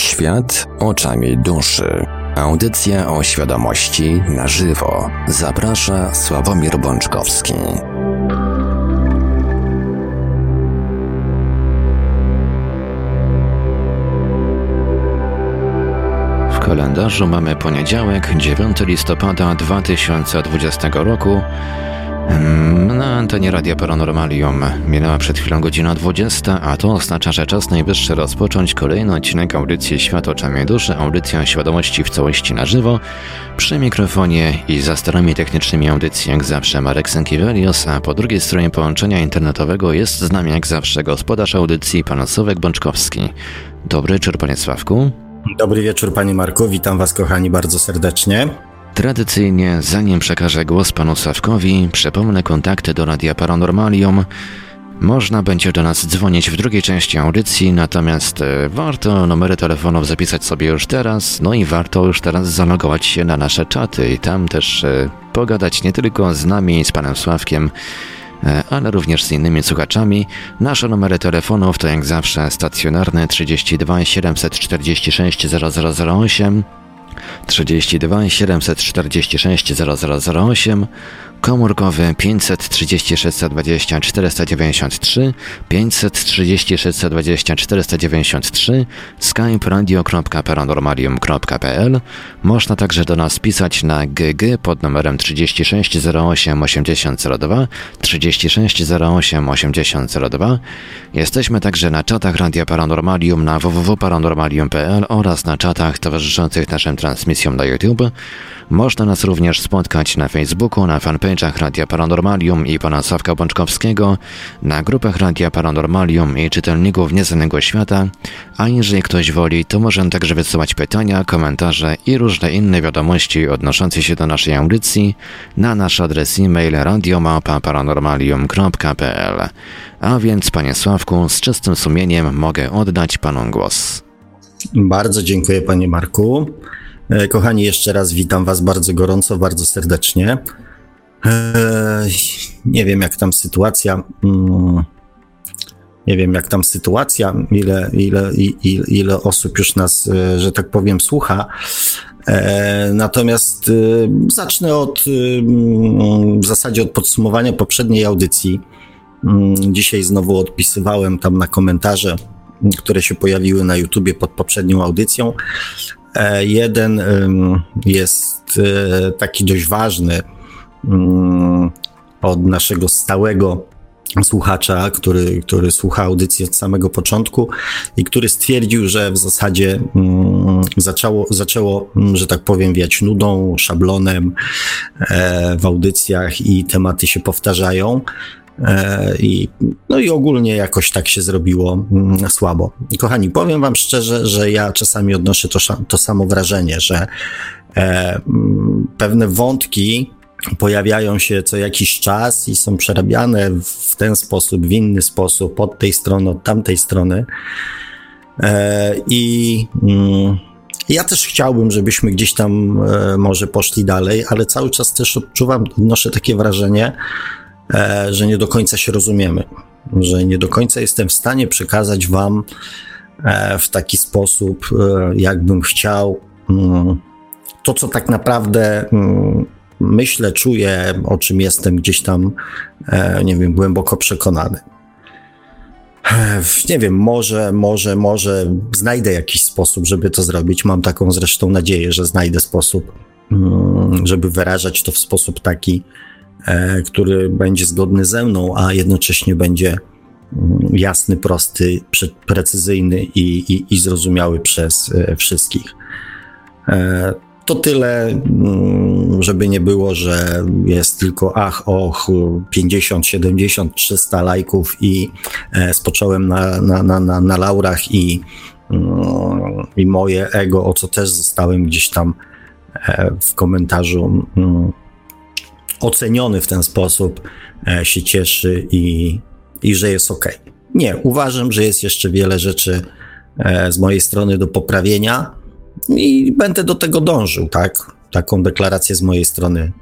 Świat oczami duszy. Audycja o świadomości na żywo. Zaprasza Sławomir Bączkowski. W kalendarzu mamy poniedziałek, 9 listopada 2020 roku. Na antenie Radia Paranormalium minęła przed chwilą godzina 20, a to oznacza, że czas najwyższy rozpocząć kolejny odcinek audycji Świat oczami duszy, audycja świadomości w całości na żywo. Przy mikrofonie i za starami technicznymi audycji jak zawsze Marek Sękiewelios, a po drugiej stronie połączenia internetowego jest z nami jak zawsze gospodarz audycji pan Sławek Bączkowski. Dobry wieczór panie Sławku. Dobry wieczór panie Marku, witam was kochani bardzo serdecznie. Tradycyjnie, zanim przekażę głos panu Sławkowi, przypomnę kontakty do Radia Paranormalium. Można będzie do nas dzwonić w drugiej części audycji, natomiast e, warto numery telefonów zapisać sobie już teraz, no i warto już teraz zalogować się na nasze czaty i tam też e, pogadać nie tylko z nami, z panem Sławkiem, e, ale również z innymi słuchaczami. Nasze numery telefonów to jak zawsze stacjonarne 32 746 0008 32 746 0008, komórkowy 536 20 493, 536 20 493, skype radio.paranormalium.pl. Można także do nas pisać na GG pod numerem 36 08 8002, 36 08 8002. Jesteśmy także na czatach Radia Paranormalium na www.paranormalium.pl oraz na czatach towarzyszących naszym transmisjom na YouTube. Można nas również spotkać na Facebooku, na fanpage'ach Radia Paranormalium i pana Sławka Bączkowskiego, na grupach Radia Paranormalium i czytelników Nieznanego Świata, a jeżeli ktoś woli, to może także wysyłać pytania, komentarze i różne inne wiadomości odnoszące się do naszej audycji na nasz adres e-mail radiomapa.paranormalium.pl. A więc, panie Sławku, z czystym sumieniem mogę oddać panu głos. Bardzo dziękuję, panie Marku. E, kochani, jeszcze raz witam Was bardzo gorąco, bardzo serdecznie. E, nie wiem, jak tam sytuacja. Mm, nie wiem, jak tam sytuacja, ile, ile, ile, ile osób już nas, e, że tak powiem, słucha. Natomiast zacznę od w zasadzie od podsumowania poprzedniej audycji. Mm, dzisiaj znowu odpisywałem tam na komentarze, które się pojawiły na YouTubie pod poprzednią audycją. E, jeden jest e, taki dość ważny mm, od naszego stałego słuchacza, który, który słucha audycji od samego początku i który stwierdził, że w zasadzie mm, zaczęło, zaczęło, mm, że tak powiem, wiać nudą, szablonem e, w audycjach i tematy się powtarzają. E, I, no i ogólnie jakoś tak się zrobiło mm, słabo. Kochani, powiem Wam szczerze, że ja czasami odnoszę to, to samo wrażenie, że e, mm, pewne wątki pojawiają się co jakiś czas i są przerabiane w ten sposób, w inny sposób, od tej strony, od tamtej strony. E, I mm, ja też chciałbym, żebyśmy gdzieś tam może poszli dalej, ale cały czas też odczuwam, odnoszę takie wrażenie, E, że nie do końca się rozumiemy, że nie do końca jestem w stanie przekazać Wam e, w taki sposób, e, jakbym chciał, mm, to co tak naprawdę mm, myślę, czuję, o czym jestem gdzieś tam, nie wiem, głęboko przekonany. Nie wiem, może, może, może znajdę jakiś sposób, żeby to zrobić. Mam taką zresztą nadzieję, że znajdę sposób, mm, żeby wyrażać to w sposób taki, E, który będzie zgodny ze mną, a jednocześnie będzie mm, jasny, prosty, precyzyjny i, i, i zrozumiały przez e, wszystkich. E, to tyle, mm, żeby nie było, że jest tylko ach, och, 50, 70, 300 lajków i spocząłem na, na, na, na, na laurach i, mm, i moje ego, o co też zostałem gdzieś tam w komentarzu oceniony w ten sposób e, się cieszy i, i że jest ok. Nie, uważam, że jest jeszcze wiele rzeczy e, z mojej strony do poprawienia i będę do tego dążył, tak? Taką deklarację z mojej strony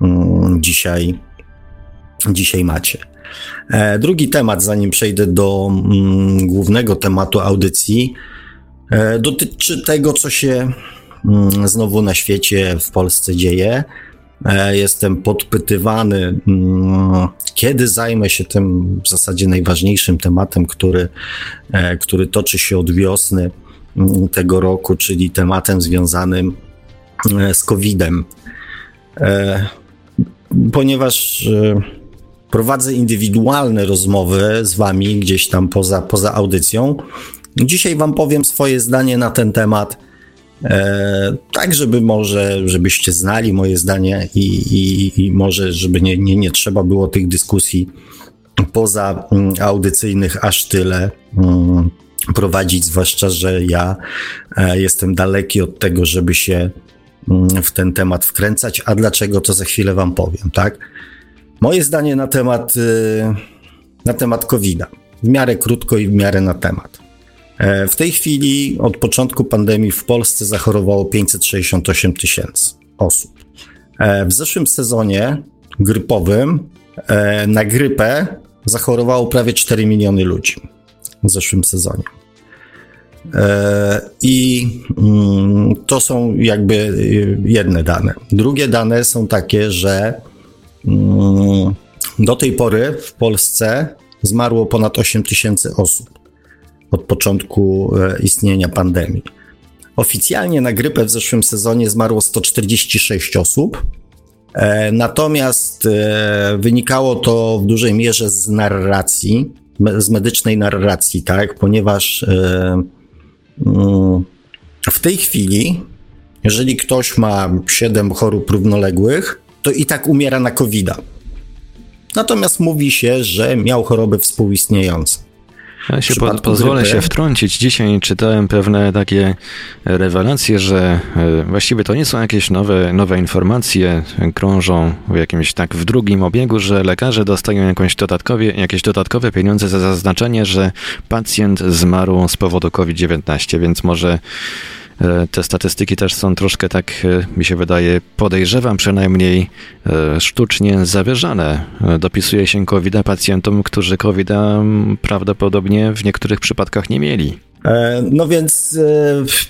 mm, dzisiaj, dzisiaj macie. E, drugi temat, zanim przejdę do mm, głównego tematu audycji, dotyczy tego, co się mm, znowu na świecie, w Polsce dzieje. E, jestem podpytywany, mm, kiedy zajmę się tym w zasadzie najważniejszym tematem, który, e, który toczy się od wiosny mm, tego roku, czyli tematem związanym z COVID-em. Ponieważ prowadzę indywidualne rozmowy z wami gdzieś tam poza, poza audycją, Dzisiaj Wam powiem swoje zdanie na ten temat, e, tak żeby może, żebyście znali moje zdanie i, i, i może, żeby nie, nie, nie trzeba było tych dyskusji poza mm, audycyjnych aż tyle mm, prowadzić, zwłaszcza, że ja e, jestem daleki od tego, żeby się mm, w ten temat wkręcać. A dlaczego, to za chwilę Wam powiem, tak? Moje zdanie na temat, y, na temat COVID-a. W miarę krótko i w miarę na temat. E, w tej chwili od początku pandemii w Polsce zachorowało 568 tysięcy osób. E, w zeszłym sezonie grypowym e, na grypę zachorowało prawie 4 miliony ludzi w zeszłym sezonie. I mm, to są jakby jedne dane. Drugie dane są takie, że mm, do tej pory w Polsce zmarło ponad 8 tysięcy osób od początku e, istnienia pandemii. Oficjalnie na grypę w zeszłym sezonie zmarło 146 osób, e, natomiast e, wynikało to w dużej mierze z narracji, z medycznej narracji, tak, ponieważ mm, w tej chwili, jeżeli ktoś ma 7 chorób równoległych, to i tak umiera na COVID-a. Natomiast mówi się, że miał choroby współistniejące. Ja się po, pozwolę grypy. się wtrącić. Dzisiaj czytałem pewne takie rewelacje, że e, właściwie to nie są jakieś nowe, nowe informacje, krążą w jakimś tak w drugim obiegu, że lekarze dostają jakąś dodatkowe, jakieś dodatkowe pieniądze za zaznaczenie, że pacjent zmarł z powodu COVID-19, więc może E, te statystyki też są troszkę tak, e, mi się wydaje, podejrzewam przynajmniej e, sztucznie zawyżane. Dopisuje się covid pacjentom, którzy covid prawdopodobnie w niektórych przypadkach nie mieli. No więc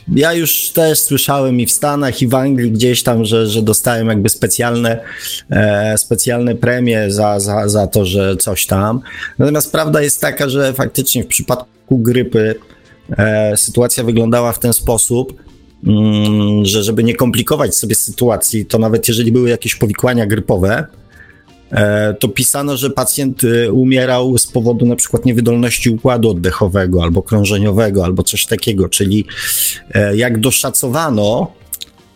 ja już też słyszałem i w Stanach, i w Anglii gdzieś tam, że, że dostałem jakby specjalne, specjalne premie za, za, za to, że coś tam. Natomiast prawda jest taka, że faktycznie w przypadku grypy e, sytuacja wyglądała w ten sposób, mm, że żeby nie komplikować sobie sytuacji, to nawet jeżeli były jakieś powikłania grypowe, e, to pisano, że pacjent e, umierał z powodu na przykład niewydolności układu oddechowego albo krążeniowego, albo coś takiego, czyli e, jak doszacowano,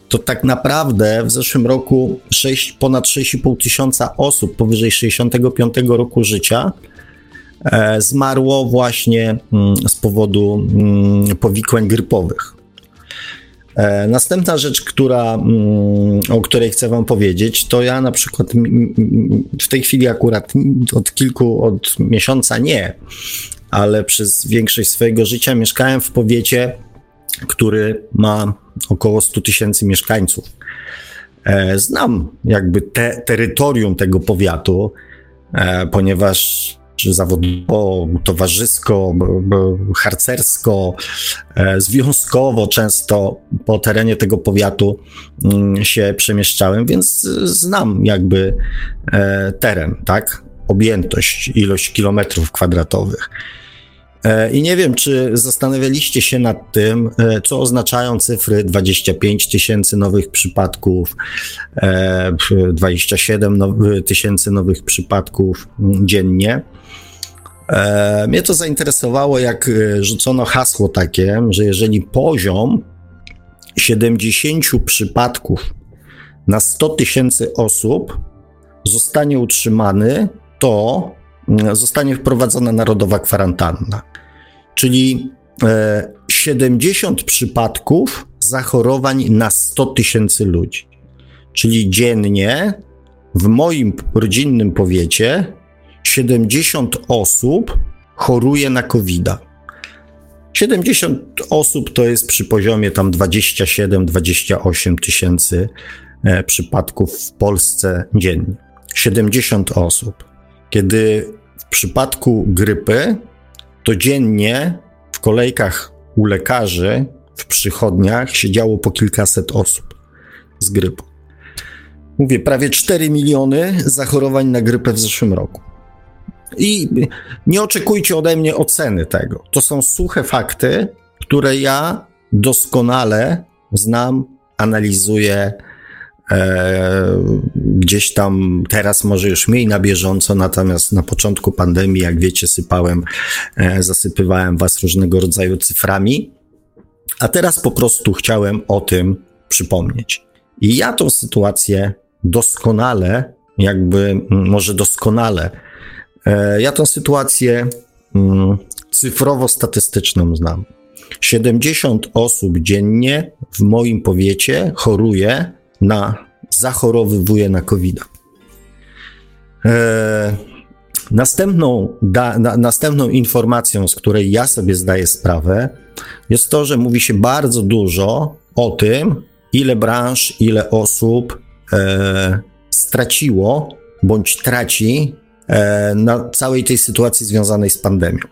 to tak naprawdę w zeszłym roku 6, ponad 6,5 tysiąca osób powyżej 65 roku życia E, zmarło właśnie mm, z powodu mm, powikłań grypowych. E, następna rzecz, która, mm, o której chcę Wam powiedzieć, to ja na przykład w tej chwili akurat od kilku, od miesiąca nie, ale przez większość swojego życia mieszkałem w powiecie, który ma około 100 tysięcy mieszkańców. E, znam jakby te, terytorium tego powiatu, ponieważ zawodowo, towarzysko, harcersko, e, związkowo często po terenie tego powiatu mm, się przemieszczałem, więc znam jakby e, teren, tak? Objętość, ilość kilometrów kwadratowych. E, I nie wiem, czy zastanawialiście się nad tym, co oznaczają cyfry 25 tysięcy nowych przypadków, 27 tysięcy nowych przypadków mm, dziennie. E, mnie to zainteresowało, jak e, rzucono hasło takie, że jeżeli poziom 70 przypadków na 100 tysięcy osób zostanie utrzymany, to zostanie wprowadzona narodowa kwarantanna. Czyli 70 e, przypadków zachorowań na 100 tysięcy ludzi. Czyli dziennie w moim rodzinnym powiecie 70 osób choruje na covid -a. 70 osób to jest przy poziomie tam 27-28 tysięcy e, przypadków w Polsce dziennie. 70 osób. Kiedy przypadku grypy to dziennie w kolejkach u lekarzy w przychodniach siedziało po kilkaset osób z grypą. Mówię, prawie 4 miliony zachorowań na grypę w zeszłym roku. I nie oczekujcie ode mnie oceny tego. To są suche fakty, które ja doskonale znam, analizuję. E, gdzieś tam teraz może już mniej na bieżąco, natomiast na początku pandemii, jak wiecie, sypałem, e, zasypywałem was różnego rodzaju cyframi, a teraz po prostu chciałem o tym przypomnieć. I ja tą sytuację doskonale, jakby może doskonale, e, ja tą sytuację cyfrowo-statystyczną znam. 70 osób dziennie w moim powiecie choruje na, zachorowywuje na COVID. E, następną, da, na, następną informacją, z której ja sobie zdaję sprawę, jest to, że mówi się bardzo dużo o tym, ile branż, ile osób e, straciło bądź traci e, na całej tej sytuacji związanej z pandemią.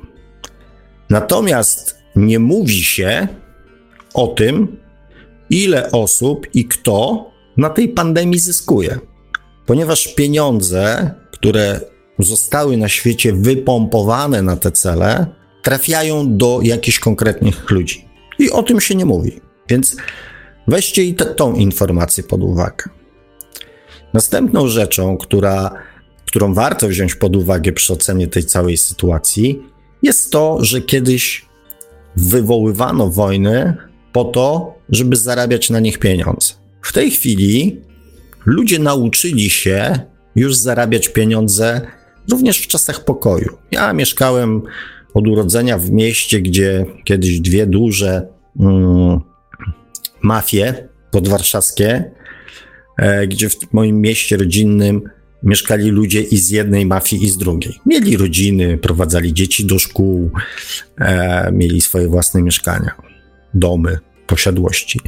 Natomiast nie mówi się o tym, ile osób i kto na tej pandemii zyskuje. Ponieważ pieniądze, które zostały na świecie wypompowane na te cele, trafiają do jakichś konkretnych ludzi. I o tym się nie mówi. Więc weźcie i tą informację pod uwagę. Następną rzeczą, która, którą warto wziąć pod uwagę przy ocenie tej całej sytuacji, jest to, że kiedyś wywoływano wojny po to, żeby zarabiać na nich pieniądze. W tej chwili ludzie nauczyli się już zarabiać pieniądze również w czasach pokoju. Ja mieszkałem od urodzenia w mieście, gdzie kiedyś dwie duże mm, mafie podwarszawskie, e, gdzie w moim mieście rodzinnym mieszkali ludzie i z jednej mafii, i z drugiej. Mieli rodziny, prowadzali dzieci do szkół, e, mieli swoje własne mieszkania, domy, posiadłości.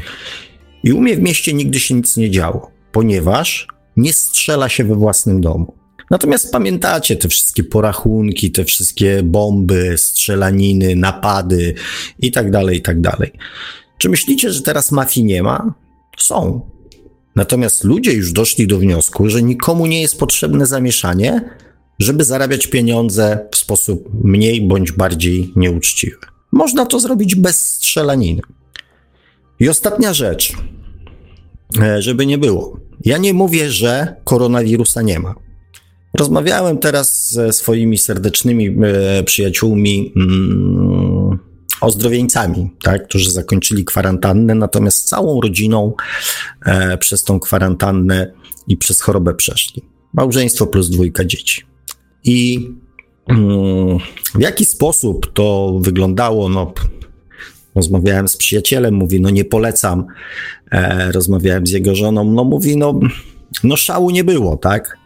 I u mnie w mieście nigdy się nic nie działo, ponieważ nie strzela się we własnym domu. Natomiast pamiętacie te wszystkie porachunki, te wszystkie bomby, strzelaniny, napady i tak dalej, i tak dalej. Czy myślicie, że teraz mafii nie ma? Są. Natomiast ludzie już doszli do wniosku, że nikomu nie jest potrzebne zamieszanie, żeby zarabiać pieniądze w sposób mniej bądź bardziej nieuczciwy. Można to zrobić bez strzelaniny. I ostatnia rzecz, e, żeby nie było. Ja nie mówię, że koronawirusa nie ma. Rozmawiałem teraz ze swoimi serdecznymi e, przyjaciółmi, mm, ozdrowieńcami, tak, którzy zakończyli kwarantannę, natomiast całą rodziną e, przez tą kwarantannę i przez chorobę przeszli. Małżeństwo plus dwójka dzieci. I mm, w jaki sposób to wyglądało? No, rozmawiałem z przyjacielem, mówi, no nie polecam. E, rozmawiałem z jego żoną, no mówi, no, no szału nie było, tak?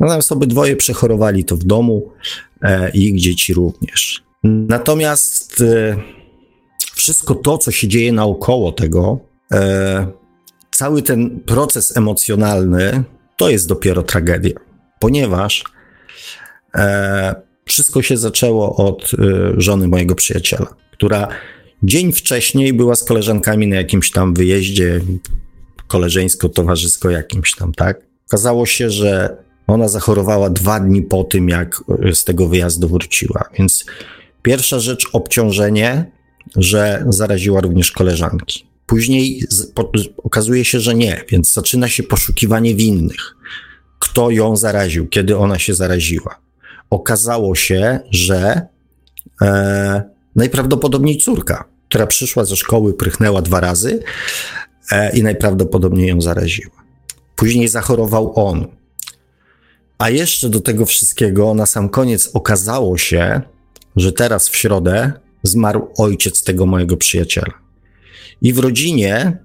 Natomiast obydwoje przechorowali to w domu e, i ich dzieci również. Natomiast e, wszystko to, co się dzieje naokoło tego, e, cały ten proces emocjonalny, to jest dopiero tragedia, ponieważ e, wszystko się zaczęło od e, żony mojego przyjaciela, która dzień wcześniej była z koleżankami na jakimś tam wyjeździe koleżeńsko-towarzysko jakimś tam, tak? Okazało się, że ona zachorowała dwa dni po tym, jak z tego wyjazdu wróciła. Więc pierwsza rzecz obciążenie, że zaraziła również koleżanki. Później okazuje się, że nie, więc zaczyna się poszukiwanie winnych. Kto ją zaraził, kiedy ona się zaraziła. Okazało się, że e, najprawdopodobniej córka, która przyszła ze szkoły, prychnęła dwa razy e, i najprawdopodobniej ją zaraziła. Później zachorował on. A jeszcze do tego wszystkiego na sam koniec okazało się, że teraz w środę zmarł ojciec tego mojego przyjaciela. I w rodzinie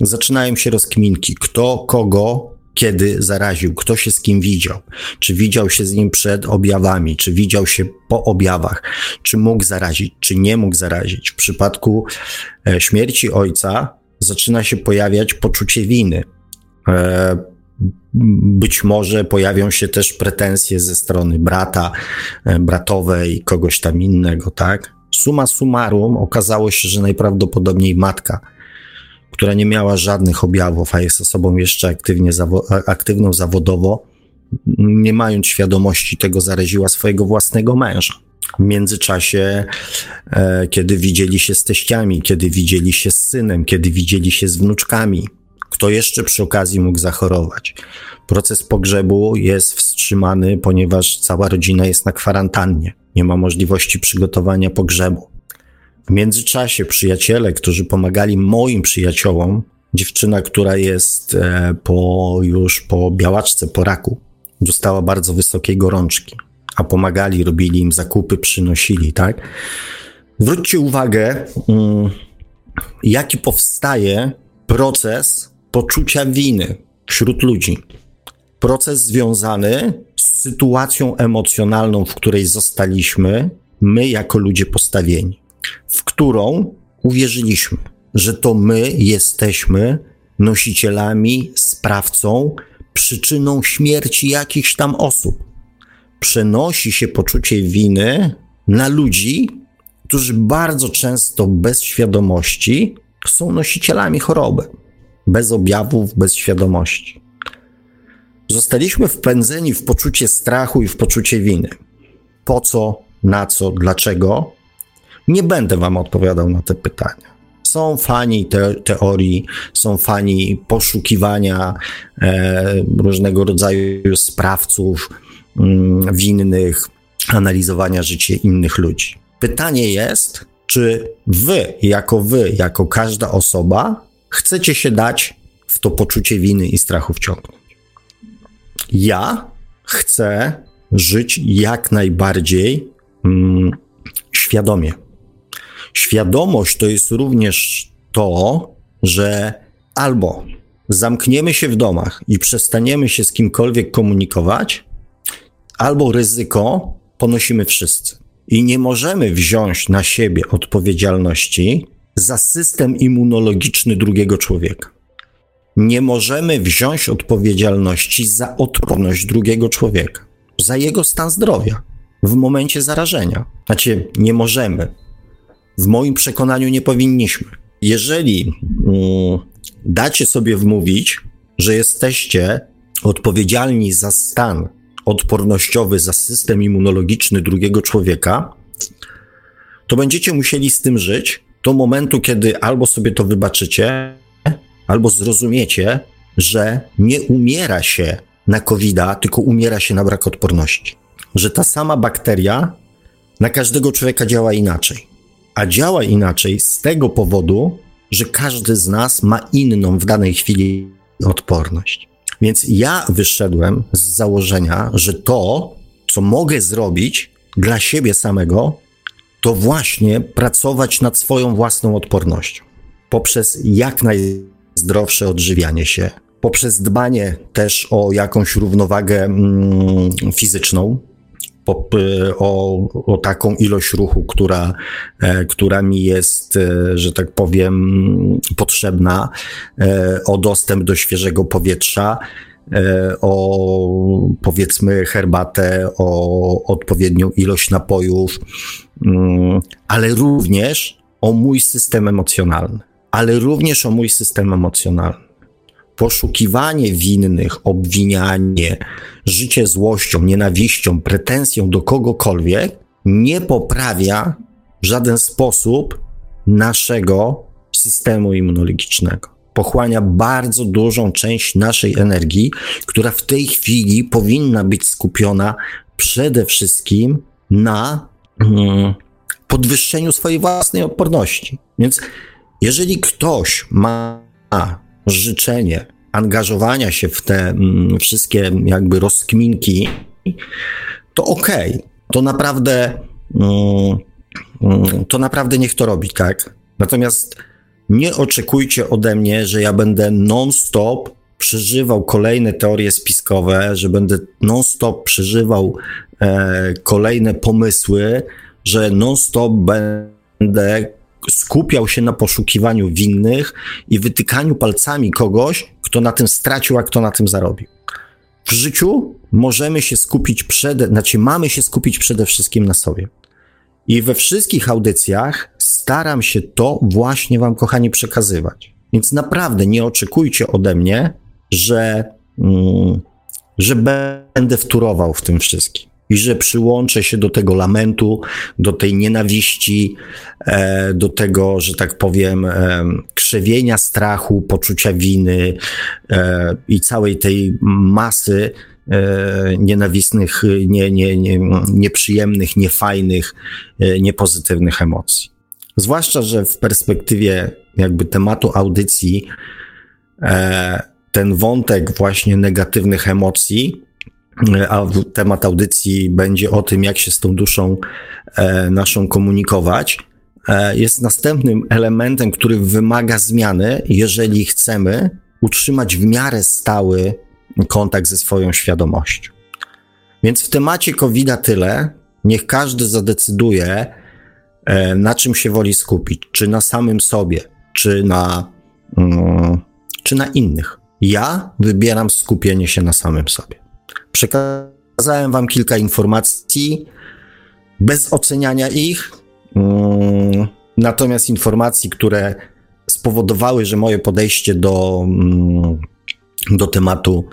zaczynają się rozkminki, kto kogo kiedy zaraził, kto się z kim widział, czy widział się z nim przed objawami, czy widział się po objawach, czy mógł zarazić, czy nie mógł zarazić. W przypadku e, śmierci ojca zaczyna się pojawiać poczucie winy. E, być może pojawią się też pretensje ze strony brata, e, bratowej, kogoś tam innego, tak? Suma summarum okazało się, że najprawdopodobniej matka, która nie miała żadnych objawów, a jest osobą jeszcze aktywnie zawo aktywną zawodowo, nie mając świadomości tego, zaraziła swojego własnego męża. W międzyczasie, e, kiedy widzieli się z teściami, kiedy widzieli się z synem, kiedy widzieli się z wnuczkami, kto jeszcze przy okazji mógł zachorować. Proces pogrzebu jest wstrzymany, ponieważ cała rodzina jest na kwarantannie. Nie ma możliwości przygotowania pogrzebu. W międzyczasie przyjaciele, którzy pomagali moim przyjaciołom, dziewczyna, która jest e, po, już po białaczce, po raku, dostała bardzo wysokiej gorączki, a pomagali, robili im zakupy, przynosili, tak? Zwróćcie uwagę, mm, jaki powstaje proces poczucia winy wśród ludzi. Proces związany z sytuacją emocjonalną, w której zostaliśmy, my jako ludzie postawieni, w którą uwierzyliśmy, że to my jesteśmy nosicielami, sprawcą, przyczyną śmierci jakichś tam osób. Przenosi się poczucie winy na ludzi, którzy bardzo często bez świadomości są nosicielami choroby, bez objawów, bez świadomości. Zostaliśmy wpędzeni w poczucie strachu i w poczucie winy. Po co, na co, dlaczego? Nie będę Wam odpowiadał na te pytania. Są fani te, teorii, są fani poszukiwania e, różnego rodzaju sprawców mm, winnych, analizowania życia innych ludzi. Pytanie jest, czy wy, jako wy, jako każda osoba, chcecie się dać w to poczucie winy i strachu wciągnąć? Ja chcę żyć jak najbardziej mm, świadomie. Świadomość to jest również to, że albo zamkniemy się w domach i przestaniemy się z kimkolwiek komunikować, albo ryzyko ponosimy wszyscy. I nie możemy wziąć na siebie odpowiedzialności za system immunologiczny drugiego człowieka. Nie możemy wziąć odpowiedzialności za odporność drugiego człowieka, za jego stan zdrowia w momencie zarażenia. Znaczy, nie możemy. W moim przekonaniu nie powinniśmy. Jeżeli mm, dacie sobie wmówić, że jesteście odpowiedzialni za stan odpornościowy, za system immunologiczny drugiego człowieka, to będziecie musieli z tym żyć do momentu, kiedy albo sobie to wybaczycie, albo zrozumiecie, że nie umiera się na covid tylko umiera się na brak odporności. Że ta sama bakteria na każdego człowieka działa inaczej. A działa inaczej z tego powodu, że każdy z nas ma inną w danej chwili odporność. Więc ja wyszedłem z założenia, że to, co mogę zrobić dla siebie samego, to właśnie pracować nad swoją własną odpornością poprzez jak najzdrowsze odżywianie się, poprzez dbanie też o jakąś równowagę mm, fizyczną, o, o, taką ilość ruchu, która, e, która mi jest, e, że tak powiem, potrzebna, e, o dostęp do świeżego powietrza, o powiedzmy herbatę, o odpowiednią ilość napojów, mm, ale również o mój system emocjonalny, ale również o mój system emocjonalny poszukiwanie winnych, obwinianie, życie złością, nienawiścią, pretensją do kogokolwiek nie poprawia w żaden sposób naszego systemu immunologicznego. Pochłania bardzo dużą część naszej energii, która w tej chwili powinna być skupiona przede wszystkim na mm, podwyższeniu swojej własnej odporności. Więc jeżeli ktoś ma życzenie angażowania się w te mm, wszystkie jakby rozkminki, to okej, okay. to naprawdę mm, mm, to naprawdę niech to robi, tak? Natomiast nie oczekujcie ode mnie, że ja będę non-stop przeżywał kolejne teorie spiskowe, że będę non-stop przeżywał e, kolejne pomysły, że non-stop będę skupiał się na poszukiwaniu winnych i wytykaniu palcami kogoś, kto na tym stracił, a kto na tym zarobił. W życiu możemy się skupić przede, znaczy mamy się skupić przede wszystkim na sobie. I we wszystkich audycjach staram się to właśnie Wam, kochani, przekazywać. Więc naprawdę nie oczekujcie ode mnie, że, mm, że będę wturował w tym wszystkim i że przyłączę się do tego lamentu, do tej nienawiści, e, do tego, że tak powiem, e, krzewienia strachu, poczucia winy e, i całej tej masy nienawistnych, nie, nie, nie, nieprzyjemnych, niefajnych, niepozytywnych emocji. Zwłaszcza, że w perspektywie jakby tematu audycji ten wątek właśnie negatywnych emocji a temat audycji będzie o tym, jak się z tą duszą e, naszą komunikować, e, jest następnym elementem, który wymaga zmiany, jeżeli chcemy utrzymać w miarę stały kontakt ze swoją świadomością. Więc w temacie covid tyle, niech każdy zadecyduje, e, na czym się woli skupić, czy na samym sobie, czy na, mm, czy na innych. Ja wybieram skupienie się na samym sobie. Przekazałem Wam kilka informacji bez oceniania ich, mm, natomiast informacji, które spowodowały, że moje podejście do, mm, do tematu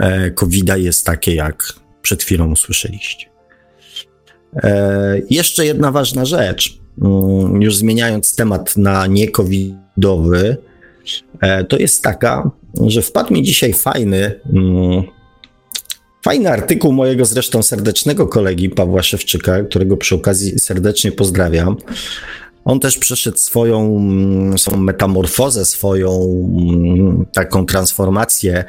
e, covid jest takie, jak przed chwilą usłyszeliście. E, jeszcze jedna ważna rzecz, mm, już zmieniając temat na niekowidowy, e, to jest taka, że wpadł mi dzisiaj fajny Fajny artykuł mojego zresztą serdecznego kolegi Pawła Szewczyka, którego przy okazji serdecznie pozdrawiam. On też przeszedł swoją, mm, swoją metamorfozę, swoją mm, taką transformację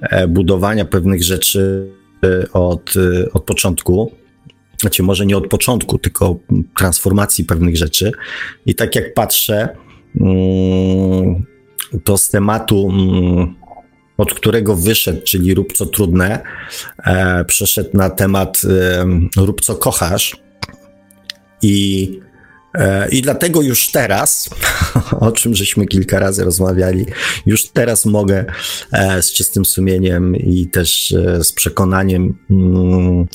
e, budowania pewnych rzeczy e, od, e, od początku. Znaczy, może nie od początku, tylko transformacji pewnych rzeczy. I tak jak patrzę, mm, to z tematu od którego wyszedł, czyli rób co trudne, e, przeszedł na temat e, rób co kochasz. I, e, I dlatego już teraz, o czym żeśmy kilka razy rozmawiali, już teraz mogę e, z czystym sumieniem i też e, z przekonaniem, mm,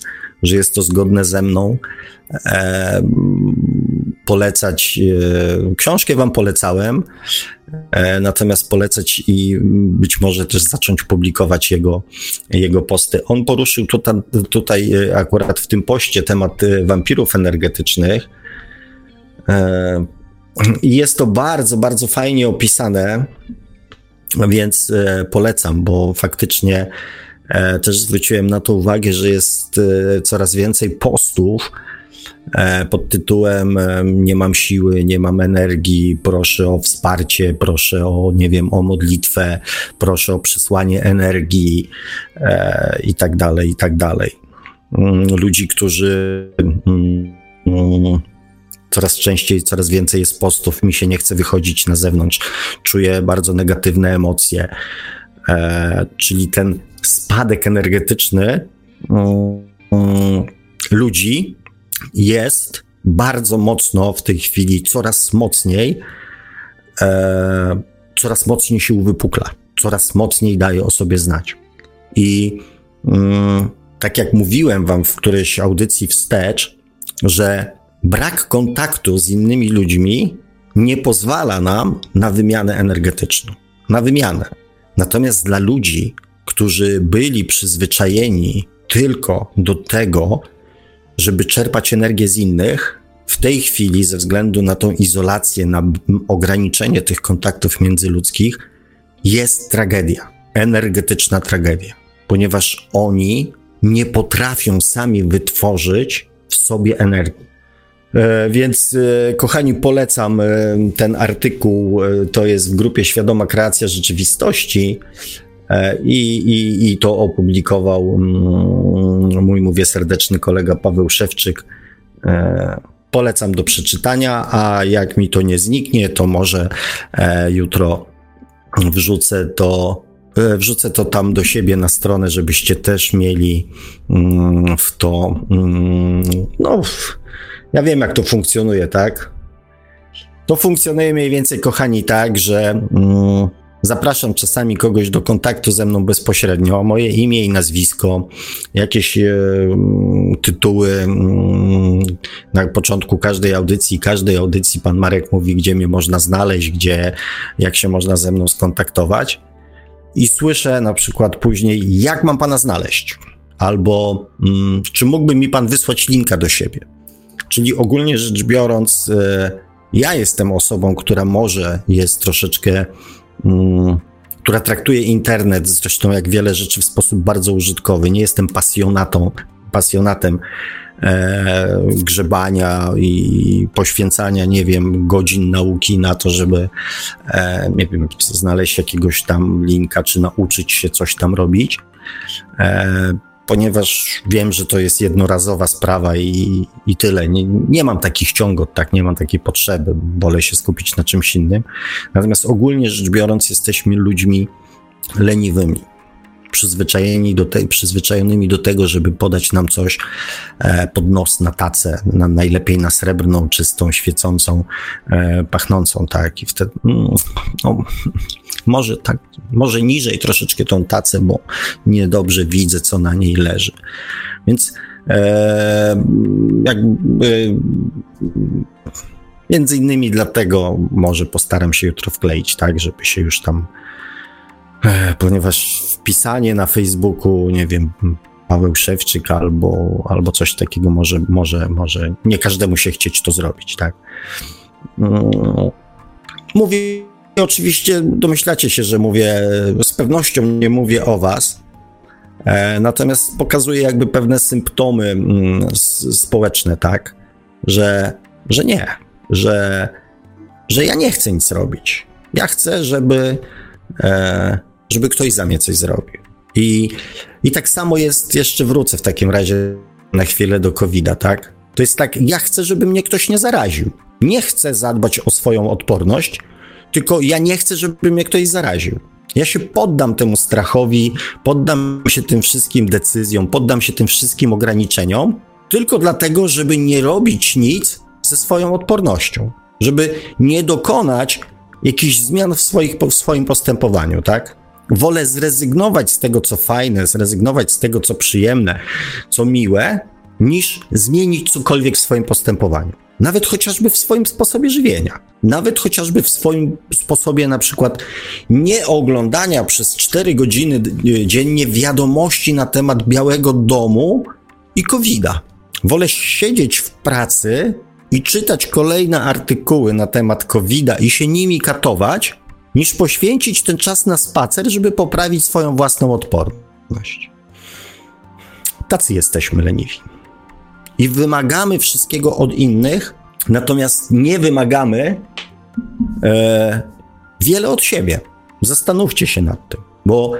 że jest to zgodne ze mną, e, polecać. Książkę Wam polecałem, natomiast polecać i być może też zacząć publikować jego, jego posty. On poruszył tutaj, tutaj e, akurat w tym poście temat wampirów energetycznych. I jest to bardzo, bardzo fajnie opisane, więc polecam, bo faktycznie też zwróciłem na to uwagę, że jest coraz więcej postów, E, pod tytułem e, Nie mam siły, nie mam energii, proszę o wsparcie, proszę o, nie wiem, o modlitwę, proszę o przesłanie energii e, i tak dalej, i tak dalej. Mm, ludzi, którzy mm, mm, coraz częściej, coraz więcej jest postów, mi się nie chce wychodzić na zewnątrz, czuję bardzo negatywne emocje, czyli ten spadek energetyczny ludzi, jest bardzo mocno w tej chwili, coraz mocniej, e, coraz mocniej się uwypukla, coraz mocniej daje o sobie znać. I mm, tak jak mówiłem wam w którejś audycji wstecz, że brak kontaktu z innymi ludźmi nie pozwala nam na wymianę energetyczną. Na wymianę. Natomiast dla ludzi, którzy byli przyzwyczajeni tylko do tego, żeby czerpać energię z innych, w tej chwili, ze względu na tą izolację, na ograniczenie tych kontaktów międzyludzkich, jest tragedia, energetyczna tragedia, ponieważ oni nie potrafią sami wytworzyć w sobie energii. E, więc, e, kochani, polecam e, ten artykuł. To jest w grupie Świadoma Kreacja Rzeczywistości. E, I, i, i to opublikował mm, mój, mówię, serdeczny kolega Paweł Szewczyk. E, polecam do przeczytania, a jak mi to nie zniknie, to może e, jutro wrzucę to, wrzucę to tam do siebie na stronę, żebyście też mieli mm, w to. Mm, no, ja wiem, jak to funkcjonuje, tak? To funkcjonuje mniej więcej, kochani, tak, że Zapraszam czasami kogoś do kontaktu ze mną bezpośrednio, moje imię i nazwisko, jakieś e, tytuły mm, na początku każdej audycji. Każdej audycji pan Marek mówi, gdzie mnie można znaleźć, gdzie, jak się można ze mną skontaktować. I słyszę na przykład później, jak mam pana znaleźć, albo mm, czy mógłby mi pan wysłać linka do siebie. Czyli ogólnie rzecz biorąc, e, ja jestem osobą, która może jest troszeczkę która traktuje internet, zresztą jak wiele rzeczy, w sposób bardzo użytkowy. Nie jestem pasjonatą, pasjonatem e, grzebania i poświęcania, nie wiem, godzin nauki na to, żeby, e, nie wiem, znaleźć jakiegoś tam linka, czy nauczyć się coś tam robić. E, ponieważ wiem, że to jest jednorazowa sprawa i, i tyle. Nie, nie mam takich ciągot, tak, nie mam takiej potrzeby, wolę się skupić na czymś innym. Natomiast ogólnie rzecz biorąc, jesteśmy ludźmi leniwymi przyzwyczajeni do te, przyzwyczajonymi do tego, żeby podać nam coś e, pod nos na tacę, na, najlepiej na srebrną, czystą, świecącą, e, pachnącą, tak, i wtedy, mm, no, może tak, może niżej troszeczkę tą tacę, bo niedobrze widzę, co na niej leży. Więc e, jakby między innymi dlatego może postaram się jutro wkleić, tak, żeby się już tam ponieważ wpisanie na Facebooku, nie wiem, Paweł Szewczyk albo, albo coś takiego może, może, może nie każdemu się chcieć to zrobić, tak? Mm, mówię oczywiście, domyślacie się, że mówię, z pewnością nie mówię o was, e, natomiast pokazuję jakby pewne symptomy mm, społeczne, tak? Że, że nie, że, że ja nie chcę nic robić. Ja chcę, żeby e, żeby ktoś za mnie coś zrobił. I, I tak samo jest, jeszcze wrócę w takim razie na chwilę do COVID-a, tak? To jest tak, ja chcę, żeby mnie ktoś nie zaraził. Nie chcę zadbać o swoją odporność, tylko ja nie chcę, żeby mnie ktoś zaraził. Ja się poddam temu strachowi, poddam się tym wszystkim decyzjom, poddam się tym wszystkim ograniczeniom, tylko dlatego, żeby nie robić nic ze swoją odpornością, żeby nie dokonać jakichś zmian w, swoich, w swoim postępowaniu, tak? Wolę zrezygnować z tego, co fajne, zrezygnować z tego, co przyjemne, co miłe, niż zmienić cokolwiek w swoim postępowaniu. Nawet chociażby w swoim sposobie żywienia. Nawet chociażby w swoim sposobie na przykład nie oglądania przez 4 godziny dziennie wiadomości na temat Białego Domu i COVID-a. Wolę siedzieć w pracy i czytać kolejne artykuły na temat COVID-a i się nimi katować, niż poświęcić ten czas na spacer, żeby poprawić swoją własną odporność. Tacy jesteśmy leniwi. I wymagamy wszystkiego od innych, natomiast nie wymagamy e, wiele od siebie. Zastanówcie się nad tym, bo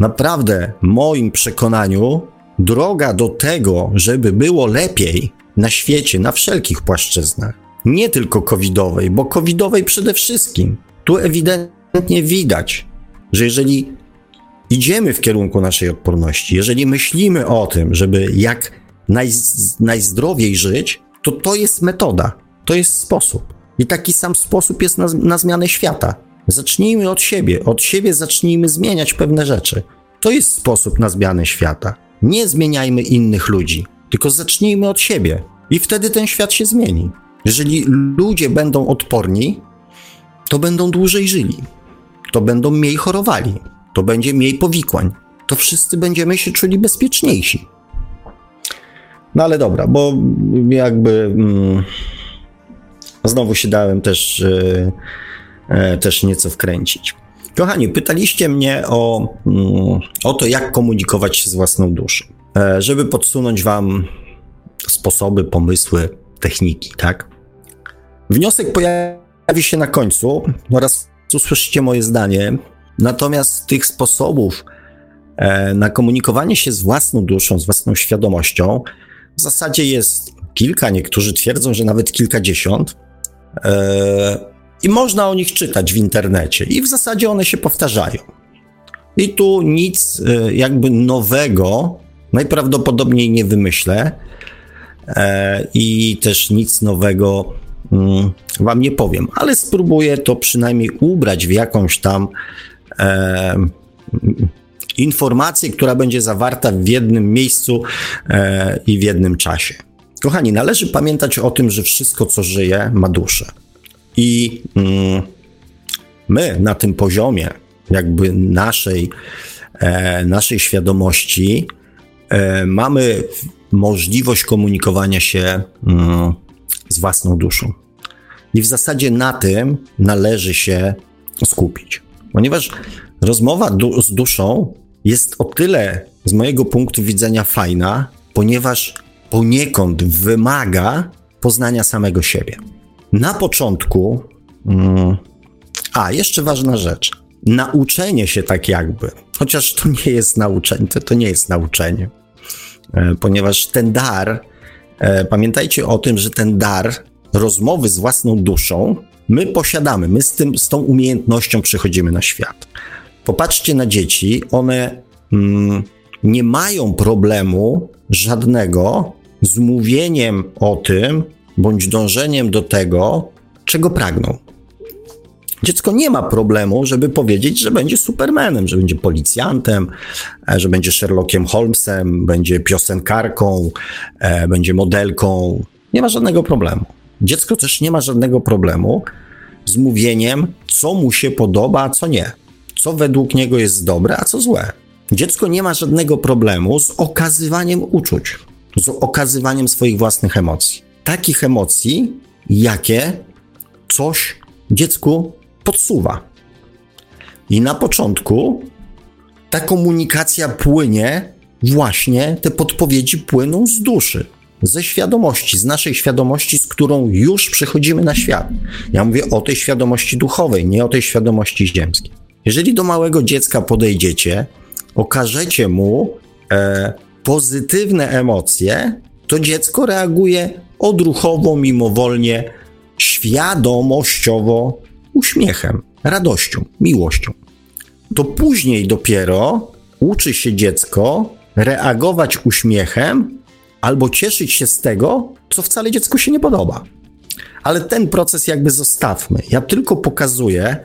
naprawdę, w moim przekonaniu, droga do tego, żeby było lepiej na świecie, na wszelkich płaszczyznach, nie tylko covidowej, bo covidowej przede wszystkim. Tu ewidentnie ewidentnie widać, że jeżeli idziemy w kierunku naszej odporności, jeżeli myślimy o tym, żeby jak naj, najzdrowiej żyć, to to jest metoda, to jest sposób. I taki sam sposób jest na, na zmianę świata. Zacznijmy od siebie, od siebie zacznijmy zmieniać pewne rzeczy. To jest sposób na zmianę świata. Nie zmieniajmy innych ludzi, tylko zacznijmy od siebie. I wtedy ten świat się zmieni. Jeżeli ludzie będą odporni, to będą dłużej żyli to będą mniej chorowali, to będzie mniej powikłań, to wszyscy będziemy się czuli bezpieczniejsi. No ale dobra, bo jakby mm, znowu się dałem też, e, e, też nieco wkręcić. Kochani, pytaliście mnie o, mm, o to, jak komunikować się z własną duszą. E, żeby podsunąć Wam sposoby, pomysły, techniki, tak? Wniosek pojawi się na końcu oraz usłyszycie moje zdanie. Natomiast tych sposobów e, na komunikowanie się z własną duszą, z własną świadomością w zasadzie jest kilka. Niektórzy twierdzą, że nawet kilkadziesiąt. E, I można o nich czytać w internecie, i w zasadzie one się powtarzają. I tu nic e, jakby nowego najprawdopodobniej nie wymyślę. I też nic nowego wam nie powiem, ale spróbuję to przynajmniej ubrać w jakąś tam e, informację, która będzie zawarta w jednym miejscu e, i w jednym czasie. Kochani, należy pamiętać o tym, że wszystko, co żyje, ma duszę. I mm, my na tym poziomie, jakby naszej, e, naszej świadomości, e, mamy możliwość komunikowania się mm, z własną duszą. I w zasadzie na tym należy się skupić, ponieważ rozmowa du z duszą jest o tyle z mojego punktu widzenia fajna, ponieważ poniekąd wymaga poznania samego siebie. Na początku, mm, a jeszcze ważna rzecz, nauczenie się tak jakby, chociaż to nie jest nauczenie, to, to nie jest nauczenie, e, ponieważ ten dar, pamiętajcie o tym, że ten dar rozmowy z własną duszą my posiadamy, my z, tym, z tą umiejętnością przychodzimy na świat. Popatrzcie na dzieci, one mm, nie mają problemu żadnego z mówieniem o tym, bądź dążeniem do tego, czego pragną. Dziecko nie ma problemu, żeby powiedzieć, że będzie Supermanem, że będzie policjantem, e, że będzie Sherlockiem Holmesem, będzie piosenkarką, e, będzie modelką. Nie ma żadnego problemu. Dziecko też nie ma żadnego problemu z mówieniem, co mu się podoba, a co nie. Co według niego jest dobre, a co złe. Dziecko nie ma żadnego problemu z okazywaniem uczuć, z okazywaniem swoich własnych emocji. Takich emocji, jakie coś dziecku podsuwa. I na początku ta komunikacja płynie, właśnie te podpowiedzi płyną z duszy, ze świadomości, z naszej świadomości, z którą już przychodzimy na świat. Ja mówię o tej świadomości duchowej, nie o tej świadomości ziemskiej. Jeżeli do małego dziecka podejdziecie, okażecie mu e, pozytywne emocje, to dziecko reaguje odruchowo, mimowolnie, świadomościowo uśmiechem, radością, miłością. To później dopiero uczy się dziecko reagować uśmiechem albo cieszyć się z tego, co wcale dziecku się nie podoba. Ale ten proces jakby zostawmy. Ja tylko pokazuję,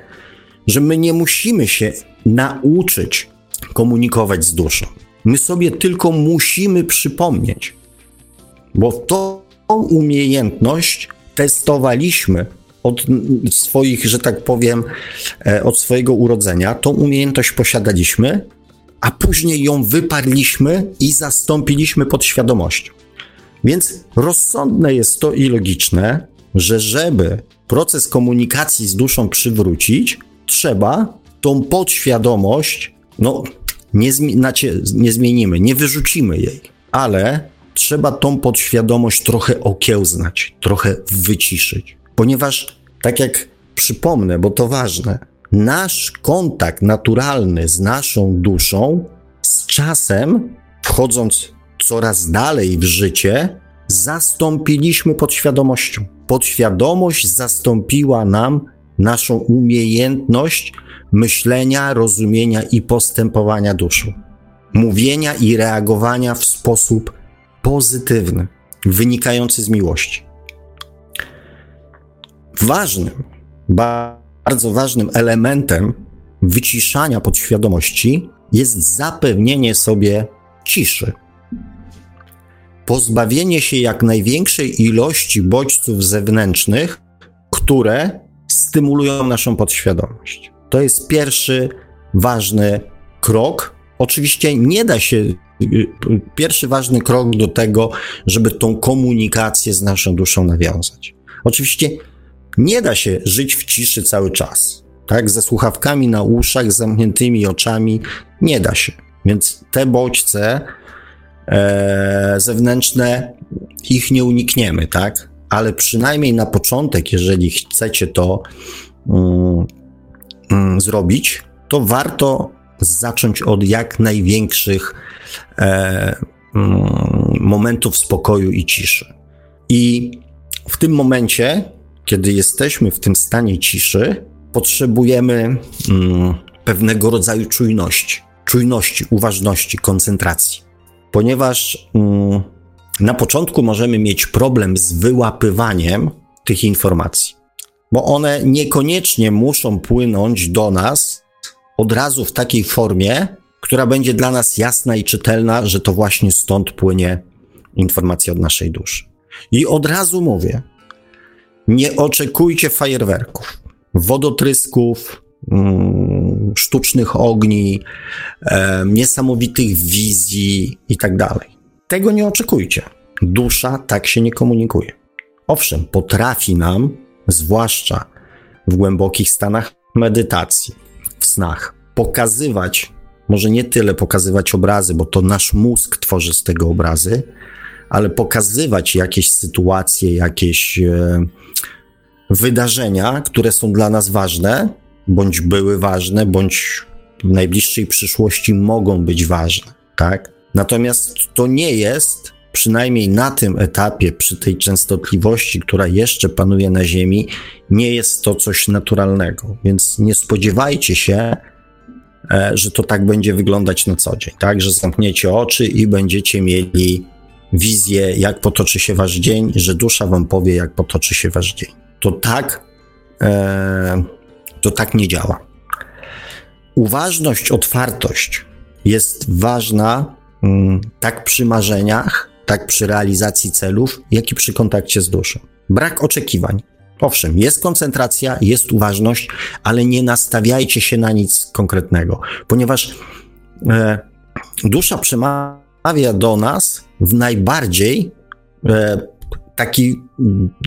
że my nie musimy się nauczyć komunikować z duszą. My sobie tylko musimy przypomnieć, bo tą umiejętność testowaliśmy od swoich, że tak powiem, e, od swojego urodzenia. Tą umiejętność posiadaliśmy, a później ją wyparliśmy i zastąpiliśmy podświadomością. Więc rozsądne jest to i logiczne, że żeby proces komunikacji z duszą przywrócić, trzeba tą podświadomość, no nie, znaczy, nie zmienimy, nie wyrzucimy jej, ale trzeba tą podświadomość trochę okiełznać, trochę wyciszyć. Ponieważ, tak jak przypomnę, bo to ważne, nasz kontakt naturalny z naszą duszą z czasem, wchodząc coraz dalej w życie, zastąpiliśmy podświadomością. Podświadomość zastąpiła nam naszą umiejętność myślenia, rozumienia i postępowania duszą. Mówienia i reagowania w sposób pozytywny, wynikający z miłości. Ważnym, bardzo ważnym elementem wyciszania podświadomości jest zapewnienie sobie ciszy. Pozbawienie się jak największej ilości bodźców zewnętrznych, które stymulują naszą podświadomość. To jest pierwszy ważny krok. Oczywiście nie da się, pierwszy ważny krok do tego, żeby tą komunikację z naszą duszą nawiązać. Oczywiście nie da się żyć w ciszy cały czas, tak? Ze słuchawkami na uszach, z zamkniętymi oczami, nie da się. Więc te bodźce e, zewnętrzne, ich nie unikniemy, tak? Ale przynajmniej na początek, jeżeli chcecie to mm, mm, zrobić, to warto zacząć od jak największych e, mm, momentów spokoju i ciszy. I w tym momencie kiedy jesteśmy w tym stanie ciszy, potrzebujemy mm, pewnego rodzaju czujności, czujności, uważności, koncentracji. Ponieważ mm, na początku możemy mieć problem z wyłapywaniem tych informacji, bo one niekoniecznie muszą płynąć do nas od razu w takiej formie, która będzie dla nas jasna i czytelna, że to właśnie stąd płynie informacja od naszej duszy. I od razu mówię, nie oczekujcie fajerwerków, wodotrysków, mm, sztucznych ogni, niesamowitych wizji i tak dalej. Tego nie oczekujcie. Dusza tak się nie komunikuje. Owszem, potrafi nam, zwłaszcza w głębokich stanach medytacji, w snach, pokazywać, może nie tyle pokazywać obrazy, bo to nasz mózg tworzy z tego obrazy, ale pokazywać jakieś sytuacje, jakieś e, wydarzenia, które są dla nas ważne, bądź były ważne, bądź w najbliższej przyszłości mogą być ważne, tak? Natomiast to nie jest, przynajmniej na tym etapie, przy tej częstotliwości, która jeszcze panuje na Ziemi, nie jest to coś naturalnego. Więc nie spodziewajcie się, e, że to tak będzie wyglądać na co dzień, tak? Że zamkniecie oczy i będziecie mieli wizję, jak potoczy się wasz dzień, że dusza wam powie, jak potoczy się wasz dzień. To tak, e, to tak nie działa. Uważność, otwartość jest ważna mm, tak przy marzeniach, tak przy realizacji celów, jak i przy kontakcie z duszą. Brak oczekiwań. Owszem, jest koncentracja, jest uważność, ale nie nastawiajcie się na nic konkretnego, ponieważ e, dusza przemawia do nas w najbardziej e, taki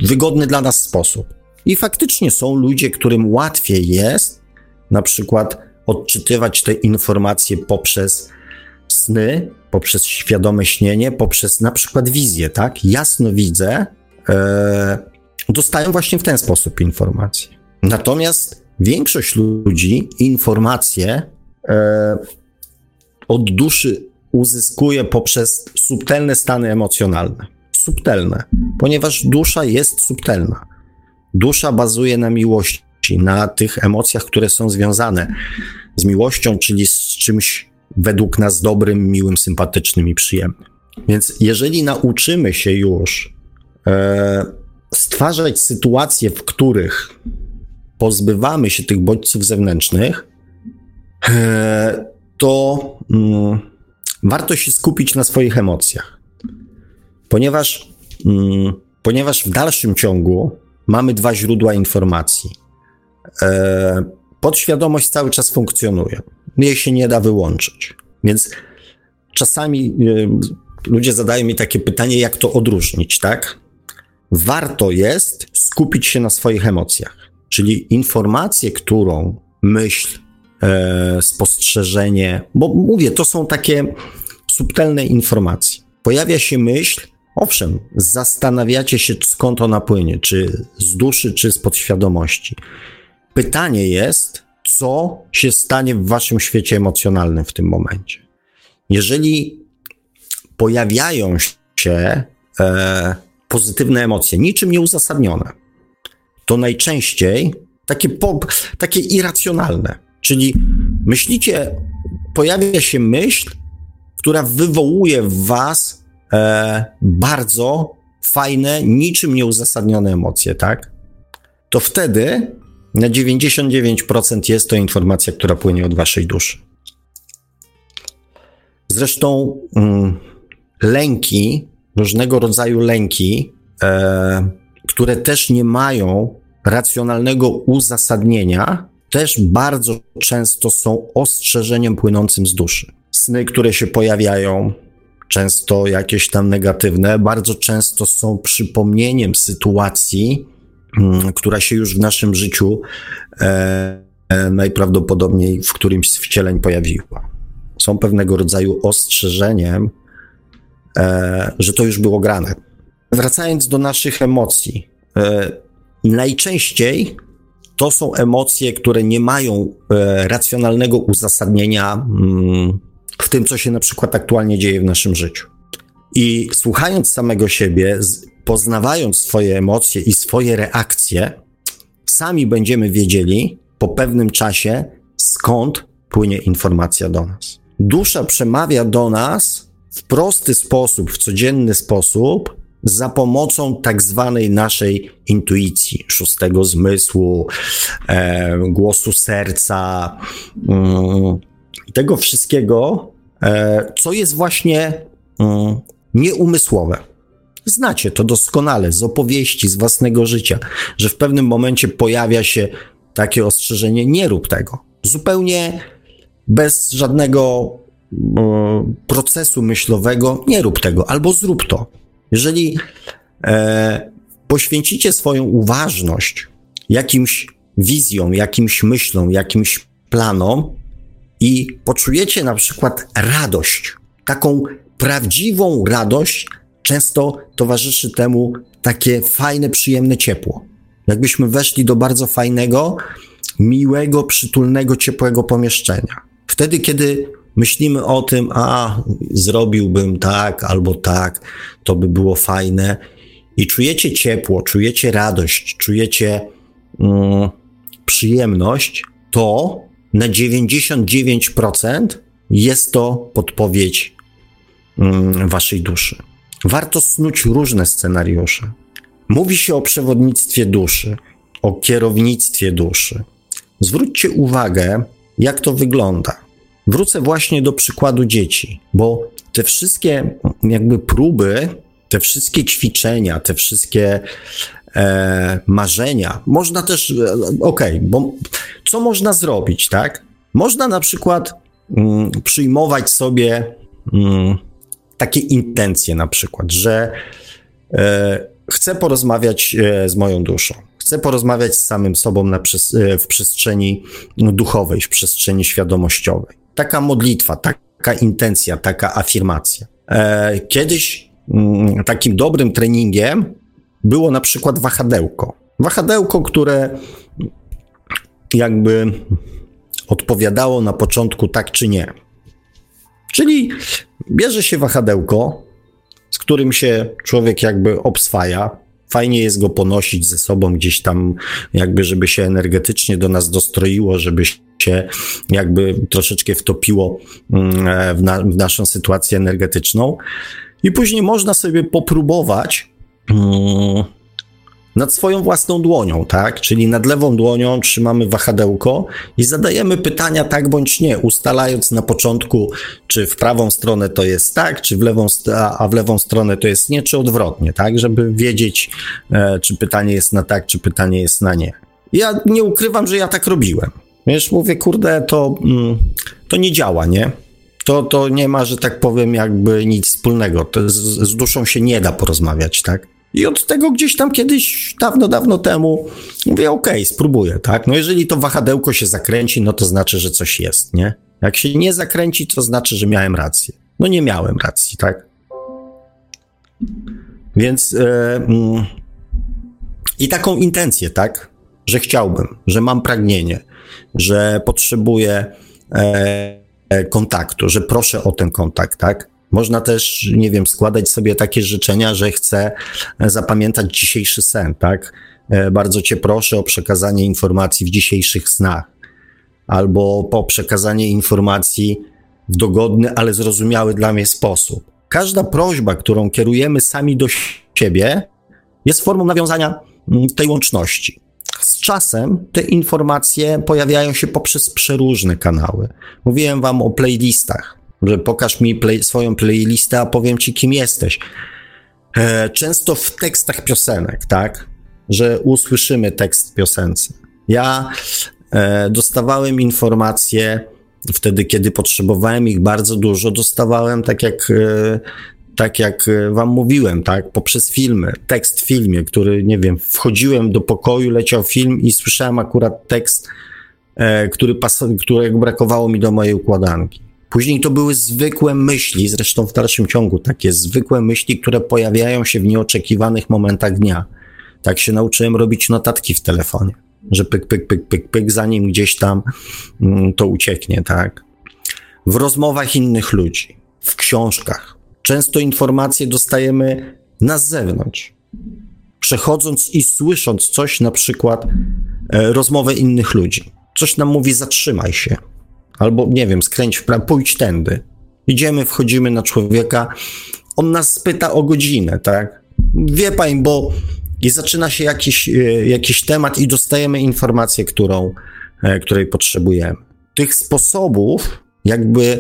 wygodny dla nas sposób. I faktycznie są ludzie, którym łatwiej jest na przykład odczytywać te informacje poprzez sny, poprzez świadome śnienie, poprzez na przykład wizję, tak? Jasno widzę, e, dostają właśnie w ten sposób informacje. Natomiast większość ludzi informacje e, od duszy uzyskuje poprzez subtelne stany emocjonalne. Subtelne, ponieważ dusza jest subtelna. Dusza bazuje na miłości, na tych emocjach, które są związane z miłością, czyli z czymś według nas dobrym, miłym, sympatycznym i przyjemnym. Więc jeżeli nauczymy się już e, stwarzać sytuacje, w których pozbywamy się tych bodźców zewnętrznych, e, to. Mm, warto się skupić na swoich emocjach, ponieważ, mm, ponieważ w dalszym ciągu mamy dwa źródła informacji. E, podświadomość cały czas funkcjonuje, jej się nie da wyłączyć, więc czasami e, ludzie zadają mi takie pytanie, jak to odróżnić, tak? Warto jest skupić się na swoich emocjach, czyli informację, którą myśl, e, spostrzeżenie, bo mówię, to są takie subtelne informacje. Pojawia się myśl, owszem, zastanawiacie się, skąd ona płynie, czy z duszy, czy z podświadomości. Pytanie jest, co się stanie w waszym świecie emocjonalnym w tym momencie. Jeżeli pojawiają się e, pozytywne emocje, niczym nieuzasadnione, to najczęściej takie, takie irracjonalne. Czyli myślicie, pojawia się myśl, która wywołuje w was e, bardzo fajne, niczym nieuzasadnione emocje, tak? To wtedy na 99% jest to informacja, która płynie od waszej duszy. Zresztą mm, lęki, różnego rodzaju lęki, e, które też nie mają racjonalnego uzasadnienia, też bardzo często są ostrzeżeniem płynącym z duszy. Sny, które się pojawiają, często jakieś tam negatywne, bardzo często są przypomnieniem sytuacji, mm, która się już w naszym życiu e, e, najprawdopodobniej w którymś z wcieleń pojawiła. Są pewnego rodzaju ostrzeżeniem, e, że to już było grane. Wracając do naszych emocji, e, najczęściej to są emocje, które nie mają e, racjonalnego uzasadnienia mm, w tym, co się na przykład aktualnie dzieje w naszym życiu. I słuchając samego siebie, poznawając swoje emocje i swoje reakcje, sami będziemy wiedzieli po pewnym czasie, skąd płynie informacja do nas. Dusza przemawia do nas w prosty sposób, w codzienny sposób, za pomocą tak zwanej naszej intuicji, szóstego zmysłu, e, głosu serca, mm, tego wszystkiego, e, co jest właśnie mm, nieumysłowe. Znacie to doskonale z opowieści, z własnego życia, że w pewnym momencie pojawia się takie ostrzeżenie: nie rób tego. Zupełnie bez żadnego e, procesu myślowego, nie rób tego, albo zrób to. Jeżeli e, poświęcicie swoją uważność jakimś wizjom, jakimś myślom, jakimś planom i poczujecie na przykład radość, taką prawdziwą radość, często towarzyszy temu takie fajne, przyjemne ciepło. Jakbyśmy weszli do bardzo fajnego, miłego, przytulnego, ciepłego pomieszczenia. Wtedy, kiedy myślimy o tym, a zrobiłbym tak albo tak, to by było fajne, i czujecie ciepło, czujecie radość, czujecie mm, przyjemność, to na 99% jest to podpowiedź mm, waszej duszy. Warto snuć różne scenariusze. Mówi się o przewodnictwie duszy, o kierownictwie duszy. Zwróćcie uwagę, jak to wygląda. Wrócę właśnie do przykładu dzieci, bo te wszystkie jakby próby, te wszystkie ćwiczenia, te wszystkie e, marzenia, można też, e, okej, okay, bo co można zrobić, tak? Można na przykład mm, przyjmować sobie mm, takie intencje, na przykład, że e, chcę porozmawiać e, z moją duszą. Chcę porozmawiać z samym sobą na, e, w przestrzeni duchowej, w przestrzeni świadomościowej. Taka modlitwa, taka intencja, taka afirmacja. E, kiedyś mm, takim dobrym treningiem było na przykład wahadełko. Wahadełko, które jakby odpowiadało na początku tak czy nie. Czyli bierze się wahadełko, z którym się człowiek jakby obswaja. Fajnie jest go ponosić ze sobą gdzieś tam, jakby, żeby się energetycznie do nas dostroiło, żeby się jakby troszeczkę wtopiło mm, w, na, w naszą sytuację energetyczną. I później można sobie popróbować. Hmm, nad swoją własną dłonią, tak? Czyli nad lewą dłonią trzymamy wahadełko i zadajemy pytania tak bądź nie, ustalając na początku, czy w prawą stronę to jest tak, czy w lewą, a w lewą stronę to jest nie, czy odwrotnie, tak? Żeby wiedzieć, e, czy pytanie jest na tak, czy pytanie jest na nie. Ja nie ukrywam, że ja tak robiłem. Wiesz, mówię, kurde, to, mm, to nie działa, nie? To, to nie ma, że tak powiem, jakby nic wspólnego. Z, z duszą się nie da porozmawiać, tak? I od tego gdzieś tam kiedyś, dawno, dawno temu, mówię, okej, okay, spróbuję, tak? No jeżeli to wahadełko się zakręci, no to znaczy, że coś jest, nie? Jak się nie zakręci, to znaczy, że miałem rację. No nie miałem racji, tak? Więc e, mm, i taką intencję, tak? Że chciałbym, że mam pragnienie, że potrzebuję e, e kontaktu, że proszę o ten kontakt, tak? Można też, nie wiem, składać sobie takie życzenia, że chcę zapamiętać dzisiejszy sen, tak? E, bardzo cię proszę o przekazanie informacji w dzisiejszych snach, albo po przekazanie informacji w dogodny, ale zrozumiały dla mnie sposób. Każda prośba, którą kierujemy sami do siebie, jest formą nawiązania mm, tej łączności. Z czasem te informacje pojawiają się poprzez przeróżne kanały. Mówiłem wam o playlistach że pokaż mi play, swoją playlistę, a powiem ci, kim jesteś. E, często w tekstach piosenek, tak, że usłyszymy tekst piosence. Ja e, dostawałem informacje wtedy, kiedy potrzebowałem ich bardzo dużo, dostawałem tak jak, e, tak jak wam mówiłem, tak, poprzez filmy, tekst w filmie, który, nie wiem, wchodziłem do pokoju, leciał film i słyszałem akurat tekst, e, który pas- którego brakowało mi do mojej układanki. Później to były zwykłe myśli, zresztą w dalszym ciągu takie zwykłe myśli, które pojawiają się w nieoczekiwanych momentach dnia. Tak się nauczyłem robić notatki w telefonie, że pyk, pyk, pyk, pyk, pyk, zanim gdzieś tam mm, to ucieknie, tak. W rozmowach innych ludzi, w książkach. Często informacje dostajemy na zewnątrz. Przechodząc i słysząc coś, na przykład e, rozmowę innych ludzi. Coś nam mówi, zatrzymaj się, Albo, nie wiem, skręć w prawo, pójdź tędy. Idziemy, wchodzimy na człowieka, on nas pyta o godzinę, tak? wie pani, bo i zaczyna się jakiś, e, jakiś temat i dostajemy informację, którą, e, której potrzebujemy. Tych sposobów jakby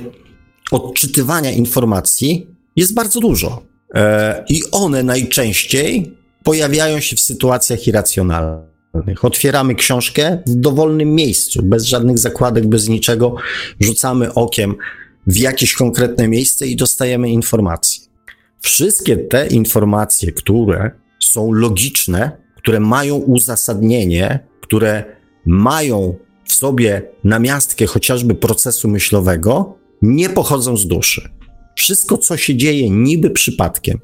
odczytywania informacji jest bardzo dużo. E, I one najczęściej pojawiają się w sytuacjach irracjonalnych. Otwieramy książkę w dowolnym miejscu, bez żadnych zakładek, bez niczego, rzucamy okiem w jakieś konkretne miejsce i dostajemy informacje. Wszystkie te informacje, które są logiczne, które mają uzasadnienie, które mają w sobie namiastkę chociażby procesu myślowego, nie pochodzą z duszy. Wszystko, co się dzieje niby przypadkiem,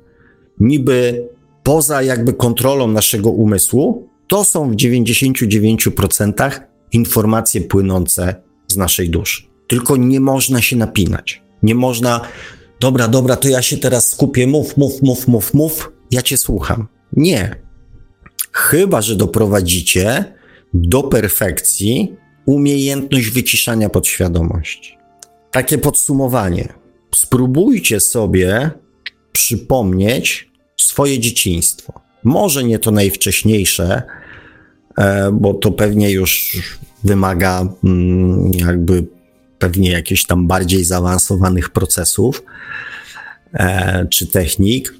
niby poza jakby kontrolą naszego umysłu, to są w 99% informacje płynące z naszej duszy. Tylko nie można się napinać. Nie można, dobra, dobra, to ja się teraz skupię, mów, mów, mów, mów, mów, ja cię słucham. Nie. Chyba, że doprowadzicie do perfekcji umiejętność wyciszania podświadomości. Takie podsumowanie. Spróbujcie sobie przypomnieć swoje dzieciństwo. Może nie to najwcześniejsze, bo to pewnie już wymaga mm, jakby pewnie jakichś tam bardziej zaawansowanych procesów e, czy technik.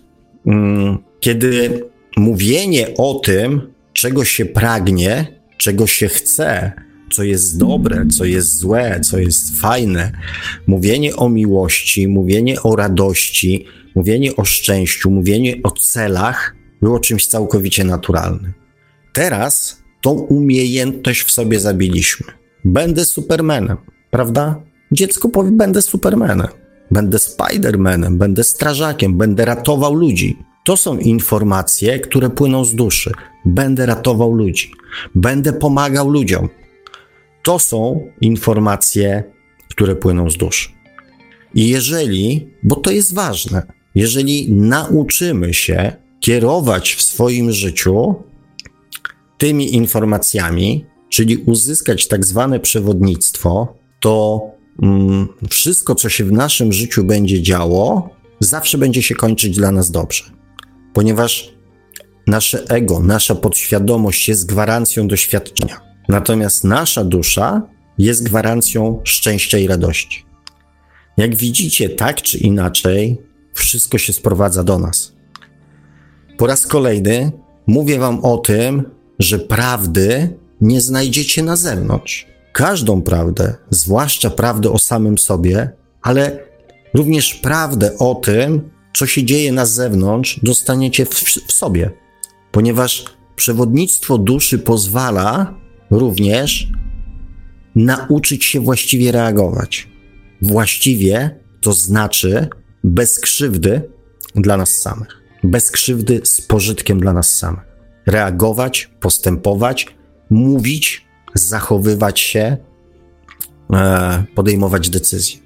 Mm, kiedy mówienie o tym, czego się pragnie, czego się chce, co jest dobre, co jest złe, co jest fajne. Mówienie o miłości, mówienie o radości, mówienie o szczęściu, mówienie o celach było czymś całkowicie naturalnym. Teraz tą umiejętność w sobie zabiliśmy. Będę Supermanem, prawda? Dziecko powie, będę Supermanem, będę Spidermanem, będę strażakiem, będę ratował ludzi. To są informacje, które płyną z duszy. Będę ratował ludzi, będę pomagał ludziom, to są informacje, które płyną z duszy. I jeżeli, bo to jest ważne, jeżeli nauczymy się kierować w swoim życiu tymi informacjami, czyli uzyskać tak zwane przewodnictwo, to mm, wszystko, co się w naszym życiu będzie działo, zawsze będzie się kończyć dla nas dobrze. Ponieważ nasze ego, nasza podświadomość jest gwarancją doświadczenia. Natomiast nasza dusza jest gwarancją szczęścia i radości. Jak widzicie, tak czy inaczej, wszystko się sprowadza do nas. Po raz kolejny mówię Wam o tym, że prawdy nie znajdziecie na zewnątrz. Każdą prawdę, zwłaszcza prawdę o samym sobie, ale również prawdę o tym, co się dzieje na zewnątrz, dostaniecie w, w sobie, ponieważ przewodnictwo duszy pozwala również nauczyć się właściwie reagować. Właściwie to znaczy bez krzywdy dla nas samych, bez krzywdy z pożytkiem dla nas samych. Reagować, postępować, mówić, zachowywać się, e, podejmować decyzje.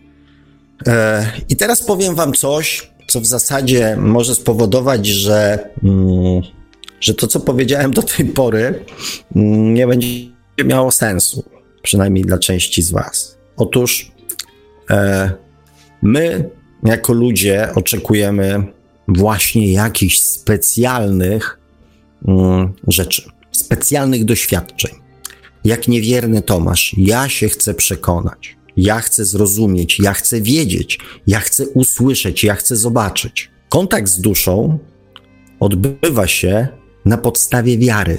E, I teraz powiem Wam coś, co w zasadzie może spowodować, że, mm, że to, co powiedziałem do tej pory, mm, nie będzie miało sensu, przynajmniej dla części z Was. Otóż e, my, jako ludzie, oczekujemy właśnie jakichś specjalnych rzeczy, specjalnych doświadczeń. Jak niewierny Tomasz, ja się chcę przekonać, ja chcę zrozumieć, ja chcę wiedzieć, ja chcę usłyszeć, ja chcę zobaczyć. Kontakt z duszą odbywa się na podstawie wiary,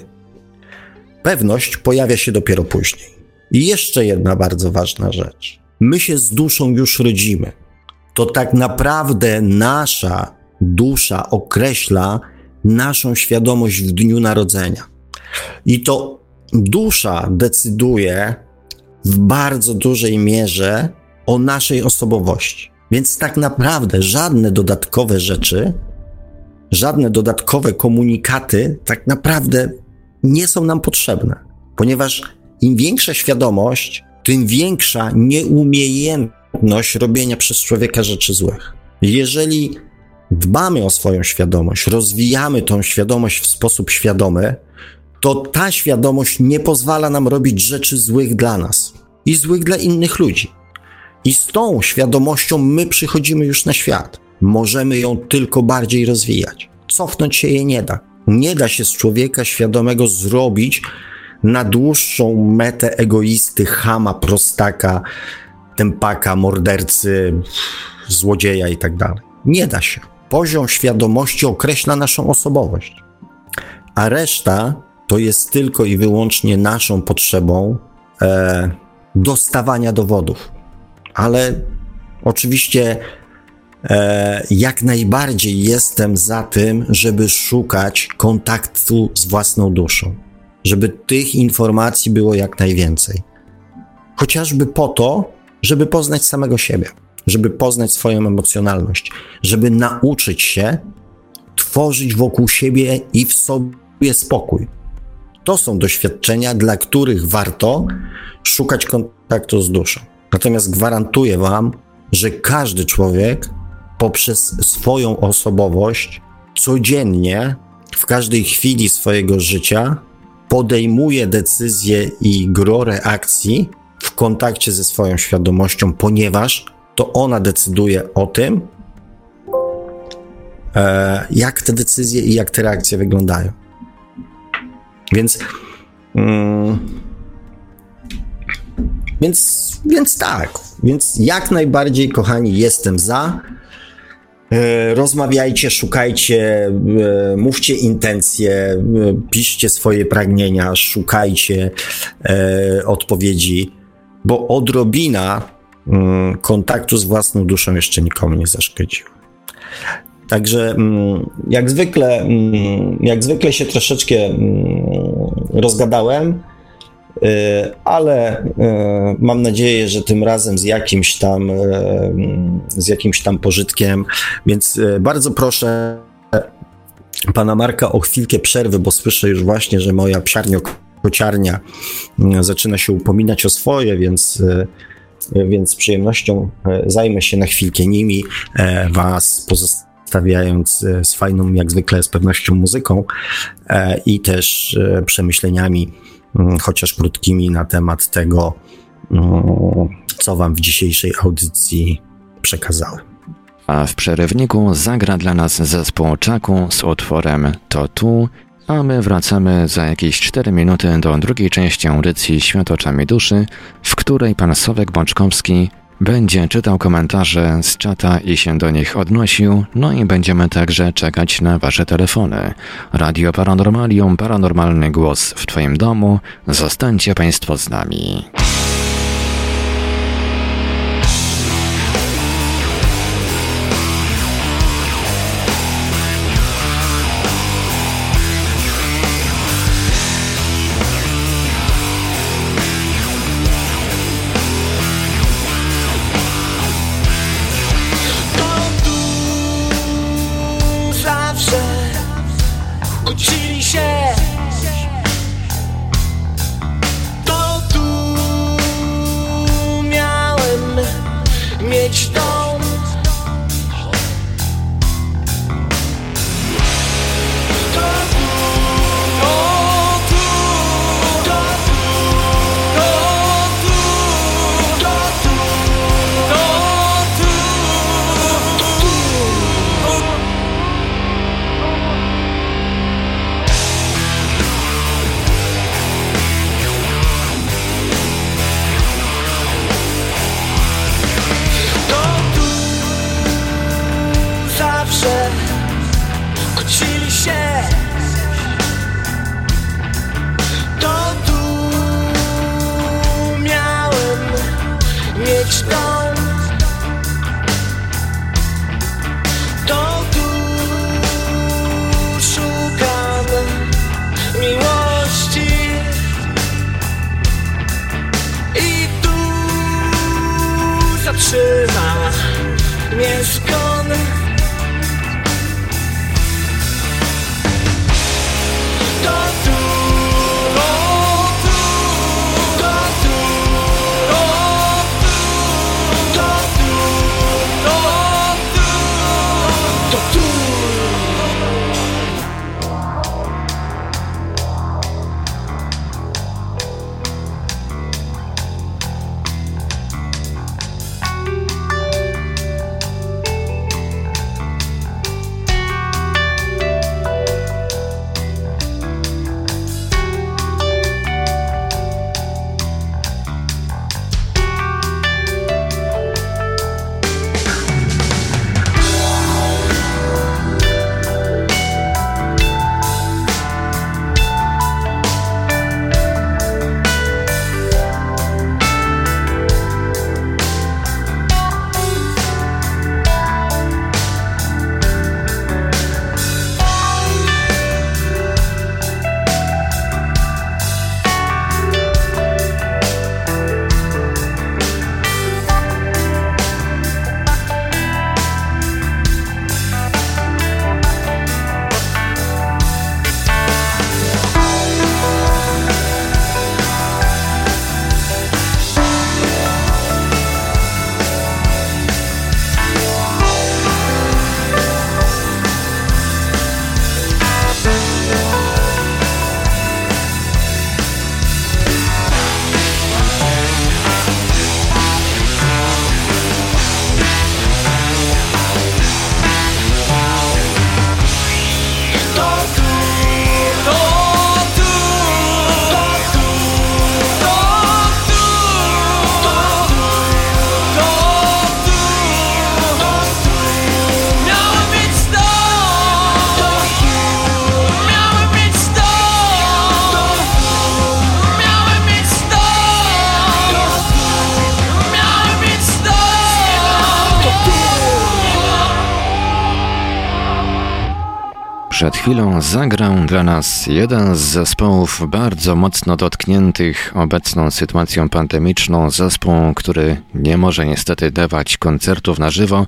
Pewność pojawia się dopiero później. I jeszcze jedna bardzo ważna rzecz. My się z duszą już rodzimy. To tak naprawdę nasza dusza określa naszą świadomość w dniu narodzenia. I to dusza decyduje w bardzo dużej mierze o naszej osobowości. Więc tak naprawdę żadne dodatkowe rzeczy, żadne dodatkowe komunikaty tak naprawdę nie są nam potrzebne, ponieważ im większa świadomość, tym większa nieumiejętność robienia przez człowieka rzeczy złych. Jeżeli dbamy o swoją świadomość, rozwijamy tą świadomość w sposób świadomy, to ta świadomość nie pozwala nam robić rzeczy złych dla nas i złych dla innych ludzi. I z tą świadomością my przychodzimy już na świat. Możemy ją tylko bardziej rozwijać. cofnąć się je nie da. Nie da się z człowieka świadomego zrobić na dłuższą metę egoisty, chama, prostaka, tempaka, mordercy, złodzieja i tak. Nie da się. Poziom świadomości określa naszą osobowość, a reszta to jest tylko i wyłącznie naszą potrzebą e, dostawania dowodów. Ale oczywiście e, jak najbardziej jestem za tym, żeby szukać kontaktu z własną duszą, żeby tych informacji było jak najwięcej. Chociażby po to, żeby poznać samego siebie, żeby poznać swoją emocjonalność, żeby nauczyć się tworzyć wokół siebie i w sobie spokój. To są doświadczenia, dla których warto szukać kontaktu z duszą. Natomiast gwarantuję Wam, że każdy człowiek poprzez swoją osobowość codziennie, w każdej chwili swojego życia podejmuje decyzje i gro reakcji w kontakcie ze swoją świadomością, ponieważ to ona decyduje o tym, e, jak te decyzje i jak te reakcje wyglądają. Więc. Mm, więc, więc tak, więc jak najbardziej, kochani, jestem za. E, rozmawiajcie, szukajcie, e, mówcie intencje, piszcie swoje pragnienia, szukajcie odpowiedzi, bo odrobina kontaktu z własną duszą jeszcze nikomu nie zaszkodziła. Także mm, jak zwykle, mm, jak zwykle się troszeczkę rozgadałem. E, ale e, mam nadzieję, że tym razem z jakimś tam, e, z jakimś tam pożytkiem, więc bardzo proszę pana Marka o chwilkę przerwy, bo słyszę już właśnie, że moja psiarnio kociarnia zaczyna się upominać o swoje, więc więc z przyjemnością zajmę się na chwilkę nimi, was pozostawiając z fajną, jak zwykle, z pewnością muzyką i też przemyśleniami Mm, chociaż krótkimi, na temat tego, mm, co Wam w dzisiejszej audycji przekazałem. A w przerywniku zagra dla nas zespół Czaku z utworem To Tu, a my wracamy za jakieś 4 minuty do drugiej części audycji Świat oczami duszy, w której pan Sławek Bączkowski będzie czytał komentarze z czata i się do nich odnosił, no i będziemy także czekać na Wasze telefony. Radio Paranormalium, paranormalny głos w Twoim domu. Zostańcie Państwo z nami. Chwilą zagrał dla nas jeden z zespołów bardzo mocno dotkniętych obecną sytuacją pandemiczną, zespół, który nie może niestety dawać koncertów na żywo.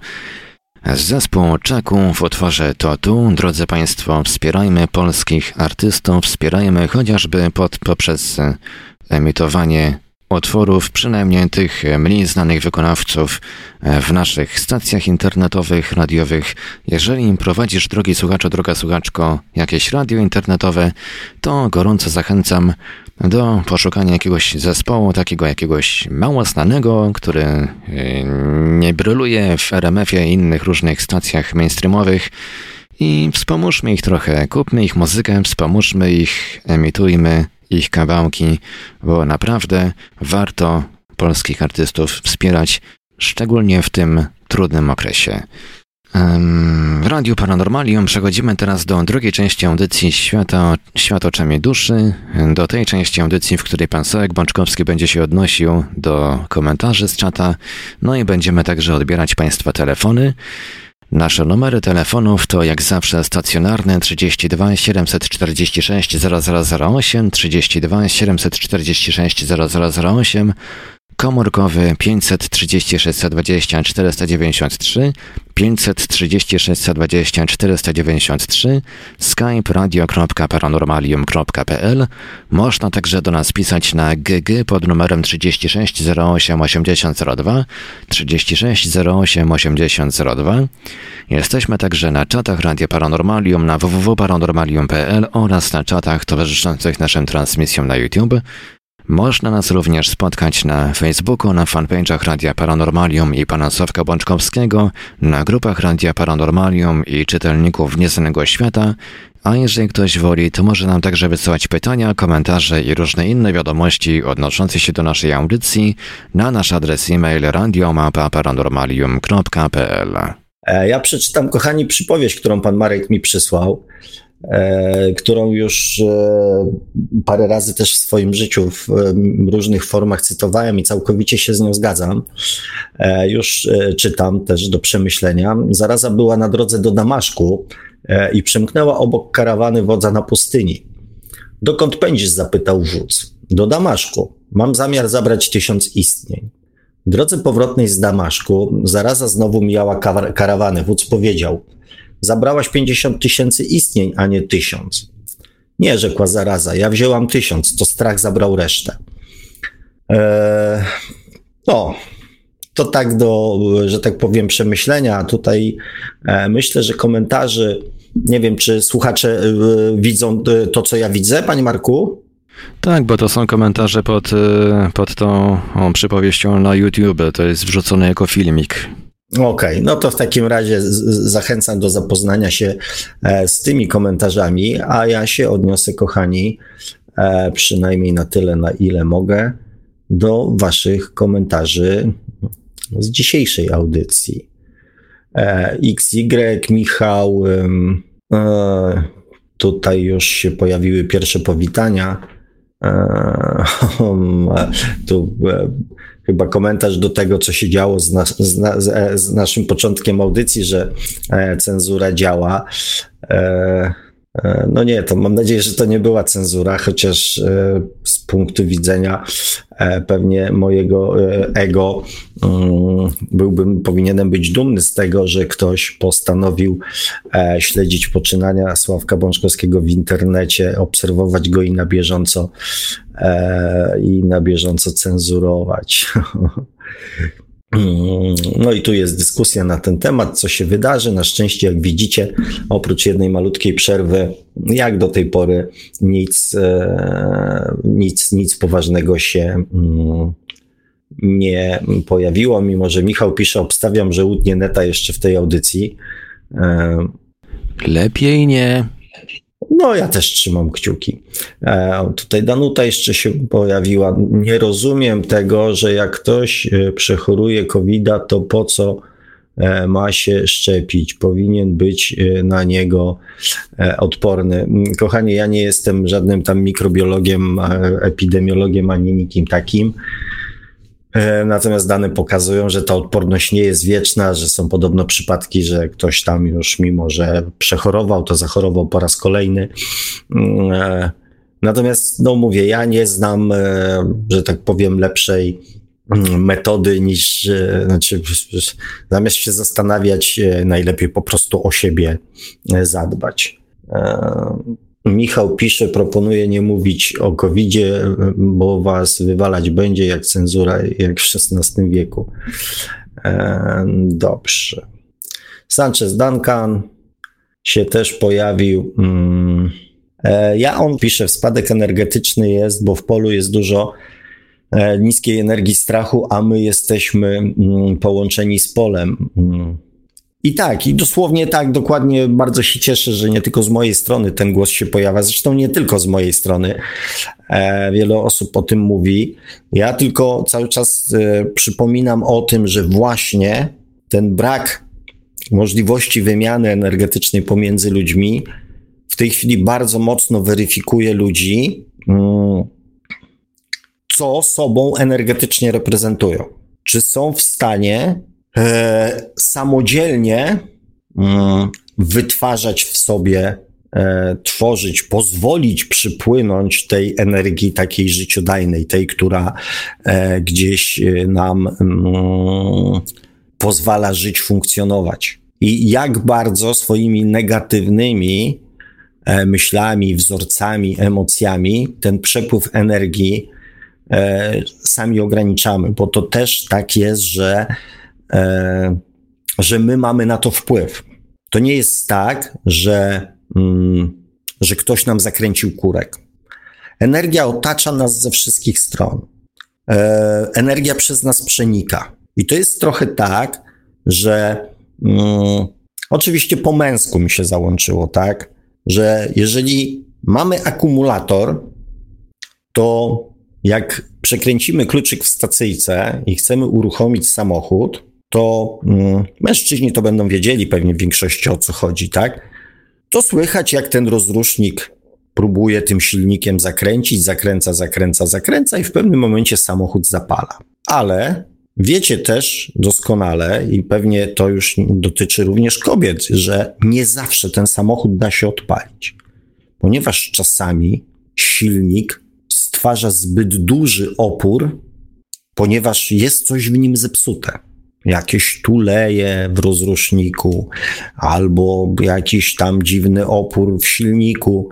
Zespół Czaku w utworze To Tu. Drodzy Państwo, wspierajmy polskich artystów, wspierajmy chociażby pod, poprzez emitowanie utworów, przynajmniej tych mniej znanych wykonawców e, w naszych stacjach internetowych, radiowych. Jeżeli prowadzisz, drogi słuchaczu, droga słuchaczko, jakieś radio internetowe, to gorąco zachęcam do poszukania jakiegoś zespołu, takiego jakiegoś mało znanego, który e, nie bryluje w RMF-ie i innych różnych stacjach mainstreamowych i wspomóżmy ich trochę, kupmy ich muzykę, wspomóżmy ich, emitujmy ich kawałki, bo naprawdę warto polskich artystów wspierać, szczególnie w tym trudnym okresie. W Radiu Paranormalium przechodzimy teraz do drugiej części audycji Świata, Świat oczami duszy, do tej części audycji, w której pan Sołek Bączkowski będzie się odnosił do komentarzy z czata, no i będziemy także odbierać państwa telefony. Nasze numery telefonów to jak zawsze stacjonarne 32 746 0008, 32 746 0008, komórkowy 536 20 493, 536 20 493, skype radio.paranormalium.pl. Można także do nas pisać na GG pod numerem 36 08 8002, 36 08 8002. Jesteśmy także na czatach Radia Paranormalium na www.paranormalium.pl oraz na czatach towarzyszących naszym transmisjom na YouTube. Można nas również spotkać na Facebooku, na fanpage'ach Radia Paranormalium i pana Sławka Bączkowskiego, na grupach Radia Paranormalium i czytelników Nieznanego Świata, a jeżeli ktoś woli, to może nam także wysyłać pytania, komentarze i różne inne wiadomości odnoszące się do naszej audycji na nasz adres e-mail radiomapa.paranormalium.pl e, Ja przeczytam, kochani, przypowieść, którą pan Marek mi przysłał. E, którą już e, parę razy też w swoim życiu w różnych formach cytowałem i całkowicie się z nią zgadzam. E, już czytam też do przemyślenia. Zaraza była na drodze do Damaszku i przemknęła obok karawany wodza na pustyni. Dokąd pędzisz? zapytał wódz. Do Damaszku. Mam zamiar zabrać tysiąc istnień. W drodze powrotnej z Damaszku zaraza znowu mijała karawany. Wódz powiedział – Zabrałaś 50 tysięcy istnień, a nie tysiąc. Nie, rzekła zaraza, ja wzięłam tysiąc, to strach zabrał resztę. Eee, no, to tak do, że tak powiem, przemyślenia. Tutaj e, myślę, że komentarzy, nie wiem, czy słuchacze e, widzą to, co ja widzę, panie Marku? Tak, bo to są komentarze pod, e, pod tą o, przypowieścią na YouTube. To jest wrzucone jako filmik. Okej, okay, no to w takim razie zachęcam do zapoznania się e, z tymi komentarzami, a ja się odniosę, kochani, e, przynajmniej na tyle, na ile mogę, do Waszych komentarzy z dzisiejszej audycji. E, XY, Michał, tutaj już się pojawiły pierwsze powitania. Tu chyba komentarz do tego, co się działo z, nas, z, na, z naszym początkiem audycji, że e, cenzura działa. E, e, no nie, to mam nadzieję, że to nie była cenzura, chociaż e, z punktu widzenia e, pewnie mojego e, ego mm, byłbym, powinienem być dumny z tego, że ktoś postanowił śledzić poczynania Sławka Bączkowskiego w internecie, obserwować go i na bieżąco i na bieżąco cenzurować. No i tu jest dyskusja na ten temat, co się wydarzy. Na szczęście, jak widzicie, oprócz jednej malutkiej przerwy, jak do tej pory nic, e, nic, nic poważnego się mm, nie pojawiło, mimo że Michał pisze, obstawiam, że łudnie neta jeszcze w tej audycji. E, Lepiej nie. No, ja też trzymam kciuki. E, tutaj Danuta jeszcze się pojawiła. Nie rozumiem tego, że jak ktoś e, przechoruje covid to po co e, ma się szczepić? Powinien być na niego odporny. Kochanie, ja nie jestem żadnym tam mikrobiologiem, epidemiologiem ani nikim takim. E, natomiast dane pokazują, że ta odporność nie jest wieczna, że są podobno przypadki, że ktoś tam już, mimo że przechorował, to zachorował po raz kolejny. Mm, e, natomiast, no mówię, ja nie znam, e, że tak powiem, lepszej mm, metody niż, znaczy, zamiast się zastanawiać, najlepiej po prostu o siebie zadbać. Michał pisze, proponuje nie mówić o covid bo was wywalać będzie jak cenzura, jak w XVI wieku. E, dobrze. Sanchez Duncan się też pojawił. Mm. E, ja on pisze, spadek energetyczny jest, bo w polu jest dużo e, niskiej energii strachu, a my jesteśmy mm, połączeni z polem. I tak, i dosłownie tak, dokładnie bardzo się cieszę, że nie tylko z mojej strony ten głos się pojawia. Zresztą nie tylko z mojej strony. E, wiele osób o tym mówi. Ja tylko cały czas e, przypominam o tym, że właśnie ten brak możliwości wymiany energetycznej pomiędzy ludźmi w tej chwili bardzo mocno weryfikuje ludzi, mm, co sobą energetycznie reprezentują. Czy są w stanie samodzielnie mm, wytwarzać w sobie, e, tworzyć, pozwolić przypłynąć tej energii takiej życiodajnej, tej, która e, gdzieś e, nam mm, pozwala żyć, funkcjonować. I jak bardzo swoimi negatywnymi e, myślami, wzorcami, emocjami ten przepływ energii e, sami ograniczamy, bo to też tak jest, że E, że my mamy na to wpływ. To nie jest tak, że, mm, że ktoś nam zakręcił kurek. Energia otacza nas ze wszystkich stron. E, energia przez nas przenika. I to jest trochę tak, że mm, oczywiście po męsku mi się załączyło, tak, że jeżeli mamy akumulator, to jak przekręcimy kluczyk w stacyjce i chcemy uruchomić samochód, to mm, mężczyźni to będą wiedzieli pewnie w większości o co chodzi, tak? To słychać, jak ten rozrusznik próbuje tym silnikiem zakręcić, zakręca, zakręca, zakręca i w pewnym momencie samochód zapala. Ale wiecie też doskonale, i pewnie to już dotyczy również kobiet, że nie zawsze ten samochód da się odpalić, ponieważ czasami silnik stwarza zbyt duży opór, ponieważ jest coś w nim zepsute jakieś tuleje w rozruszniku, albo jakiś tam dziwny opór w silniku,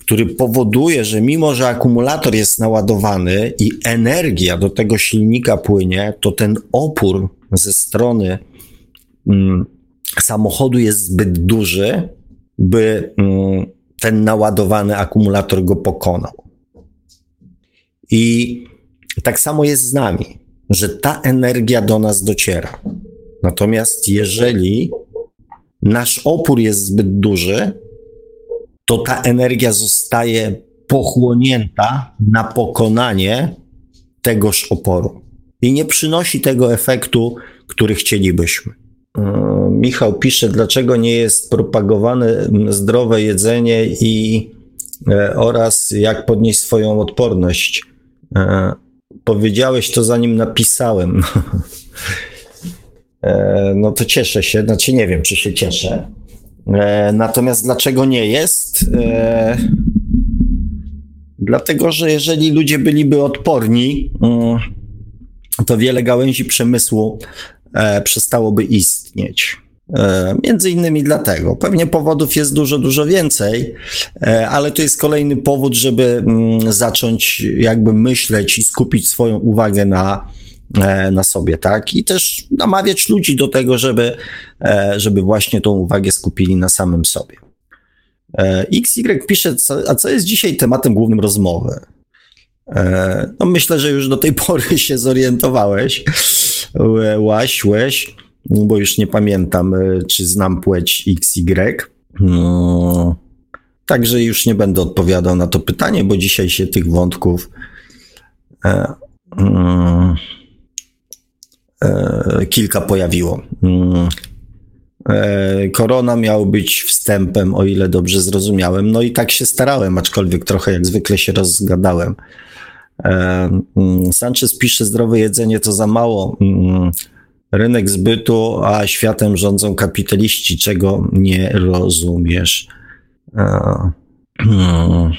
który powoduje, że mimo, że akumulator jest naładowany i energia do tego silnika płynie, to ten opór ze strony mm, samochodu jest zbyt duży, by mm, ten naładowany akumulator go pokonał. I tak samo jest z nami że ta energia do nas dociera. Natomiast jeżeli nasz opór jest zbyt duży, to ta energia zostaje pochłonięta na pokonanie tegoż oporu i nie przynosi tego efektu, który chcielibyśmy. E, Michał pisze, dlaczego nie jest propagowane zdrowe jedzenie i e, oraz jak podnieść swoją odporność. Powiedziałeś to zanim napisałem. E, no to cieszę się, znaczy nie wiem, czy się cieszę. E, natomiast dlaczego nie jest? E, dlatego, że jeżeli ludzie byliby odporni, mm, to wiele gałęzi przemysłu przestałoby istnieć. E, między innymi dlatego. Pewnie powodów jest dużo, dużo więcej, e, ale to jest kolejny powód, żeby mm, zacząć jakby myśleć i skupić swoją uwagę na, e, na sobie, tak? I też namawiać ludzi do tego, żeby, żeby właśnie tą uwagę skupili na samym sobie. XY pisze, a co jest dzisiaj tematem głównym rozmowy? No myślę, że już do tej pory się zorientowałeś, łaś, łeś bo już nie pamiętam, e, czy znam płeć XY. No, także już nie będę odpowiadał na to pytanie, bo dzisiaj się tych wątków e, mm, e, kilka pojawiło. Mm, e, korona miał być wstępem, o ile dobrze zrozumiałem. No i tak się starałem, aczkolwiek trochę jak zwykle się rozgadałem. Mm, Sanchez pisze, zdrowe jedzenie to za mało. Rynek zbytu, a światem rządzą kapitaliści, czego nie rozumiesz. Hmm.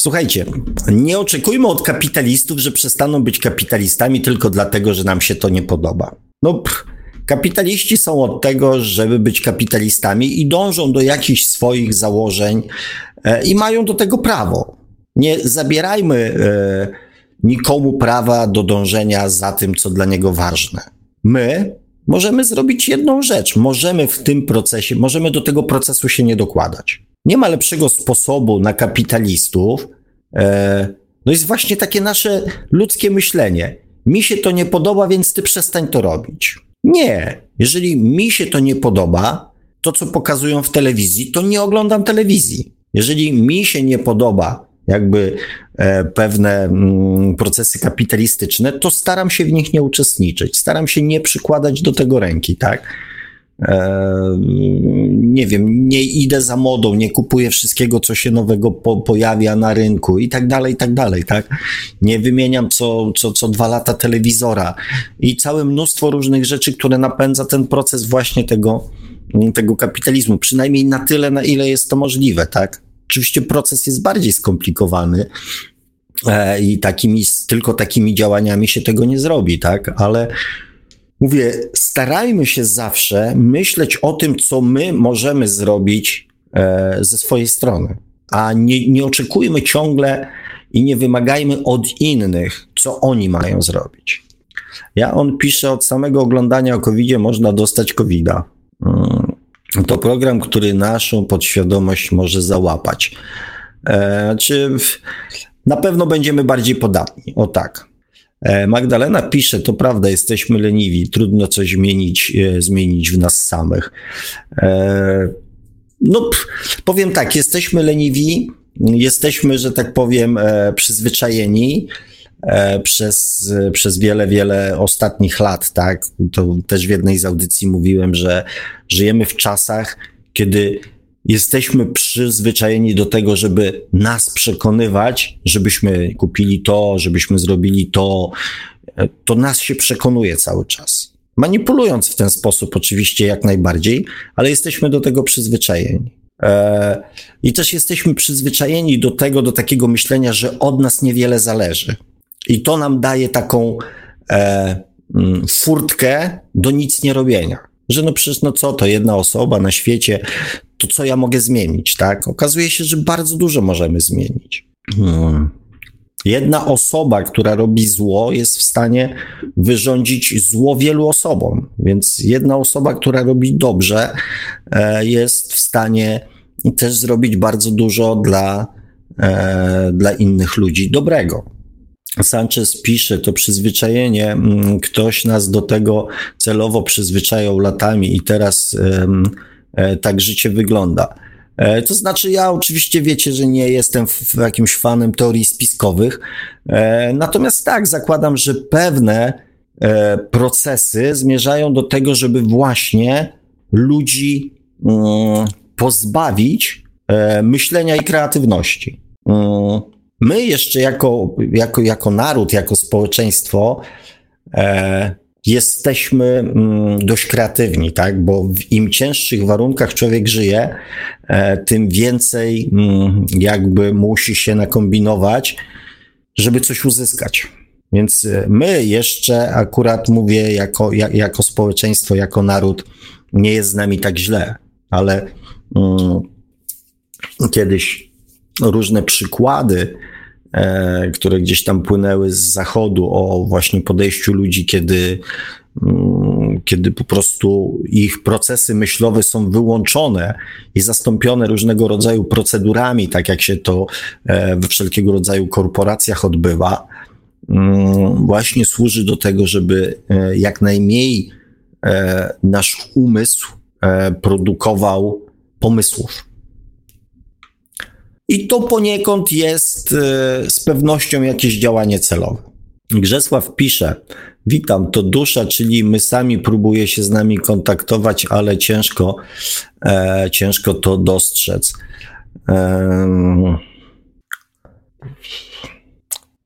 Słuchajcie, nie oczekujmy od kapitalistów, że przestaną być kapitalistami tylko dlatego, że nam się to nie podoba. No, pff, kapitaliści są od tego, żeby być kapitalistami i dążą do jakichś swoich założeń e, i mają do tego prawo. Nie zabierajmy e, nikomu prawa do dążenia za tym, co dla niego ważne. My możemy zrobić jedną rzecz. Możemy w tym procesie, możemy do tego procesu się nie dokładać. Nie ma lepszego sposobu na kapitalistów. E, no jest właśnie takie nasze ludzkie myślenie. Mi się to nie podoba, więc ty przestań to robić. Nie. Jeżeli mi się to nie podoba, to co pokazują w telewizji, to nie oglądam telewizji. Jeżeli mi się nie podoba jakby e, pewne mm, procesy kapitalistyczne, to staram się w nich nie uczestniczyć. Staram się nie przykładać do tego ręki, tak? E, nie wiem, nie idę za modą, nie kupuję wszystkiego, co się nowego po, pojawia na rynku i tak dalej, i tak dalej, tak? Nie wymieniam co, co, co dwa lata telewizora i całe mnóstwo różnych rzeczy, które napędza ten proces właśnie tego, tego kapitalizmu, przynajmniej na tyle, na ile jest to możliwe, tak? Oczywiście proces jest bardziej skomplikowany, e, i takimi, tylko takimi działaniami się tego nie zrobi, tak? Ale Mówię, starajmy się zawsze myśleć o tym, co my możemy zrobić e, ze swojej strony, a nie, nie oczekujmy ciągle i nie wymagajmy od innych, co oni mają zrobić. Ja on pisze, od samego oglądania o covid można dostać COVID-a. Mm, to program, który naszą podświadomość może załapać. E, czy na pewno będziemy bardziej podatni, o tak. E, Magdalena pisze, to prawda, jesteśmy leniwi, trudno coś zmienić, e, zmienić w nas samych. E, no, powiem tak, jesteśmy leniwi, jesteśmy, że tak powiem, przyzwyczajeni przez, przez wiele, wiele ostatnich lat, tak? To też w jednej z audycji mówiłem, że żyjemy w czasach, kiedy jesteśmy przyzwyczajeni do tego, żeby nas przekonywać, żebyśmy kupili to, żebyśmy zrobili to, to nas się przekonuje cały czas. Manipulując w ten sposób, oczywiście, jak najbardziej, ale jesteśmy do tego przyzwyczajeni. E, I też jesteśmy przyzwyczajeni do tego, do takiego myślenia, że od nas niewiele zależy. I to nam daje taką e, mm, furtkę do nic nie robienia że no przecież no co to, jedna osoba na świecie, to co ja mogę zmienić, tak? Okazuje się, że bardzo dużo możemy zmienić. Hmm. Jedna osoba, która robi zło, jest w stanie wyrządzić zło wielu osobom, więc jedna osoba, która robi dobrze, e, jest w stanie też zrobić bardzo dużo dla, e, dla innych ludzi dobrego. Sanchez pisze, to przyzwyczajenie, mm, ktoś nas do tego celowo przyzwyczajał latami i teraz e, tak życie wygląda. E, to znaczy, ja oczywiście wiecie, że nie jestem jakimś fanem teorii spiskowych, e, natomiast tak, zakładam, że pewne procesy zmierzają do tego, żeby właśnie ludzi mm, pozbawić myślenia i kreatywności. My jeszcze jako, jako, jako naród, jako społeczeństwo e, jesteśmy mm, dość kreatywni, tak? Bo w im cięższych warunkach człowiek żyje, e, tym więcej mm, jakby musi się nakombinować, żeby coś uzyskać. Więc e, my jeszcze, akurat mówię, jako, jako społeczeństwo, jako naród, nie jest z nami tak źle, ale mm, kiedyś różne przykłady, które gdzieś tam płynęły z zachodu o właśnie podejściu ludzi, kiedy, mm, kiedy po prostu ich procesy myślowe są wyłączone i zastąpione różnego rodzaju procedurami, tak jak się to e, we wszelkiego rodzaju korporacjach odbywa, mm, właśnie służy do tego, żeby e, jak najmniej nasz umysł produkował pomysłów. I to poniekąd jest e, z pewnością jakieś działanie celowe. Grzesław pisze, witam, to dusza, czyli my sami próbuje się z nami kontaktować, ale ciężko, e, ciężko to dostrzec.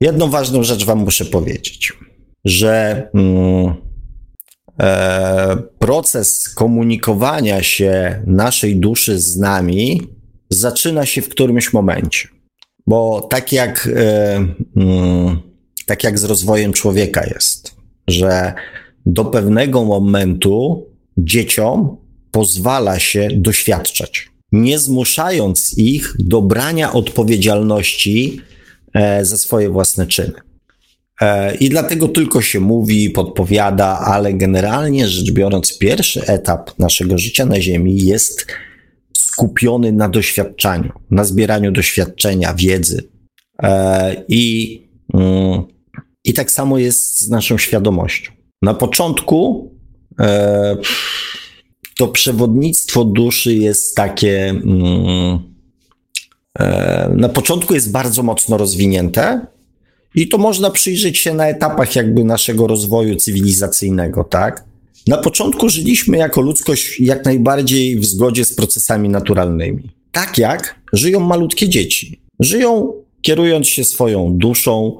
Jedną ważną rzecz Wam muszę powiedzieć, że mm, e, proces komunikowania się naszej duszy z nami zaczyna się w którymś momencie. Bo tak jak, e, mm, tak jak z rozwojem człowieka jest, że do pewnego momentu dzieciom pozwala się doświadczać, nie zmuszając ich do brania odpowiedzialności e, za swoje własne czyny. E, I dlatego tylko się mówi, podpowiada, ale generalnie rzecz biorąc, pierwszy etap naszego życia na Ziemi jest skupiony na doświadczaniu, na zbieraniu doświadczenia, wiedzy. E, I, mm, i tak samo jest z naszą świadomością. Na początku e, to przewodnictwo duszy jest takie. Mm, e, na początku jest bardzo mocno rozwinięte, i to można przyjrzeć się na etapach jakby naszego rozwoju cywilizacyjnego, tak? Na początku żyliśmy jako ludzkość jak najbardziej w zgodzie z procesami naturalnymi. Tak jak żyją malutkie dzieci. Żyją kierując się swoją duszą,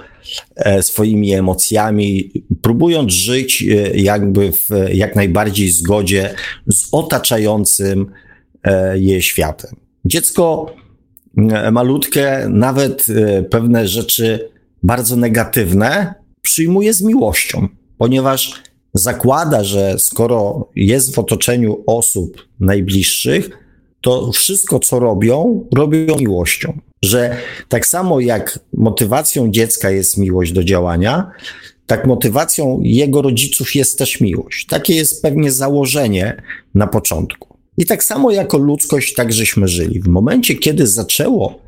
e, swoimi emocjami, próbując żyć e, jakby w jak najbardziej zgodzie z otaczającym e, je światem. Dziecko malutkie nawet pewne rzeczy bardzo negatywne przyjmuje z miłością, ponieważ zakłada, że skoro jest w otoczeniu osób najbliższych, to wszystko, co robią, robią miłością. Że tak samo jak motywacją dziecka jest miłość do działania, tak motywacją jego rodziców jest też miłość. Takie jest pewnie założenie na początku. I tak samo jako ludzkość, tak żeśmy żyli. W momencie, kiedy zaczęło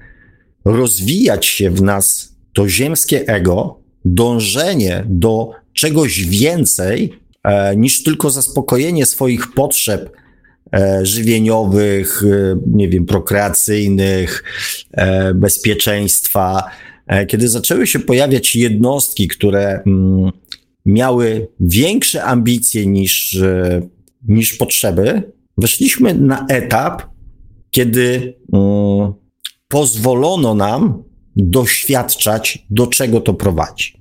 rozwijać się w nas to ziemskie ego, dążenie do czegoś więcej e, niż tylko zaspokojenie swoich potrzeb e, żywieniowych, e, nie wiem, prokreacyjnych, bezpieczeństwa. Kiedy zaczęły się pojawiać jednostki, które mm, miały większe ambicje niż, niż potrzeby, weszliśmy na etap, kiedy mm, pozwolono nam doświadczać, do czego to prowadzi.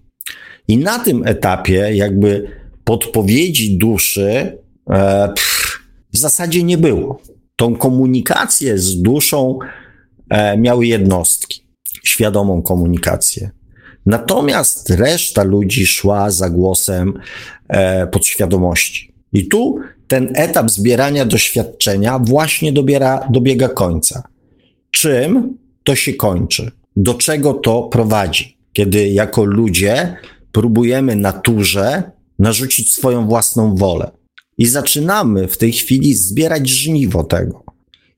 I na tym etapie, jakby podpowiedzi duszy, e, pff, w zasadzie nie było. Tą komunikację z duszą e, miały jednostki, świadomą komunikację. Natomiast reszta ludzi szła za głosem e, podświadomości. I tu ten etap zbierania doświadczenia właśnie dobiera, dobiega końca. Czym to się kończy? do czego to prowadzi, kiedy jako ludzie próbujemy naturze narzucić swoją własną wolę. I zaczynamy w tej chwili zbierać żniwo tego.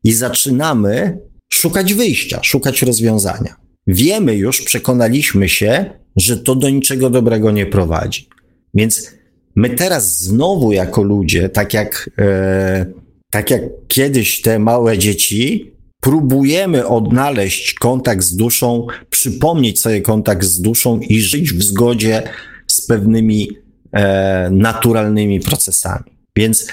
I zaczynamy szukać wyjścia, szukać rozwiązania. Wiemy już, przekonaliśmy się, że to do niczego dobrego nie prowadzi. Więc my teraz znowu jako ludzie, tak jak, e, tak jak kiedyś te małe dzieci, próbujemy odnaleźć kontakt z duszą, przypomnieć sobie kontakt z duszą i żyć w zgodzie z pewnymi e, naturalnymi procesami. Więc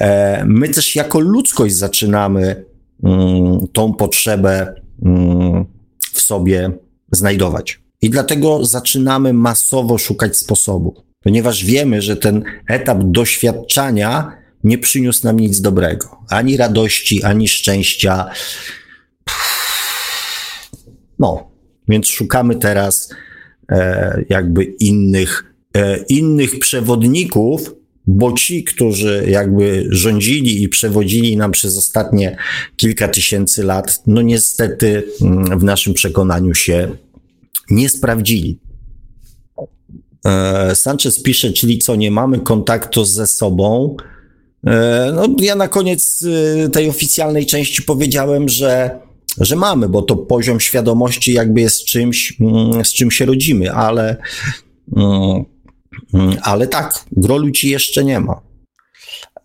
e, my też jako ludzkość zaczynamy mm, tą potrzebę mm, w sobie znajdować. I dlatego zaczynamy masowo szukać sposobu, ponieważ wiemy, że ten etap doświadczania nie przyniósł nam nic dobrego. Ani radości, ani szczęścia. No, więc szukamy teraz e, jakby innych, e, innych przewodników, bo ci, którzy jakby rządzili i przewodzili nam przez ostatnie kilka tysięcy lat, no niestety mm, w naszym przekonaniu się nie sprawdzili. E, Sanchez pisze, czyli co, nie mamy kontaktu ze sobą, no, ja na koniec y, tej oficjalnej części powiedziałem, że, że mamy, bo to poziom świadomości jakby jest czymś, mm, z czym się rodzimy, ale, mm, mm, ale tak, gro ludzi jeszcze nie ma.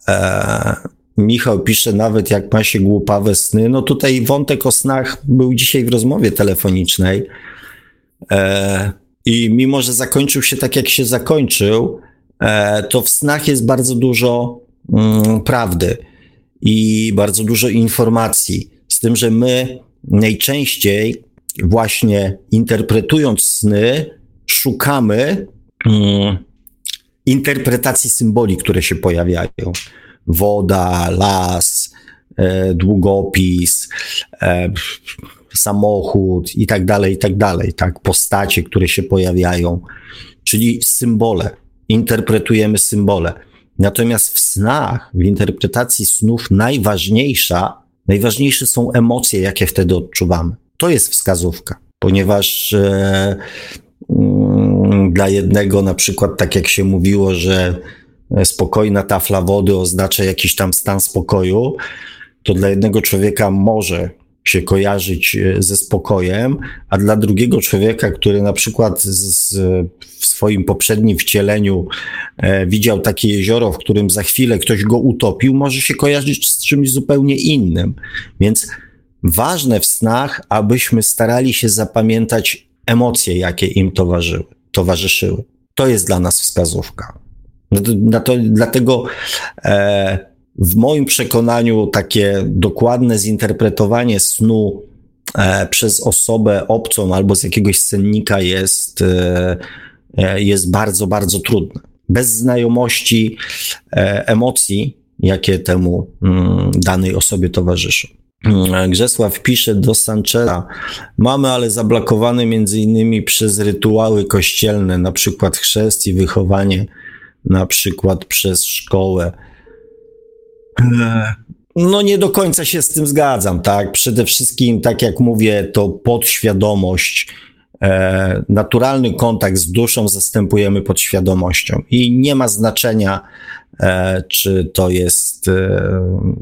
E, Michał pisze nawet, jak ma się głupawe sny. No tutaj wątek o snach był dzisiaj w rozmowie telefonicznej. E, I mimo, że zakończył się tak, jak się zakończył, to w snach jest bardzo dużo prawdy i bardzo dużo informacji. Z tym, że my najczęściej właśnie interpretując sny, szukamy mm, interpretacji symboli, które się pojawiają. Woda, las, e, długopis, e, samochód i tak dalej, i tak dalej, tak? Postacie, które się pojawiają, czyli symbole. Interpretujemy symbole. Natomiast w snach, w interpretacji snów najważniejsza, najważniejsze są emocje, jakie wtedy odczuwamy. To jest wskazówka, ponieważ e, mm, dla jednego na przykład, tak jak się mówiło, że spokojna tafla wody oznacza jakiś tam stan spokoju, to dla jednego człowieka może się kojarzyć e, ze spokojem, a dla drugiego człowieka, który na przykład z, w swoim poprzednim wcieleniu e, widział takie jezioro, w którym za chwilę ktoś go utopił, może się kojarzyć z czymś zupełnie innym. Więc ważne w snach, abyśmy starali się zapamiętać emocje, jakie im towarzyszyły. towarzyszyły. To jest dla nas wskazówka. Na to, dlatego e, w moim przekonaniu takie dokładne zinterpretowanie snu e, przez osobę obcą albo z jakiegoś sennika jest, e, e, jest bardzo, bardzo trudne. Bez znajomości emocji, jakie temu mm, danej osobie towarzyszą. Mm, Grzesław pisze do Sancheza, mamy ale zablokowane między innymi przez rytuały kościelne, na przykład chrzest i wychowanie, na przykład przez szkołę. No nie do końca się z tym zgadzam, tak? Przede wszystkim, tak jak mówię, to podświadomość, e, naturalny kontakt z duszą zastępujemy podświadomością i nie ma znaczenia, e, czy to jest e,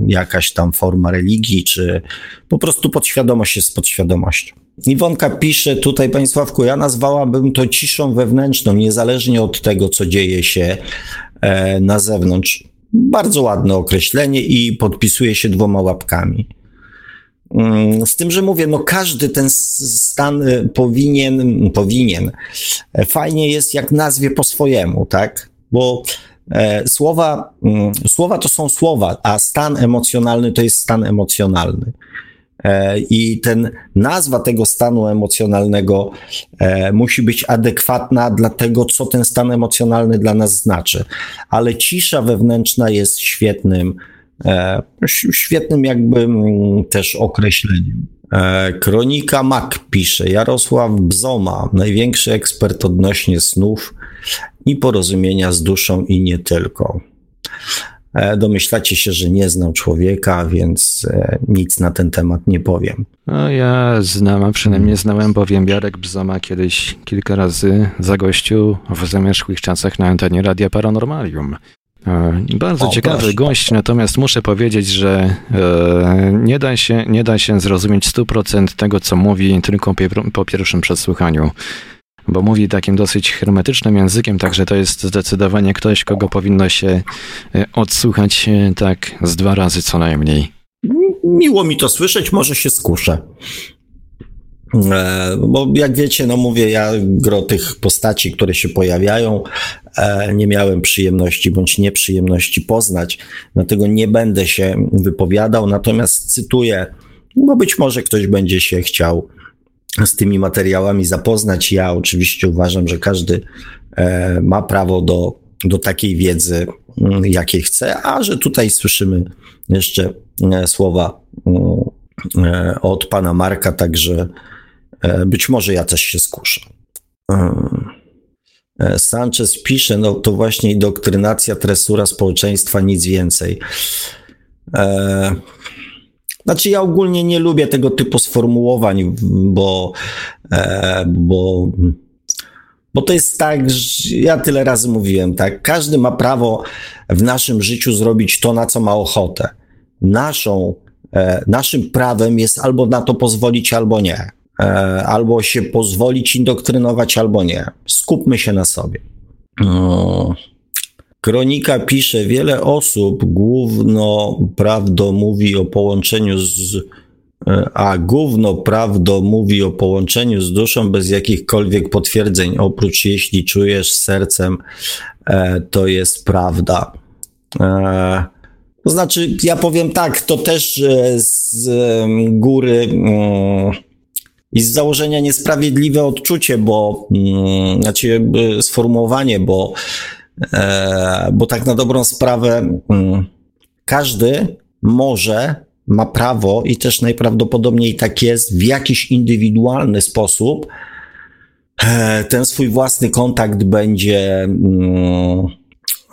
jakaś tam forma religii, czy po prostu podświadomość jest podświadomością. Iwonka pisze tutaj, Panie Sławku, ja nazwałabym to ciszą wewnętrzną, niezależnie od tego, co dzieje się na zewnątrz. Bardzo ładne określenie i podpisuje się dwoma łapkami. Mm, z tym, że mówię, no każdy ten stan y, powinien, powinien. E, fajnie jest, jak nazwie po swojemu, tak? Bo e, słowa, mm, słowa to są słowa, a stan emocjonalny to jest stan emocjonalny. E, I ten nazwa tego stanu emocjonalnego e, musi być adekwatna dla tego, co ten stan emocjonalny dla nas znaczy. Ale cisza wewnętrzna jest świetnym, e, świetnym jakby mm, też określeniem. Kronika Mak pisze, Jarosław Bzoma, największy ekspert odnośnie snów i porozumienia z duszą i nie tylko. E, domyślacie się, że nie znam człowieka, więc e, nic na ten temat nie powiem. No, ja znam, a przynajmniej znałem, bowiem Jarek Bzoma kiedyś kilka razy zagościł w zamierzchłych czasach na antenie Radia Paranormalium. E, bardzo o, ciekawy proszę. gość, natomiast muszę powiedzieć, że e, nie, da się, nie da się zrozumieć 100% tego, co mówi tylko po pierwszym przesłuchaniu bo mówi takim dosyć hermetycznym językiem, także to jest zdecydowanie ktoś, kogo powinno się e, odsłuchać e, tak z dwa razy co najmniej. Miło mi to słyszeć, może się skuszę. E, bo jak wiecie, no mówię, ja gro tych postaci, które się pojawiają, nie miałem przyjemności bądź nieprzyjemności poznać, dlatego nie będę się wypowiadał, natomiast cytuję, bo być może ktoś będzie się chciał z tymi materiałami zapoznać. Ja oczywiście uważam, że każdy e, ma prawo do, do takiej wiedzy, mm, jakiej chce, a że tutaj słyszymy jeszcze e, słowa mm, e, od pana Marka, także być może ja też się skuszę. Sanchez pisze, no to właśnie doktrynacja, tresura społeczeństwa, nic więcej. Znaczy, ja ogólnie nie lubię tego typu sformułowań, bo, e, bo, bo to jest tak, że ja tyle razy mówiłem, tak? Każdy ma prawo w naszym życiu zrobić to, na co ma ochotę. Naszą, e, naszym prawem jest albo na to pozwolić, albo nie. E, albo się pozwolić indoktrynować, albo nie. Skupmy się na sobie. No. Kronika pisze, wiele osób główno prawdo mówi o połączeniu z e, a gówno prawdo mówi o połączeniu z duszą bez jakichkolwiek potwierdzeń, oprócz jeśli czujesz sercem, e, to jest prawda. E, to znaczy, ja powiem tak, to też z góry mm, i z założenia niesprawiedliwe odczucie, bo mm, znaczy sformułowanie, bo, bo tak na dobrą sprawę mm, każdy może, ma prawo i też najprawdopodobniej tak jest, w jakiś indywidualny sposób e, ten swój własny kontakt będzie, mm,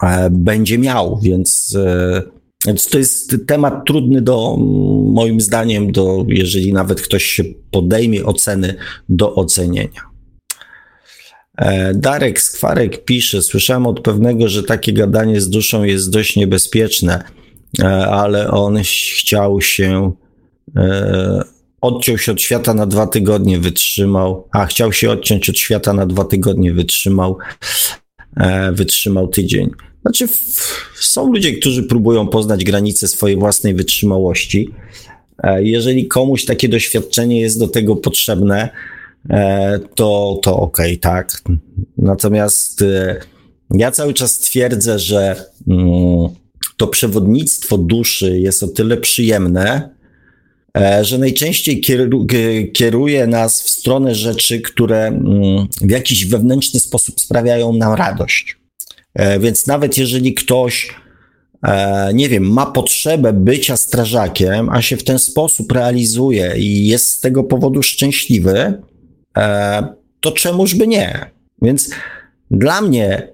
e, będzie miał, więc e, więc to jest temat trudny do, moim zdaniem, do, jeżeli nawet ktoś się podejmie oceny, do ocenienia. E, Darek Skwarek pisze, słyszałem od pewnego, że takie gadanie z duszą jest dość niebezpieczne, e, ale on chciał się, e, odciął się od świata na dwa tygodnie, wytrzymał, a chciał się odciąć od świata na dwa tygodnie, wytrzymał, wytrzymał tydzień. Znaczy, są ludzie, którzy próbują poznać granice swojej własnej wytrzymałości. Jeżeli komuś takie doświadczenie jest do tego potrzebne, to, to okej, okay, tak. Natomiast e, ja cały czas twierdzę, że mm, to przewodnictwo duszy jest o tyle przyjemne, że najczęściej kieruje nas w stronę rzeczy, które mm, w jakiś wewnętrzny sposób sprawiają nam radość. E, więc nawet jeżeli ktoś, e, nie wiem, ma potrzebę bycia strażakiem, a się w ten sposób realizuje i jest z tego powodu szczęśliwy, e, to czemuż by nie? Więc dla mnie,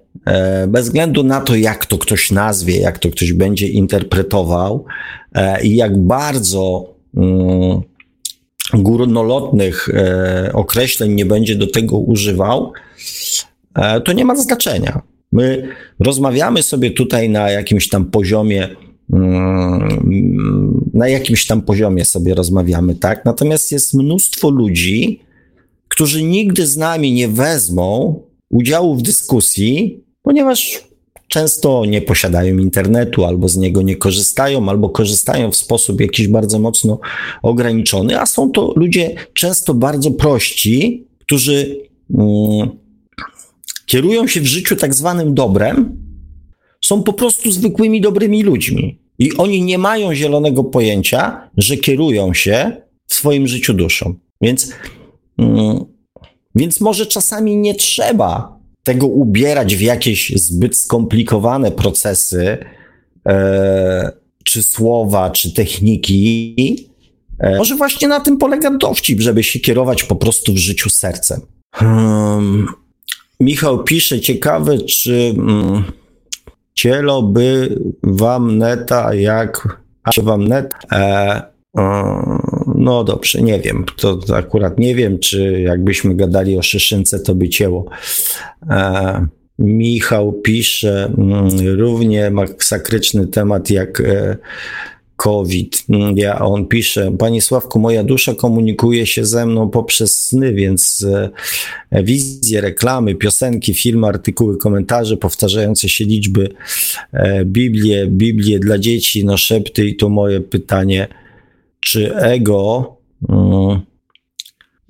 bez względu na to, jak to ktoś nazwie, jak to ktoś będzie interpretował i jak bardzo mm, górnolotnych określeń nie będzie do tego używał, to nie ma znaczenia. My rozmawiamy sobie tutaj na jakimś tam poziomie, mm, na jakimś tam poziomie sobie rozmawiamy, tak? Natomiast jest mnóstwo ludzi, którzy nigdy z nami nie wezmą udziału w dyskusji, ponieważ często nie posiadają internetu, albo z niego nie korzystają, albo korzystają w sposób jakiś bardzo mocno ograniczony, a są to ludzie często bardzo prości, którzy mm, kierują się w życiu tak zwanym dobrem, są po prostu zwykłymi dobrymi ludźmi. I oni nie mają zielonego pojęcia, że kierują się w swoim życiu duszą. Więc, więc może czasami nie trzeba tego ubierać w jakieś zbyt skomplikowane procesy, e, czy słowa, czy techniki. E, może właśnie na tym polega dowcip, żeby się kierować po prostu w życiu sercem. Hmm. Michał pisze, ciekawe, czy mm, cielo by wam neta, jak a wam net. E, no dobrze, nie wiem. To, akurat nie wiem, czy jakbyśmy gadali o szyszynce, to by cięło. E, Michał pisze, mm, równie masakryczny temat jak e, COVID. Ja, on pisze, Panie Sławku, moja dusza komunikuje się ze mną poprzez sny, więc e, wizje, reklamy, piosenki, filmy, artykuły, komentarze, powtarzające się liczby, Biblię, Biblię dla dzieci, no szepty i to moje pytanie, czy ego mm,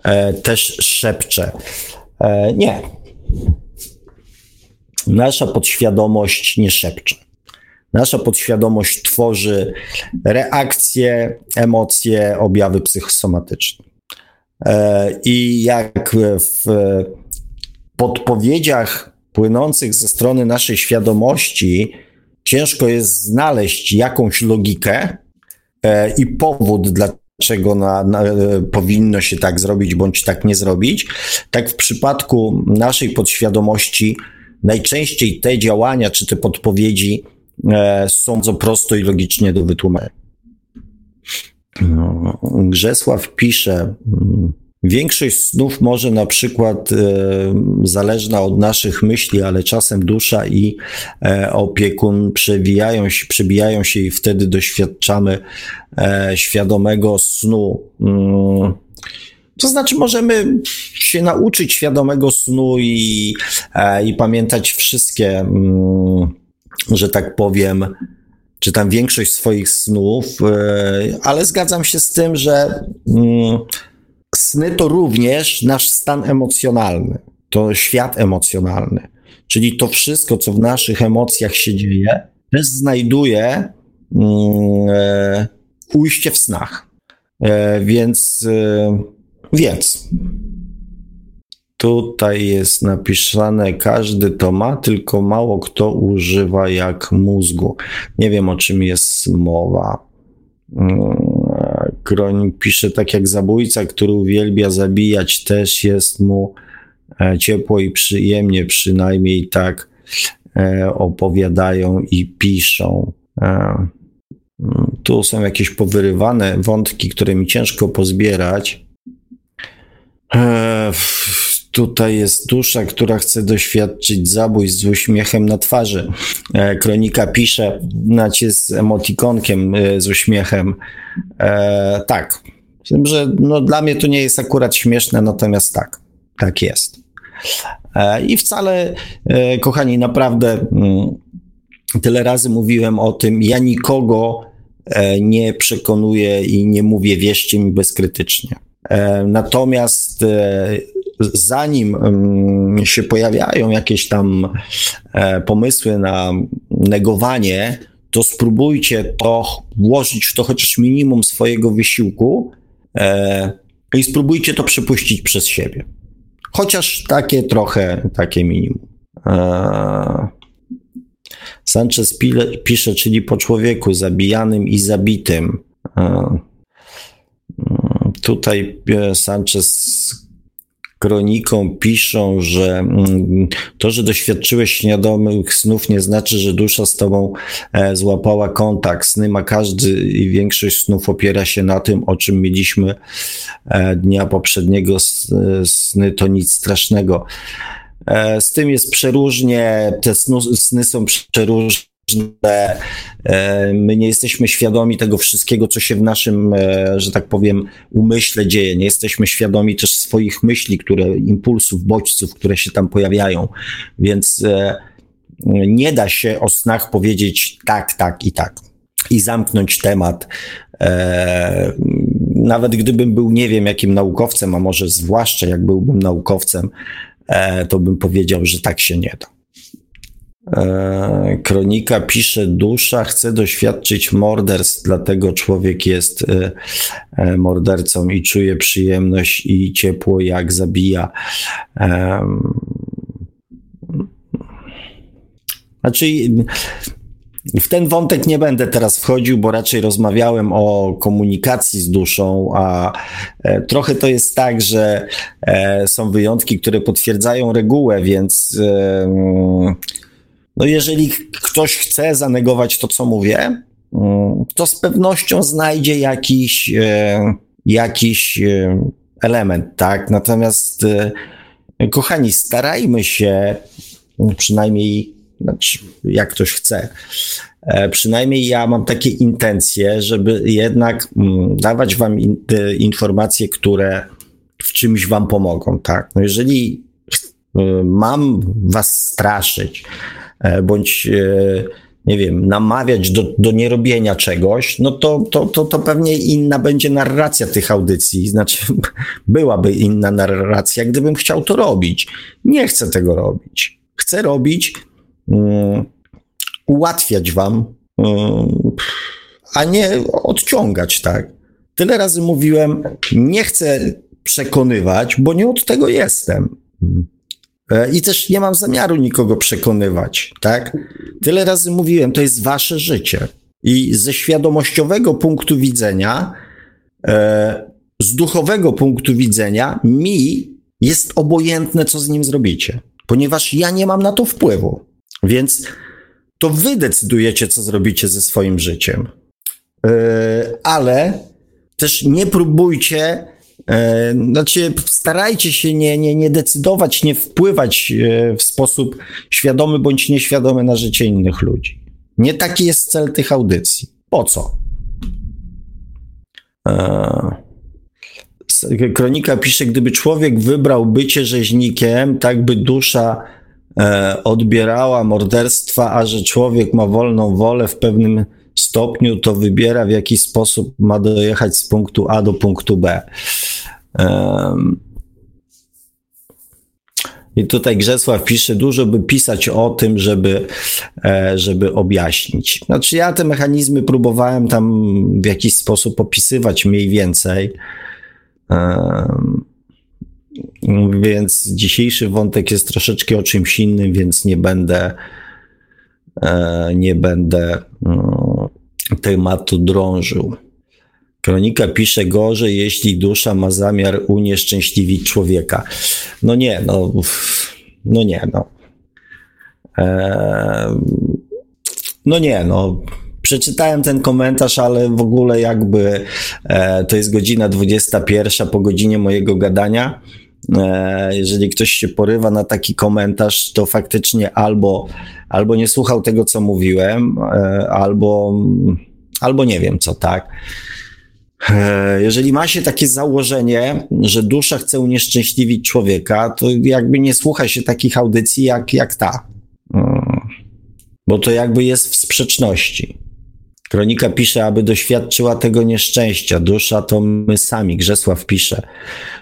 e, też szepcze? E, nie. Nasza podświadomość nie szepcze. Nasza podświadomość tworzy reakcje, emocje, objawy psychosomatyczne. E, I jak w podpowiedziach płynących ze strony naszej świadomości ciężko jest znaleźć jakąś logikę i powód, dlaczego na, na, powinno się tak zrobić bądź tak nie zrobić, tak w przypadku naszej podświadomości najczęściej te działania czy te podpowiedzi e, sądzą prosto i logicznie do wytłumaczenia. No, Grzesław pisze, mm, Większość snów może na przykład e, zależna od naszych myśli, ale czasem dusza i e, opiekun przebijają się, przebijają się i wtedy doświadczamy e, świadomego snu. Mm, to znaczy, możemy się nauczyć świadomego snu i, e, i pamiętać wszystkie mm, że tak powiem, czy tam większość swoich snów, e, ale zgadzam się z tym, że mm, sny to również nasz stan emocjonalny, to świat emocjonalny. Czyli to wszystko, co w naszych emocjach się dzieje, też znajduje mm, e, ujście w snach. E, więc Więc tutaj jest napisane, każdy to ma, tylko mało kto używa jak mózgu. Nie wiem o czym jest mowa. Kronik pisze tak jak zabójca, który uwielbia zabijać, też jest mu e, ciepło i przyjemnie, przynajmniej tak e, opowiadają i piszą. E, tu są jakieś powyrywane wątki, które mi ciężko pozbierać. Tutaj jest dusza, która chce doświadczyć zabójstw z uśmiechem na twarzy. E, kronika pisze, znaczy z emotikonkiem e, z uśmiechem. E, tak. że no, dla mnie to nie jest akurat śmieszne, natomiast tak, tak jest. E, I wcale, e, kochani, naprawdę mm, tyle razy mówiłem o tym, ja nikogo e, nie przekonuję i nie mówię wierzcie mi bezkrytycznie. Natomiast zanim się pojawiają jakieś tam e, pomysły na negowanie, to spróbujcie to włożyć w to chociaż minimum swojego wysiłku e, i spróbujcie to przepuścić przez siebie. Chociaż takie trochę, takie minimum. E, Sanchez pisze, czyli po człowieku zabijanym i zabitym. Tutaj Sanchez kroniką piszą, że mm, to, że doświadczyłeś świadomych snów, nie znaczy, że dusza z tobą e, złapała kontakt. Sny ma każdy i większość snów opiera się na tym, o czym mieliśmy e, dnia poprzedniego. Sny to nic strasznego. E, z tym jest przeróżnie, te sny są przeróżne E, my nie jesteśmy świadomi tego wszystkiego, co się w naszym, e, że tak powiem, umyśle dzieje. Nie jesteśmy świadomi też swoich myśli, które, impulsów, bodźców, które się tam pojawiają. Więc e, nie da się o snach powiedzieć tak, tak i tak. I zamknąć temat. Nawet gdybym był, nie wiem, jakim naukowcem, a może zwłaszcza jak byłbym naukowcem, to bym powiedział, że tak się nie da. E, kronika pisze, dusza chce doświadczyć morderstw, dlatego człowiek jest e, e, mordercą i czuje przyjemność i ciepło, jak zabija. Znaczy, w ten wątek nie będę teraz wchodził, bo raczej rozmawiałem o komunikacji z duszą, a trochę to jest tak, że są wyjątki, które potwierdzają regułę, więc no jeżeli ktoś chce zanegować to, co mówię, mm, to z pewnością znajdzie jakiś, e, jakiś e, element, tak? Natomiast, e, kochani, starajmy się, przynajmniej, znaczy, jak ktoś chce, przynajmniej ja mam takie intencje, żeby jednak mm, dawać wam informacje, które w czymś wam pomogą, tak? No jeżeli mam was straszyć, bądź e, nie wiem, namawiać do, do nierobienia czegoś, no to, to, to, to pewnie inna będzie narracja tych audycji. Znaczy, byłaby inna narracja, gdybym chciał to robić. Nie chcę tego robić. Chcę robić, um, ułatwiać wam, um, a nie odciągać, tak? Tyle razy mówiłem, nie chcę przekonywać, bo nie od tego jestem. E, I też nie mam zamiaru nikogo przekonywać, tak? Tyle razy mówiłem, to jest wasze życie. I ze świadomościowego punktu widzenia, e, z duchowego punktu widzenia, mi jest obojętne, co z nim zrobicie, ponieważ ja nie mam na to wpływu. Więc to wy decydujecie, co zrobicie ze swoim życiem. E, ale też nie próbujcie znaczy, starajcie się nie, nie, nie decydować, nie wpływać e, w sposób świadomy bądź nieświadomy na życie innych ludzi. Nie taki jest cel tych audycji. Po co? E, kronika pisze, gdyby człowiek wybrał bycie rzeźnikiem, tak by dusza odbierała morderstwa, a że człowiek ma wolną wolę w pewnym stopniu, to wybiera w jaki sposób ma dojechać z punktu A do punktu B. I tutaj Grzesław pisze, dużo by pisać o tym, żeby, e, żeby objaśnić. Znaczy, ja te mechanizmy próbowałem tam w jakiś sposób opisywać mniej więcej. Um, Więc dzisiejszy wątek jest troszeczkę o czymś innym, więc nie będę e, nie będę no, tematu drążył. Kronika pisze gorzej, jeśli dusza ma zamiar unieszczęśliwić człowieka. No nie, no, no nie, no. Eee, no nie, no. Przeczytałem ten komentarz, ale w ogóle jakby e, to jest godzina 21 po godzinie mojego gadania. E, jeżeli ktoś się porywa na taki komentarz, to faktycznie albo, albo nie słuchał tego, co mówiłem, e, albo, albo nie wiem co, tak. E, jeżeli ma się takie założenie, że dusza chce unieszczęśliwić człowieka, to jakby nie słucha się takich audycji jak, jak ta. Mm. Bo to jakby jest w sprzeczności. Kronika pisze, aby doświadczyła tego nieszczęścia. Dusza to my sami, Grzesław pisze.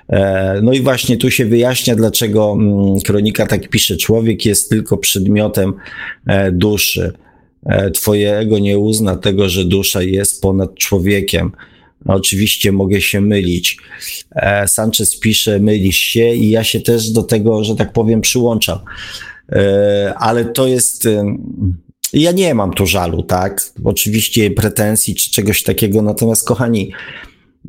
E, no i właśnie tu się wyjaśnia, dlaczego mm, kronika tak pisze. Człowiek jest tylko przedmiotem e, duszy. Twoje ego nie uzna tego, że dusza jest ponad człowiekiem. No, oczywiście mogę się mylić. E, Sanchez pisze, mylisz się i ja się też do tego, że tak powiem, przyłączam. E, ale to jest. E, ja nie mam tu żalu, tak? Oczywiście pretensji czy czegoś takiego, natomiast kochani,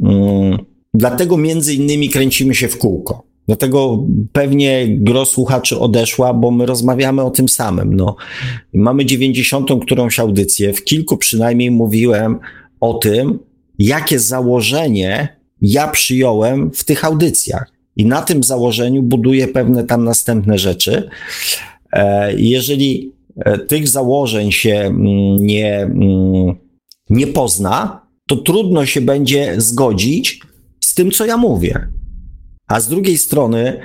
mm, dlatego między innymi kręcimy się w kółko. Dlatego pewnie gro słuchaczy odeszła, bo my rozmawiamy o tym samym. No. Mamy 90. którąś audycję. W kilku przynajmniej mówiłem o tym, jakie założenie ja przyjąłem w tych audycjach. I na tym założeniu buduję pewne tam następne rzeczy. E, jeżeli e, tych założeń się mm, nie, mm, nie pozna, to trudno się będzie zgodzić z tym, co ja mówię. A z drugiej strony,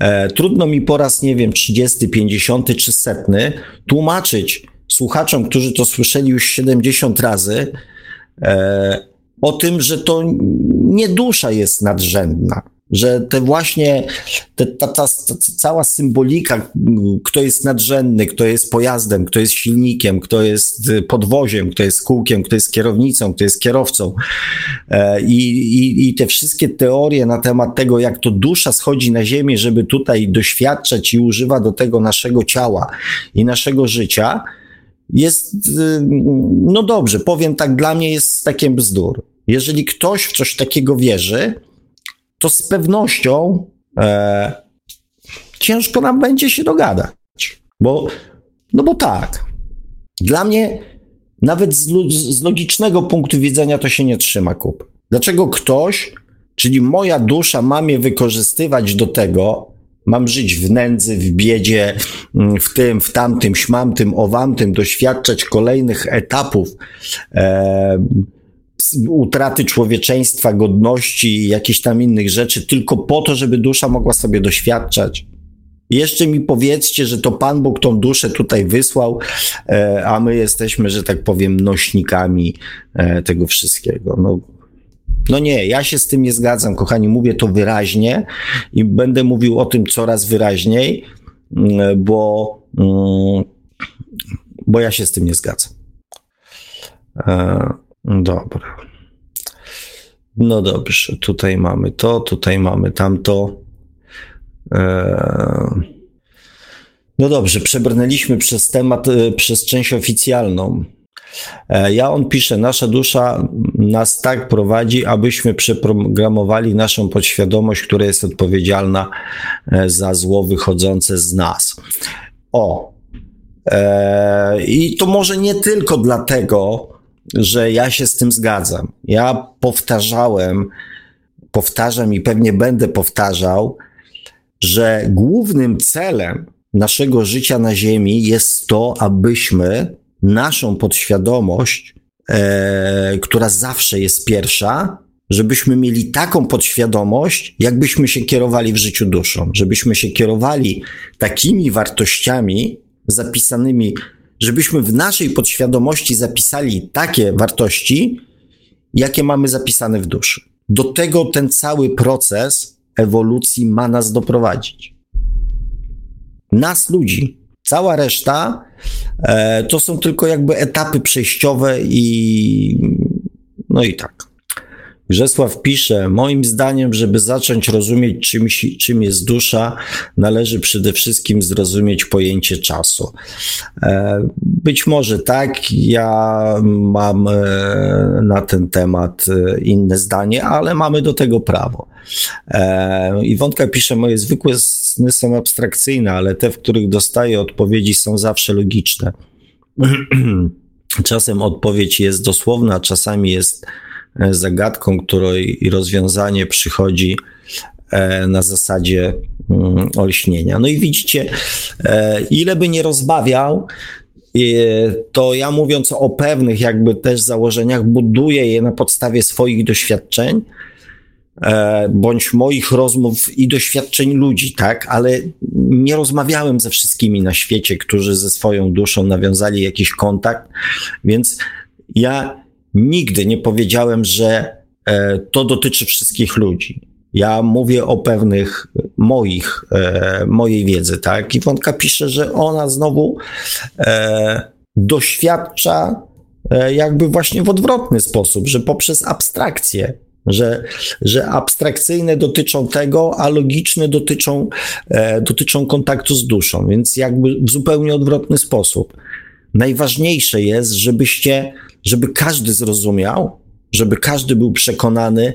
e, trudno mi po raz, nie wiem, 30, 50 czy setny tłumaczyć słuchaczom, którzy to słyszeli już 70 razy, e, o tym, że to nie dusza jest nadrzędna, że te właśnie, te, ta, ta, ta, cała symbolika, kto jest nadrzędny, kto jest pojazdem, kto jest silnikiem, kto jest podwoziem, kto jest kółkiem, kto jest kierownicą, kto jest kierowcą e, i, i, i te wszystkie teorie na temat tego, jak to dusza schodzi na ziemię, żeby tutaj doświadczać i używa do tego naszego ciała i naszego życia, jest, y, no dobrze, powiem tak, dla mnie jest takie bzdur. Jeżeli ktoś w coś takiego wierzy, to z pewnością e, ciężko nam będzie się dogadać. Bo, no bo tak, dla mnie nawet z, z logicznego punktu widzenia to się nie trzyma kup. Dlaczego ktoś, czyli moja dusza, ma mnie wykorzystywać do tego, Mam żyć w nędzy, w biedzie, mm, w tym, w tamtym, śmamtym, owamtym, doświadczać kolejnych etapów e, utraty człowieczeństwa, godności i jakichś tam innych rzeczy, tylko po to, żeby dusza mogła sobie doświadczać. Jeszcze mi powiedzcie, że to Pan Bóg tą duszę tutaj wysłał, e, a my jesteśmy, że tak powiem, nośnikami e, tego wszystkiego. No, no nie, ja się z tym nie zgadzam, kochani, mówię to wyraźnie i będę mówił o tym coraz wyraźniej, mm, bo, mm, bo ja się z tym nie zgadzam. Dobra. No dobrze, tutaj mamy to, tutaj mamy tamto. E, no dobrze, przebrnęliśmy przez temat, e, przez część oficjalną. E, ja on pisze, nasza dusza nas tak prowadzi, abyśmy przeprogramowali naszą podświadomość, która jest odpowiedzialna za zło wychodzące z nas. O. I to może nie tylko dlatego, że ja się z tym zgadzam. Ja powtarzałem, powtarzam i pewnie będę powtarzał, że głównym celem naszego życia na Ziemi jest to, abyśmy naszą podświadomość, e, która zawsze jest pierwsza, żebyśmy mieli taką podświadomość, jakbyśmy się kierowali w życiu duszą, żebyśmy się kierowali takimi wartościami zapisanymi, żebyśmy w naszej podświadomości zapisali takie wartości, jakie mamy zapisane w duszy. Do tego ten cały proces ewolucji ma nas doprowadzić. Nas, ludzi, Cała reszta e, to są tylko jakby etapy przejściowe i no i tak. Grzesław pisze, moim zdaniem, żeby zacząć rozumieć czym, czym jest dusza, należy przede wszystkim zrozumieć pojęcie czasu. E, być może tak, ja mam e, na ten temat e, inne zdanie, ale mamy do tego prawo. Iwonka pisze, moje zwykłe sny są abstrakcyjne, ale te, w których dostaję odpowiedzi są zawsze logiczne. Czasem odpowiedź jest dosłowna, czasami jest zagadką, której rozwiązanie przychodzi e, na zasadzie mm, olśnienia. No i widzicie, e, ile by nie rozbawiał, to ja mówiąc o pewnych jakby też założeniach, buduję je na podstawie swoich doświadczeń, bądź moich rozmów i doświadczeń ludzi, tak, ale nie rozmawiałem ze wszystkimi na świecie, którzy ze swoją duszą nawiązali jakiś kontakt, więc ja nigdy nie powiedziałem, że e, to dotyczy wszystkich ludzi. Ja mówię o pewnych moich, e, mojej wiedzy, tak? I Wątka pisze, że ona znowu e, doświadcza jakby właśnie w odwrotny sposób, że poprzez abstrakcję, że, że abstrakcyjne dotyczą tego, a logiczne dotyczą, dotyczą kontaktu z duszą, więc jakby w zupełnie odwrotny sposób. Najważniejsze jest, żebyście żeby każdy zrozumiał, żeby każdy był przekonany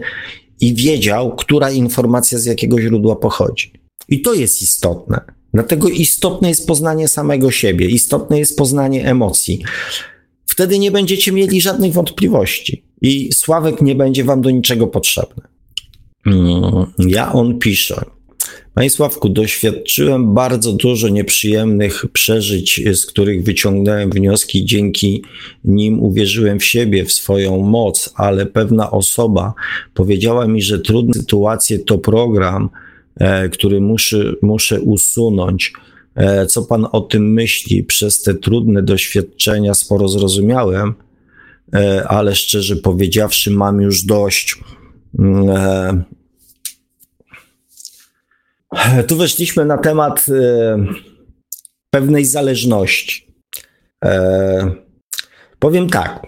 i wiedział, która informacja z jakiego źródła pochodzi. I to jest istotne. Dlatego istotne jest poznanie samego siebie, istotne jest poznanie emocji. Wtedy nie będziecie mieli żadnych wątpliwości i Sławek nie będzie wam do niczego potrzebny. Mm, ja on pisze. Panie Sławku, doświadczyłem bardzo dużo nieprzyjemnych przeżyć, z których wyciągnąłem wnioski, dzięki nim uwierzyłem w siebie, w swoją moc, ale pewna osoba powiedziała mi, że trudne sytuacje to program, e, który muszę, muszę usunąć. E, co pan o tym myśli? Przez te trudne doświadczenia sporo zrozumiałem, e, ale szczerze powiedziawszy, mam już dość. Mm, tu weszliśmy na temat e, pewnej zależności. E, powiem tak.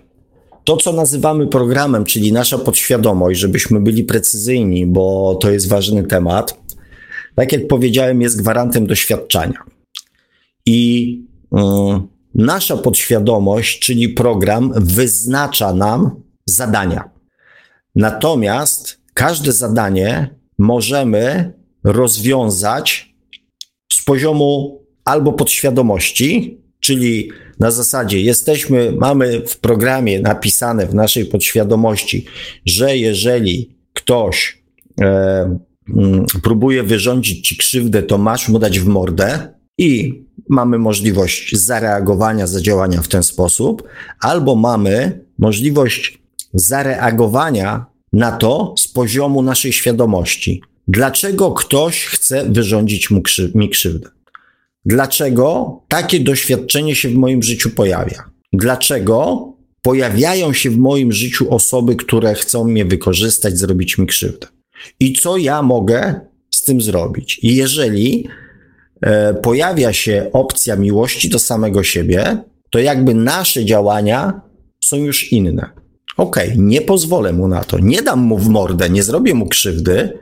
To, co nazywamy programem, czyli nasza podświadomość, żebyśmy byli precyzyjni, bo to jest ważny temat, tak jak powiedziałem, jest gwarantem doświadczenia. I y, nasza podświadomość, czyli program, wyznacza nam zadania. Natomiast każde zadanie możemy rozwiązać z poziomu albo podświadomości, czyli na zasadzie jesteśmy, mamy w programie napisane w naszej podświadomości, że jeżeli ktoś e, m, mm, próbuje wyrządzić ci krzywdę, to masz mu dać w mordę i mamy możliwość zareagowania, zadziałania w ten sposób, albo mamy możliwość zareagowania na to z poziomu naszej świadomości. Dlaczego ktoś chce wyrządzić mu krzy mi krzywdę? Dlaczego takie doświadczenie się w moim życiu pojawia? Dlaczego pojawiają się w moim życiu osoby, które chcą mnie wykorzystać, zrobić mi krzywdę? I co ja mogę z tym zrobić? Jeżeli e, pojawia się opcja miłości do samego siebie, to jakby nasze działania są już inne. Okej, okay, nie pozwolę mu na to, nie dam mu w mordę, nie zrobię mu krzywdy,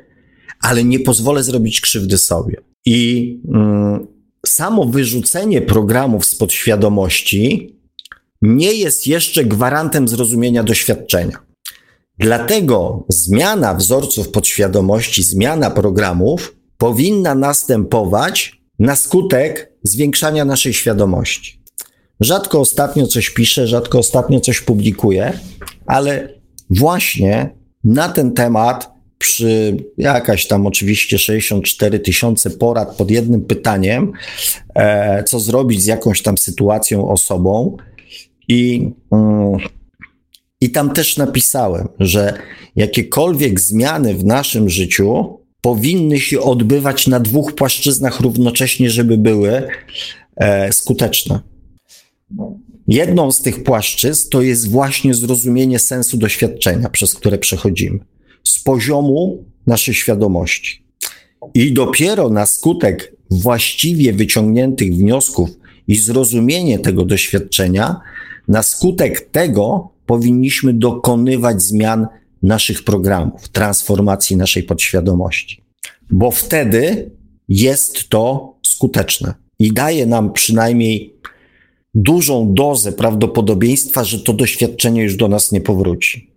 ale nie pozwolę zrobić krzywdy sobie. I mm, samo wyrzucenie programów z podświadomości nie jest jeszcze gwarantem zrozumienia doświadczenia. Dlatego zmiana wzorców podświadomości, zmiana programów powinna następować na skutek zwiększania naszej świadomości. Rzadko ostatnio coś piszę, rzadko ostatnio coś publikuję, ale właśnie na ten temat przy jakaś tam oczywiście 64 tysiące porad pod jednym pytaniem, e, co zrobić z jakąś tam sytuacją, osobą. I, mm, I tam też napisałem, że jakiekolwiek zmiany w naszym życiu powinny się odbywać na dwóch płaszczyznach równocześnie, żeby były e, skuteczne. Jedną z tych płaszczyzn to jest właśnie zrozumienie sensu doświadczenia, przez które przechodzimy z poziomu naszej świadomości. I dopiero na skutek właściwie wyciągniętych wniosków i zrozumienie tego doświadczenia, na skutek tego powinniśmy dokonywać zmian naszych programów, transformacji naszej podświadomości, bo wtedy jest to skuteczne i daje nam przynajmniej dużą dozę prawdopodobieństwa, że to doświadczenie już do nas nie powróci.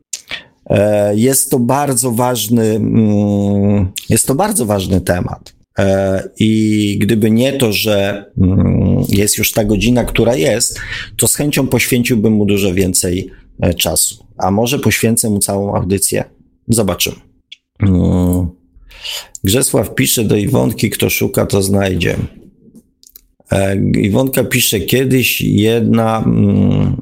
E, jest to bardzo ważny, mm, jest to bardzo ważny temat. E, I gdyby nie to, że mm, jest już ta godzina, która jest, to z chęcią poświęciłbym mu dużo więcej e, czasu. A może poświęcę mu całą audycję? Zobaczymy. Mm. Grzesław pisze do Iwonki, kto szuka, to znajdzie. E, Iwonka pisze, kiedyś jedna, mm,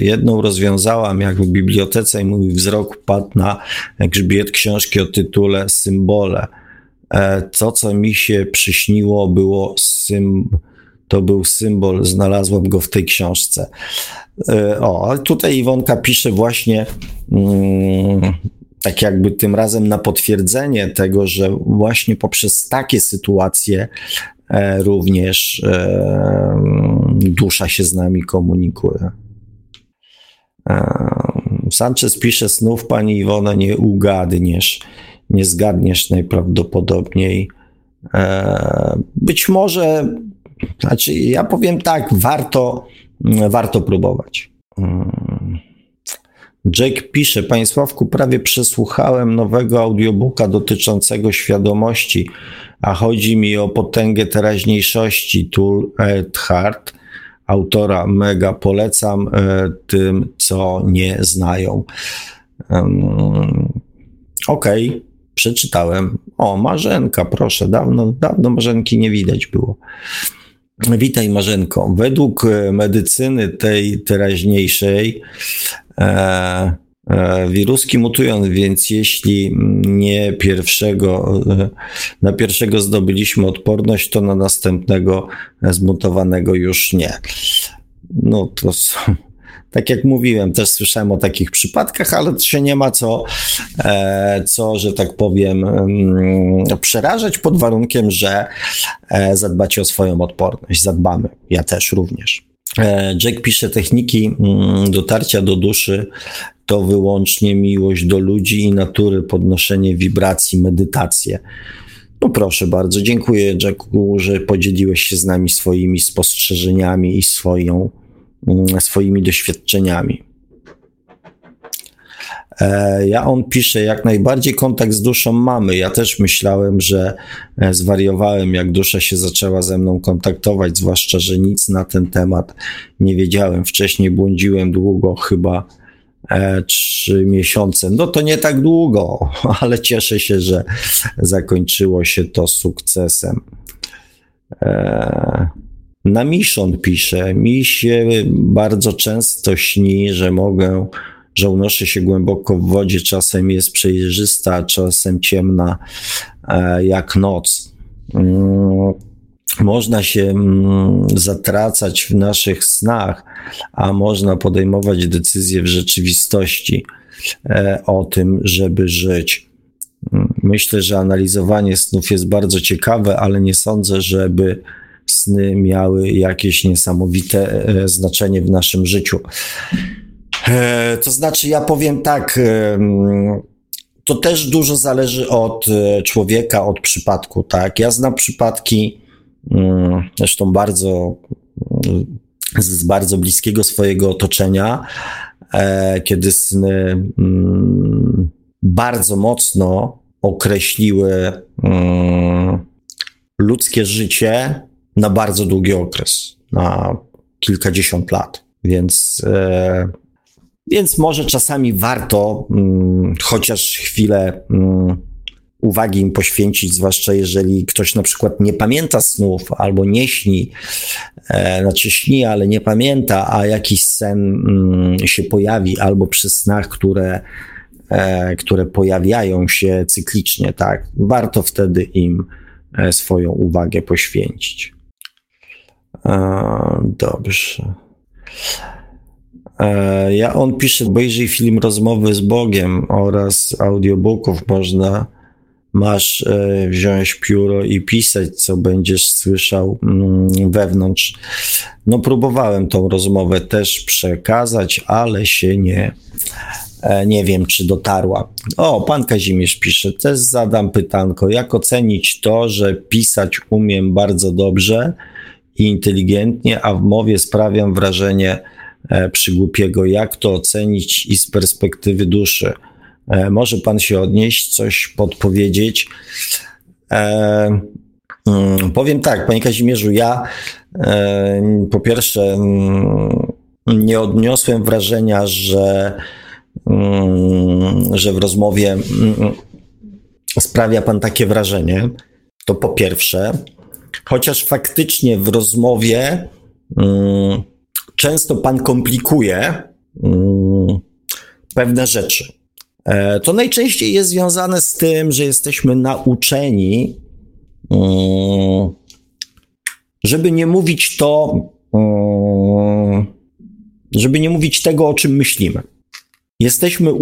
jedną rozwiązałam jak w bibliotece i mój wzrok padł na grzbiet książki o tytule Symbole. E, to, co mi się przyśniło, było sym, to był symbol, znalazłem go w tej książce. E, o, ale tutaj Iwonka pisze właśnie mm, tak jakby tym razem na potwierdzenie tego, że właśnie poprzez takie sytuacje e, również dusza się z nami komunikuje. Sanchez pisze, snów pani Iwona nie ugadniesz nie zgadniesz najprawdopodobniej. E, być może, znaczy ja powiem tak, warto, warto próbować. Mm. Jake pisze, Panie Sławku, prawie przesłuchałem nowego audiobooka dotyczącego świadomości, a chodzi mi o potęgę teraźniejszości Tool Hart, autora mega polecam e, tym, co nie znają. Okej, okay przeczytałem. O, Marzenka, proszę, dawno, dawno Marzenki nie widać było. Witaj Marzenko. Według e, medycyny tej teraźniejszej e, wiruski mutują, więc jeśli nie pierwszego, e, na pierwszego zdobyliśmy odporność, to na następnego zmutowanego już nie. No to są tak jak mówiłem, też słyszałem o takich przypadkach, ale się nie ma co, e, co że tak powiem, mm, przerażać pod warunkiem, że e, zadbacie o swoją odporność. Zadbamy. Ja też również. E, Jack pisze, techniki mm, dotarcia do duszy to wyłącznie miłość do ludzi i natury, podnoszenie wibracji, medytacje. No proszę bardzo, dziękuję Jacku, że podzieliłeś się z nami swoimi spostrzeżeniami i swoją Mm, swoimi doświadczeniami. E, ja on pisze, jak najbardziej kontakt z duszą mamy. Ja też myślałem, że e, zwariowałem, jak dusza się zaczęła ze mną kontaktować, zwłaszcza, że nic na ten temat nie wiedziałem. Wcześniej błądziłem długo, chyba e, trzy miesiące. No to nie tak długo, ale cieszę się, że zakończyło się to sukcesem. Na Miszon pisze, mi się bardzo często śni, że mogę, że unoszę się głęboko w wodzie, czasem jest przejrzysta, czasem ciemna e, jak noc. Mm, można się mm, zatracać w naszych snach, a można podejmować decyzje w rzeczywistości e, o tym, żeby żyć. Mm, myślę, że analizowanie snów jest bardzo ciekawe, ale nie sądzę, żeby sny miały jakieś niesamowite e, znaczenie w naszym życiu. E, to znaczy, ja powiem tak, to też dużo zależy od e, człowieka, od przypadku, tak? Ja znam przypadki, mm, zresztą bardzo, mm, z bardzo bliskiego swojego otoczenia, kiedy sny mm, bardzo mocno określiły ludzkie życie na bardzo długi okres, na kilkadziesiąt lat. Więc, e, więc może czasami warto mm, chociaż chwilę mm, uwagi im poświęcić, zwłaszcza jeżeli ktoś na przykład nie pamięta snów albo nie śni, e, znaczy śni, ale nie pamięta, a jakiś sen mm, się pojawi albo przy snach, które, e, które pojawiają się cyklicznie, tak, warto wtedy im e, swoją uwagę poświęcić. Dobrze. E, ja on pisze, obejrzyj film Rozmowy z Bogiem oraz audiobooków można masz e, wziąć pióro i pisać, co będziesz słyszał mm, wewnątrz. No, próbowałem tą rozmowę też przekazać, ale się nie, e, nie wiem, czy dotarła. O, pan Kazimierz pisze, też zadam pytanko, jak ocenić to, że pisać umiem bardzo dobrze i inteligentnie, a w mowie sprawiam wrażenie przygłupiego. Jak to ocenić i z perspektywy duszy? E, może pan się odnieść, coś podpowiedzieć? E, mm, powiem tak, panie Kazimierzu, ja e, po pierwsze mm, nie odniosłem wrażenia, że, mm, że w rozmowie sprawia pan takie wrażenie. To po pierwsze, chociaż faktycznie w rozmowie często pan komplikuje pewne rzeczy. E, to najczęściej jest związane z tym, że jesteśmy nauczeni, mm, żeby nie mówić to, mm, żeby nie mówić tego, o czym myślimy. Jesteśmy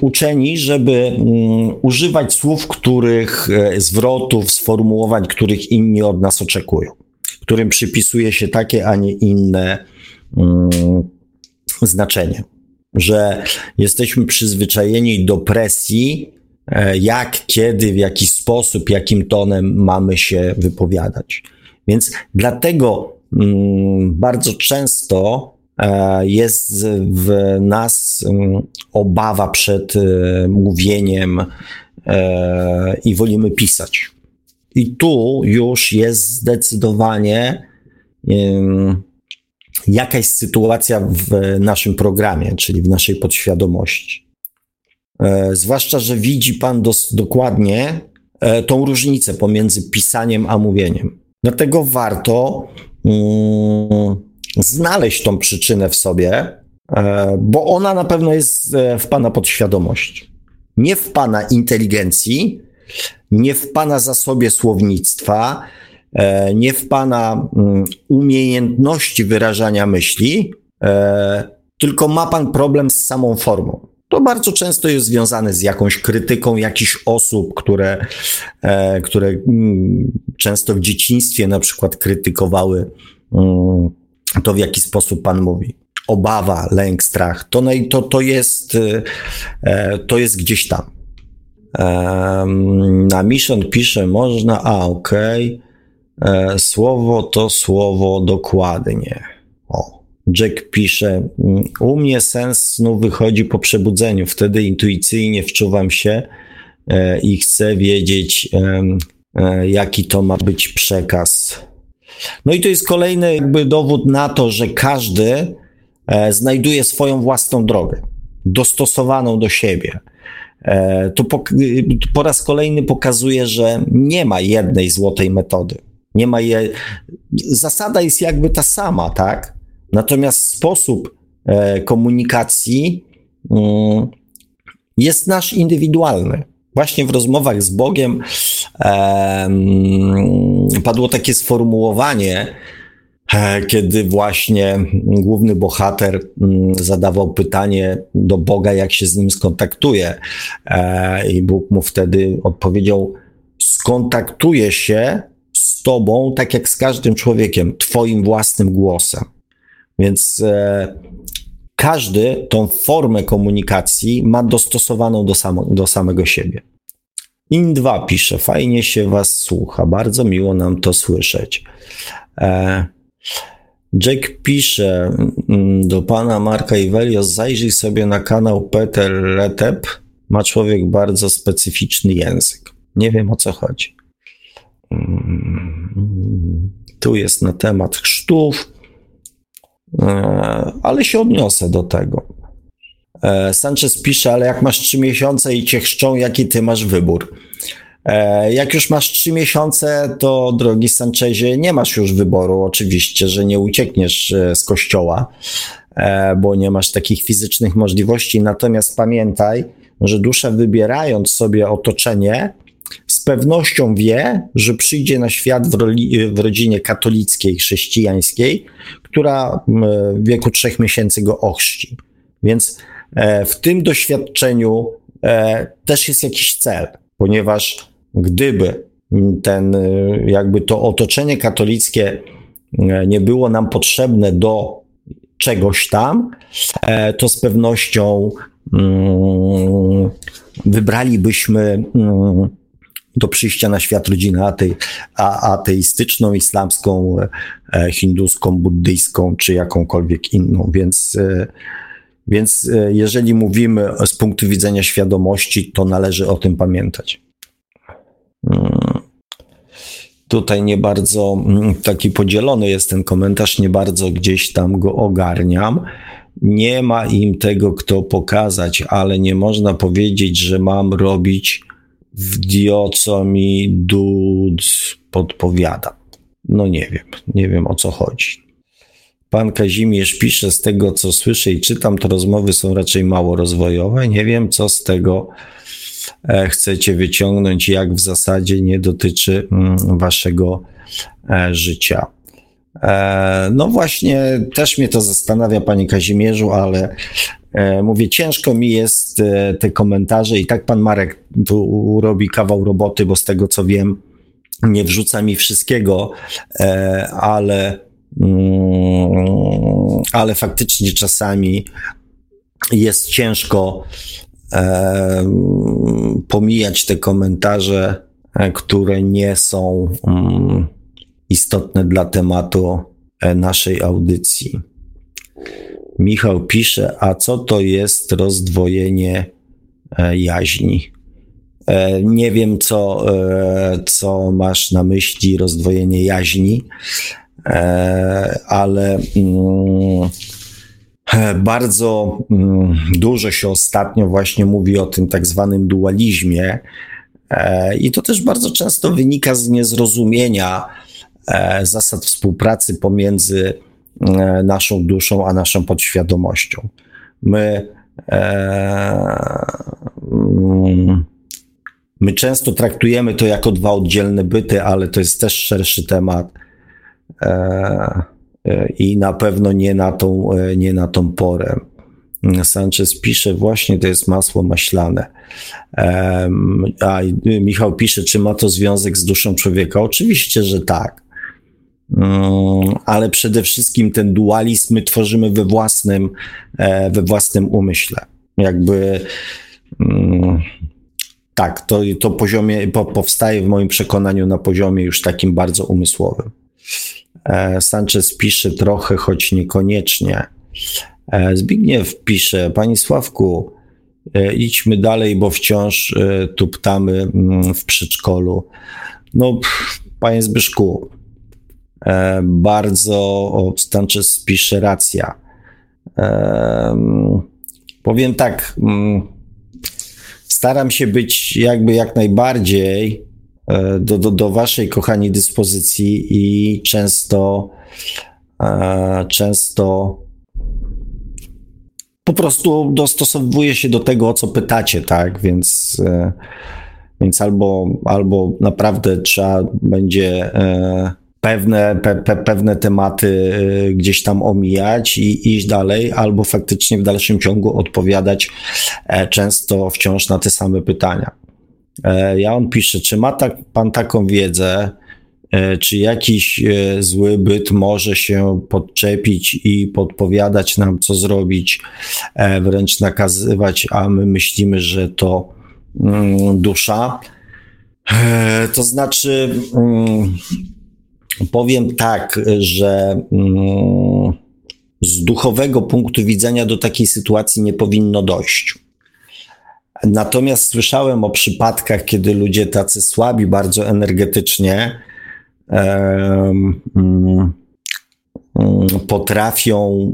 uczeni, żeby mm, używać słów, których, e, zwrotów, sformułowań, których inni od nas oczekują, którym przypisuje się takie, a nie inne znaczenie że jesteśmy przyzwyczajeni do presji, e, jak, kiedy, w jaki sposób, jakim tonem mamy się wypowiadać. Więc dlatego mm, bardzo często e, jest w nas mm, obawa przed e, mówieniem i wolimy pisać. I tu już jest zdecydowanie jakaś sytuacja w naszym programie, czyli w naszej podświadomości. E, zwłaszcza, że widzi Pan dos, dokładnie e, tą różnicę pomiędzy pisaniem a mówieniem. Dlatego warto mm, znaleźć tą przyczynę w sobie, e, bo ona na pewno jest w Pana podświadomości. Nie w Pana inteligencji, nie w Pana zasobie słownictwa, nie w Pana mm, umiejętności wyrażania myśli, e, tylko ma Pan problem z samą formą. To bardzo często jest związane z jakąś krytyką jakichś osób, które, e, które mm, często w dzieciństwie na przykład krytykowały mm, to, w jaki sposób Pan mówi. Obawa, lęk, strach, to, to, to, jest, to jest gdzieś tam. Na Mission pisze, można, a okej. Okay. E, słowo to słowo dokładnie. O. Jack pisze, mm, u mnie sens snu wychodzi po przebudzeniu, wtedy intuicyjnie wczuwam się e, i chcę wiedzieć, e, jaki to ma być przekaz. No i to jest kolejny jakby dowód na to, że każdy znajduje swoją własną drogę, dostosowaną do siebie. To po, po raz kolejny pokazuje, że nie ma jednej złotej metody. Nie ma je. Zasada jest jakby ta sama, tak? Natomiast sposób e, komunikacji mm, jest nasz indywidualny. Właśnie w rozmowach z Bogiem e, padło takie sformułowanie, e, kiedy właśnie główny bohater mm, zadawał pytanie do Boga, jak się z nim skontaktuje. E, I Bóg mu wtedy odpowiedział: Skontaktuje się tobą, tak jak z każdym człowiekiem, twoim własnym głosem. Więc e, każdy tą formę komunikacji ma dostosowaną do, samo, do samego siebie. In2 pisze, fajnie się was słucha, bardzo miło nam to słyszeć. E, Jack pisze mm, do pana Marka Iwelios, zajrzyj sobie na kanał Peter Letep, ma człowiek bardzo specyficzny język. Nie wiem o co chodzi. Tu jest na temat chrztów, e, ale się odniosę do tego. E, Sanchez pisze, ale jak masz trzy miesiące i cię chrzczą, jaki ty masz wybór? E, jak już masz trzy miesiące, to drogi Sanchezie, nie masz już wyboru. Oczywiście, że nie uciekniesz z kościoła, bo nie masz takich fizycznych możliwości. Natomiast pamiętaj, że dusza wybierając sobie otoczenie, z pewnością wie, że przyjdzie na świat w, roli, w rodzinie katolickiej, chrześcijańskiej, która w wieku trzech miesięcy go ochrzci. Więc e, w tym doświadczeniu e, też jest jakiś cel, ponieważ gdyby ten, jakby to otoczenie katolickie nie było nam potrzebne do czegoś tam, to z pewnością mm, wybralibyśmy mm, do przyjścia na świat rodzinę atei, ateistyczną, islamską, e, hinduską, buddyjską czy jakąkolwiek inną. Więc, e, więc e, jeżeli mówimy z punktu widzenia świadomości, to należy o tym pamiętać. Mm. Tutaj nie bardzo mm, taki podzielony jest ten komentarz, nie bardzo gdzieś tam go ogarniam. Nie ma im tego, kto pokazać, ale nie można powiedzieć, że mam robić w co mi Dud podpowiada. No nie wiem, nie wiem o co chodzi. Pan Kazimierz pisze z tego, co słyszę i czytam, to rozmowy są raczej mało rozwojowe. Nie wiem, co z tego e, chcecie wyciągnąć, jak w zasadzie nie dotyczy mm, waszego e, życia. E, no właśnie, też mnie to zastanawia, panie Kazimierzu, ale E, mówię, ciężko mi jest e, te komentarze i tak pan Marek tu robi kawał roboty, bo z tego co wiem, nie wrzuca mi wszystkiego, ale, mm, ale faktycznie czasami jest ciężko pomijać te komentarze, które nie są mm, istotne dla tematu naszej audycji. Michał pisze, a co to jest rozdwojenie e, jaźni? E, nie wiem, co, e, co masz na myśli rozdwojenie jaźni, ale mm, bardzo mm, dużo się ostatnio właśnie mówi o tym tak zwanym dualizmie. I to też bardzo często wynika z niezrozumienia zasad współpracy pomiędzy E, naszą duszą, a naszą podświadomością. My, e, mm, my często traktujemy to jako dwa oddzielne byty, ale to jest też szerszy temat. E, I na pewno nie na tą, nie na tą porę. Sanchez pisze, właśnie to jest masło maślane. A Michał pisze, czy ma to związek z duszą człowieka? Oczywiście, że tak. Mm, ale przede wszystkim ten dualizm my tworzymy we własnym, e, we własnym umyśle. Jakby mm, tak, to, to poziomie, po, powstaje w moim przekonaniu na poziomie już takim bardzo umysłowym. E, Sanchez pisze trochę, choć niekoniecznie. E, Zbigniew pisze, Panie Sławku, idźmy dalej, bo wciąż tuptamy mm, w przedszkolu. No, Panie Zbyszku, bardzo Sanchez pisze racja. Powiem tak, staram się być jakby jak najbardziej e, do, do, do waszej kochani dyspozycji i często e, często po prostu dostosowuję się do tego, o co pytacie, tak? Więc, więc albo, albo naprawdę trzeba będzie pewne, pe, pe, pewne tematy y, gdzieś tam omijać i iść dalej, albo faktycznie w dalszym ciągu odpowiadać e, często wciąż na te same pytania. E, ja on pisze, czy ma tak, pan taką wiedzę, e, czy jakiś zły byt może się podczepić i podpowiadać nam, co zrobić, wręcz nakazywać, a my myślimy, że to mm, dusza. To znaczy, mm, Powiem tak, że mm, z duchowego punktu widzenia do takiej sytuacji nie powinno dojść. Natomiast słyszałem o przypadkach, kiedy ludzie tacy słabi bardzo energetycznie um, um, potrafią,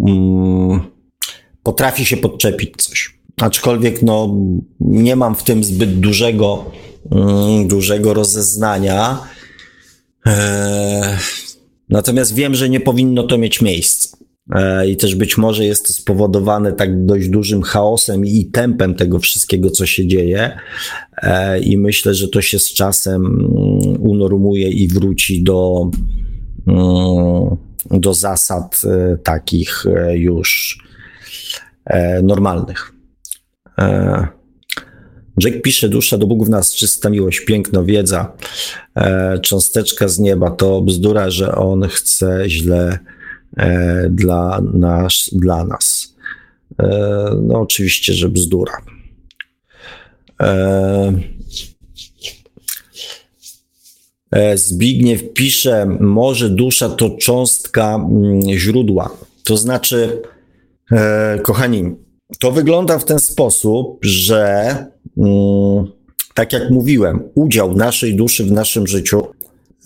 potrafi się podczepić coś. Aczkolwiek no, nie mam w tym zbyt dużego, mm, dużego rozeznania. E, natomiast wiem, że nie powinno to mieć miejsca. E, I też być może jest to spowodowane tak dość dużym chaosem i tempem tego wszystkiego, co się dzieje. E, I myślę, że to się z czasem mm, unormuje i wróci do, mm, do zasad takich już normalnych. Jack pisze, dusza do Bóg w nas, czysta miłość, piękno, wiedza, e, cząsteczka z nieba, to bzdura, że on chce źle e, dla, nas, dla nas. E, no oczywiście, że bzdura. E, e, Zbigniew pisze, może dusza to cząstka mm, źródła. To znaczy, e, kochani, to wygląda w ten sposób, że mm, tak jak mówiłem, udział naszej duszy w naszym życiu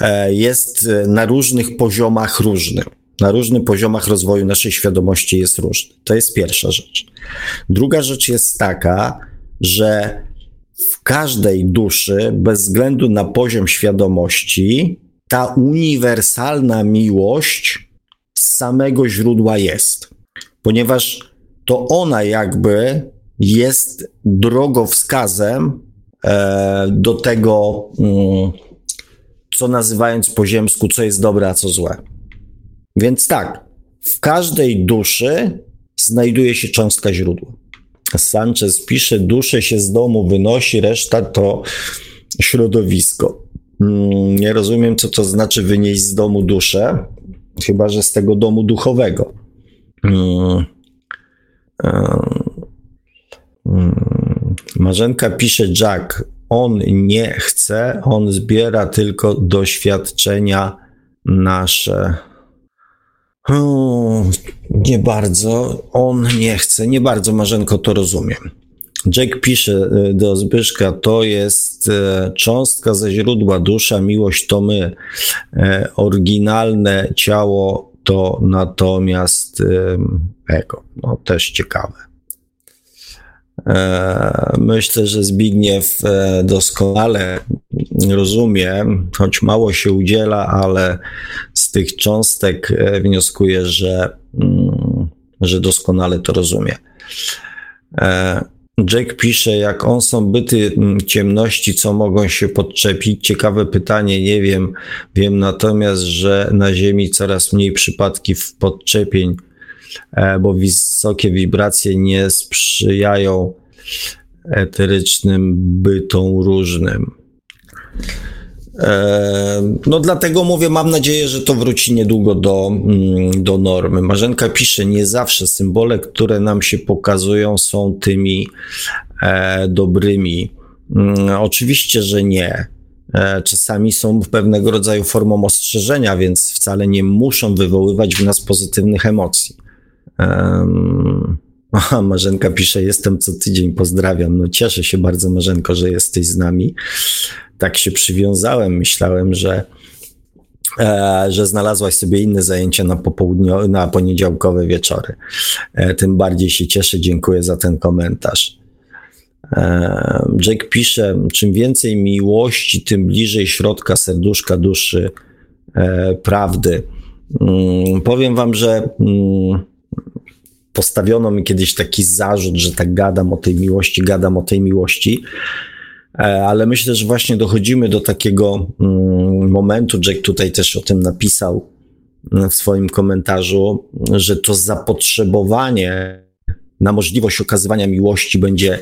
e, jest na różnych poziomach różny. Na różnych poziomach rozwoju naszej świadomości jest różny. To jest pierwsza rzecz. Druga rzecz jest taka, że w każdej duszy, bez względu na poziom świadomości, ta uniwersalna miłość z samego źródła jest, ponieważ to ona jakby jest drogowskazem e, do tego, mm, co nazywając po ziemsku, co jest dobre, a co złe. Więc tak, w każdej duszy znajduje się cząstka źródła. Sanchez pisze, duszę się z domu wynosi, reszta to środowisko. Mm, nie rozumiem, co to znaczy wynieść z domu duszę, chyba że z tego domu duchowego. Marzenka pisze, Jack, on nie chce, on zbiera tylko doświadczenia nasze. Hmm, nie bardzo. On nie chce. Nie bardzo, Marzenko, to rozumiem. Jack pisze e, do Zbyszka, to jest e, cząstka ze źródła, dusza, miłość to my. E, oryginalne ciało to natomiast ego. No, też ciekawe. E, myślę, że Zbigniew e, doskonale rozumie, choć mało się udziela, ale z tych cząstek e, wnioskuję, że, mm, że doskonale to rozumie. Jack pisze, jak on są byty mm, ciemności, co mogą się podczepić? Ciekawe pytanie, nie wiem. Wiem natomiast, że na Ziemi coraz mniej przypadki podczepień E, bo wysokie wibracje nie sprzyjają eterycznym bytom różnym. No dlatego mówię, mam nadzieję, że to wróci niedługo do, mm, do normy. Marzenka pisze, nie zawsze symbole, które nam się pokazują są tymi e, dobrymi. Mm, oczywiście, że nie. E, czasami są pewnego rodzaju formą ostrzeżenia, więc wcale nie muszą wywoływać w nas pozytywnych emocji. Um, aha, Marzenka pisze, jestem co tydzień, pozdrawiam. No cieszę się bardzo, Marzenko, że jesteś z nami. Tak się przywiązałem, myślałem, że, e, że znalazłaś sobie inne zajęcia na, popołudnio, na poniedziałkowe wieczory. E, tym bardziej się cieszę, dziękuję za ten komentarz. E, Jake pisze, czym więcej miłości, tym bliżej środka serduszka duszy e, prawdy. Mm, powiem wam, że mm, postawiono mi kiedyś taki zarzut, że tak gadam o tej miłości, gadam o tej miłości. E, ale myślę, że właśnie dochodzimy do takiego mm, momentu, Jack tutaj też o tym napisał mm, w swoim komentarzu, że to zapotrzebowanie na możliwość okazywania miłości będzie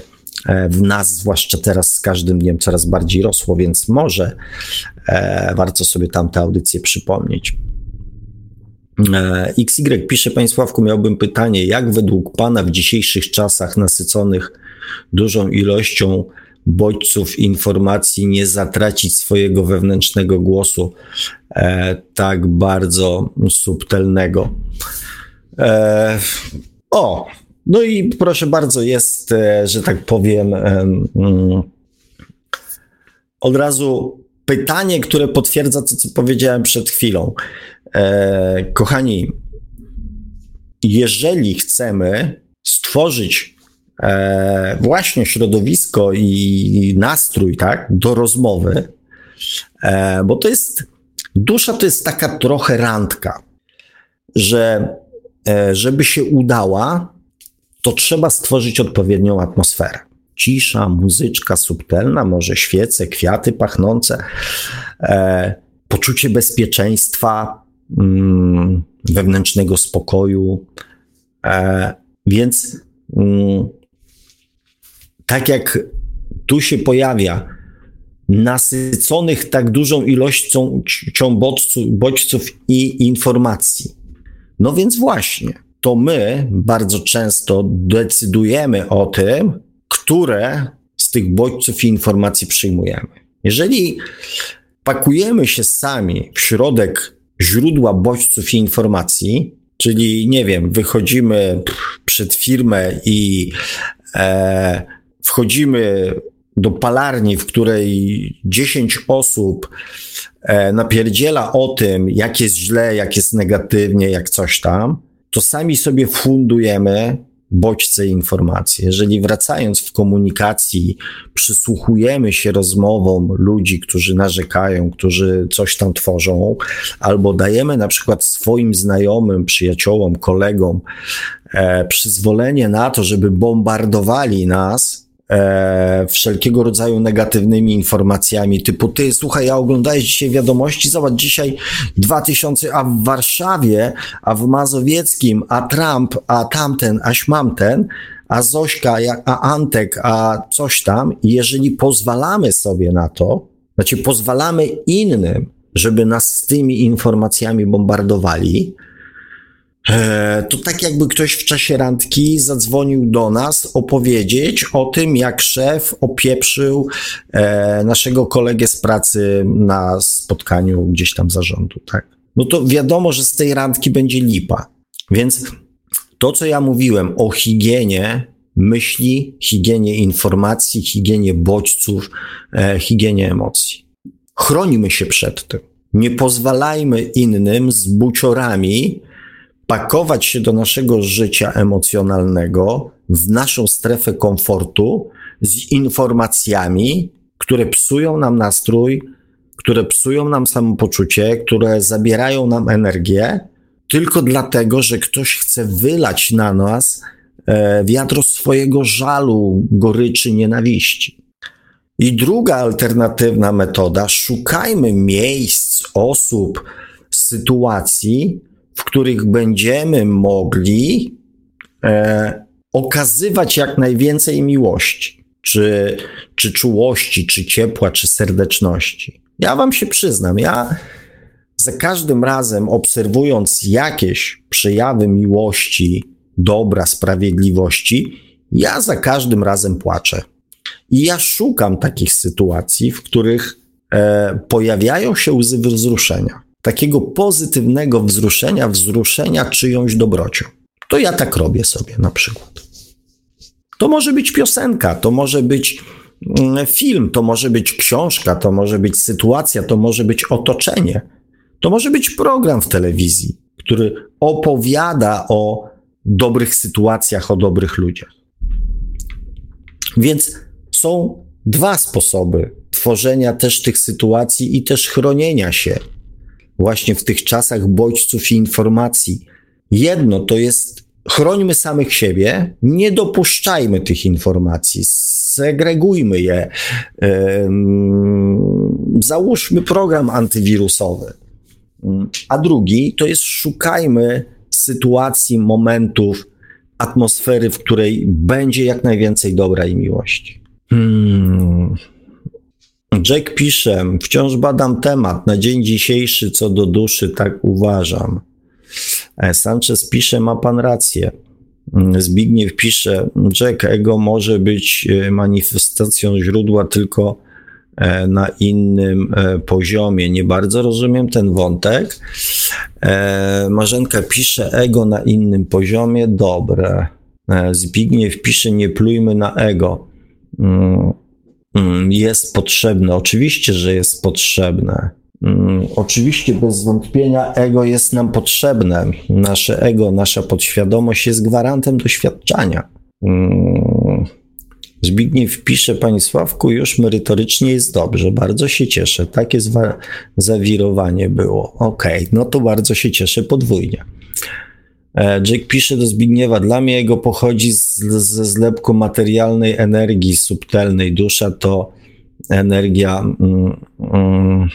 e, w nas, zwłaszcza teraz z każdym dniem coraz bardziej rosło, więc może e, warto sobie tamte audycje przypomnieć. E, XY pisze, Panie Sławku, miałbym pytanie, jak według Pana w dzisiejszych czasach nasyconych dużą ilością bodźców informacji nie zatracić swojego wewnętrznego głosu e, tak bardzo subtelnego? E, o, no i proszę bardzo, jest, e, że tak powiem, mm, od razu pytanie, które potwierdza to, co powiedziałem przed chwilą. E, kochani, jeżeli chcemy stworzyć e, właśnie środowisko i nastrój tak, do rozmowy, e, bo to jest, dusza to jest taka trochę randka, że żeby się udała, to trzeba stworzyć odpowiednią atmosferę. Cisza, muzyczka subtelna, może świece, kwiaty pachnące, poczucie bezpieczeństwa, wewnętrznego spokoju. E, więc mm, tak jak tu się pojawia nasyconych tak dużą ilością bodźców, bodźców i informacji. No więc właśnie, to my bardzo często decydujemy o tym, które z tych bodźców i informacji przyjmujemy. Jeżeli pakujemy się sami w środek źródła bodźców i informacji, czyli nie wiem, wychodzimy przed firmę i e, wchodzimy do palarni, w której 10 osób e, napierdziela o tym, jak jest źle, jak jest negatywnie, jak coś tam, to sami sobie fundujemy bodźce informacji. Jeżeli wracając w komunikacji, przysłuchujemy się rozmowom ludzi, którzy narzekają, którzy coś tam tworzą, albo dajemy na przykład swoim znajomym, przyjaciołom, kolegom e, przyzwolenie na to, żeby bombardowali nas e, wszelkiego rodzaju negatywnymi informacjami, typu ty, słuchaj, ja oglądałeś dzisiaj wiadomości, zobacz, dzisiaj 2000, a w Warszawie, a w Mazowieckim, a Trump, a tamten, a śmamten, a Zośka, a Antek, a coś tam, jeżeli pozwalamy sobie na to, znaczy pozwalamy innym, żeby nas z tymi informacjami bombardowali, to tak jakby ktoś w czasie randki zadzwonił do nas opowiedzieć o tym, jak szef opieprzył e, naszego kolegę z pracy na spotkaniu gdzieś tam zarządu, tak? No to wiadomo, że z tej randki będzie lipa. Więc to, co ja mówiłem o higienie myśli, higienie informacji, higienie bodźców, e, higienie emocji. Chronimy się przed tym. Nie pozwalajmy innym z buciorami pakować się do naszego życia emocjonalnego w naszą strefę komfortu z informacjami, które psują nam nastrój, które psują nam samopoczucie, które zabierają nam energię, tylko dlatego, że ktoś chce wylać na nas e, wiatro swojego żalu, goryczy, nienawiści. I druga alternatywna metoda, szukajmy miejsc, osób, sytuacji, w których będziemy mogli e, okazywać jak najwięcej miłości, czy, czy czułości, czy ciepła, czy serdeczności. Ja Wam się przyznam, ja za każdym razem obserwując jakieś przejawy miłości, dobra, sprawiedliwości, ja za każdym razem płaczę. I ja szukam takich sytuacji, w których e, pojawiają się łzy wzruszenia takiego pozytywnego wzruszenia, wzruszenia czyjąś dobrocią. To ja tak robię sobie na przykład. To może być piosenka, to może być mm, film, to może być książka, to może być sytuacja, to może być otoczenie, to może być program w telewizji, który opowiada o dobrych sytuacjach, o dobrych ludziach. Więc są dwa sposoby tworzenia też tych sytuacji i też chronienia się właśnie w tych czasach bodźców i informacji. Jedno to jest chrońmy samych siebie, nie dopuszczajmy tych informacji, segregujmy je, załóżmy program antywirusowy. A drugi to jest szukajmy sytuacji, momentów, atmosfery, w której będzie jak najwięcej dobra i miłości. Hmm. Jack pisze, wciąż badam temat. Na dzień dzisiejszy co do duszy, tak uważam. E, Sanchez pisze, ma pan rację. Mm, Zbigniew pisze, Jack, ego może być e, manifestacją źródła tylko e, na innym poziomie. Nie bardzo rozumiem ten wątek. Marzenka pisze, ego na innym poziomie, dobre. Zbigniew pisze, nie plujmy na ego. Mm, jest potrzebne. Oczywiście, że jest potrzebne. Mm, oczywiście, bez wątpienia, ego jest nam potrzebne. Nasze ego, nasza podświadomość jest gwarantem doświadczania. Mm, Zbigniew pisze, Panie Sławku, już merytorycznie jest dobrze, bardzo się cieszę. Takie zawirowanie było. Okej, okay, no to bardzo się cieszę podwójnie. E, Jack pisze do Zbigniewa, dla mnie jego pochodzi ze zlepku materialnej energii subtelnej. Dusza to energia mm, mm,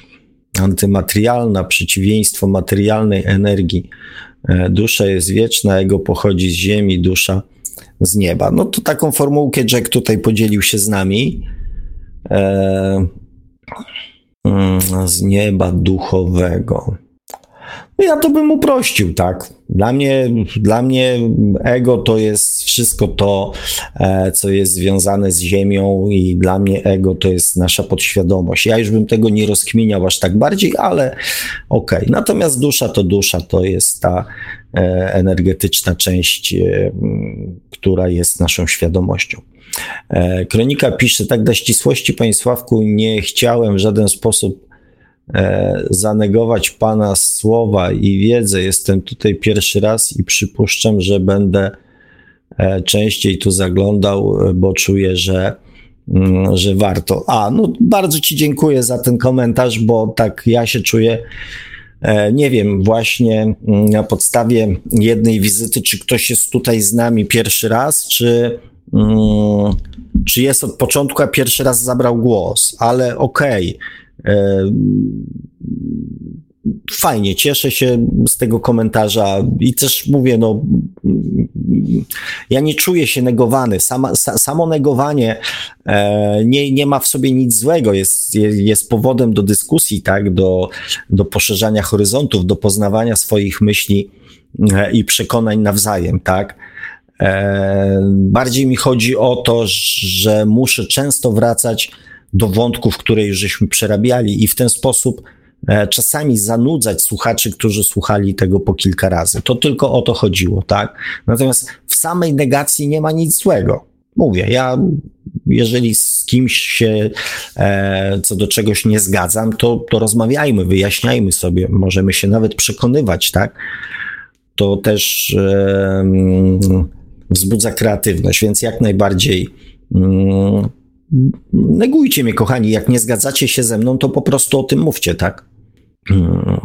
antymaterialna, przeciwieństwo materialnej energii. E, dusza jest wieczna, jego pochodzi z ziemi, dusza z nieba. No to taką formułkę Jack tutaj podzielił się z nami. e, mm, z nieba duchowego. No ja to bym uprościł, tak. Dla mnie, dla mnie ego to jest wszystko to, e, co jest związane z Ziemią, i dla mnie ego to jest nasza podświadomość. Ja już bym tego nie rozkminiał aż tak bardziej, ale okej. Okay. Natomiast dusza to dusza, to jest ta e, energetyczna część, e, która jest naszą świadomością. Kronika pisze, tak dla ścisłości, Panie Sławku, nie chciałem w żaden sposób zanegować Pana słowa i wiedzę. Jestem tutaj pierwszy raz i przypuszczam, że będę e, częściej tu zaglądał, bo czuję, że, mm, że warto. A, no bardzo Ci dziękuję za ten komentarz, bo tak ja się czuję. E, nie wiem, właśnie mm, na podstawie jednej wizyty, czy ktoś jest tutaj z nami pierwszy raz, czy, mm, czy jest od początku, a pierwszy raz zabrał głos, ale okej. Okay E, fajnie, cieszę się z tego komentarza i też mówię, no, ja nie czuję się negowany. Sama, samo negowanie e, nie, nie ma w sobie nic złego, jest, jest powodem do dyskusji, tak, do, do poszerzania horyzontów, do poznawania swoich myśli e, i przekonań nawzajem, tak. Bardziej mi chodzi o to, że muszę często wracać do wątków, które już żeśmy przerabiali i w ten sposób e, czasami zanudzać słuchaczy, którzy słuchali tego po kilka razy. To tylko o to chodziło, tak? Natomiast w samej negacji nie ma nic złego. Mówię, ja jeżeli z kimś się e, co do czegoś nie zgadzam, to, to rozmawiajmy, wyjaśniajmy sobie, możemy się nawet przekonywać, tak? To też e, wzbudza kreatywność, więc jak najbardziej mm, negujcie mnie, kochani. Jak nie zgadzacie się ze mną, to po prostu o tym mówcie, tak? Hmm.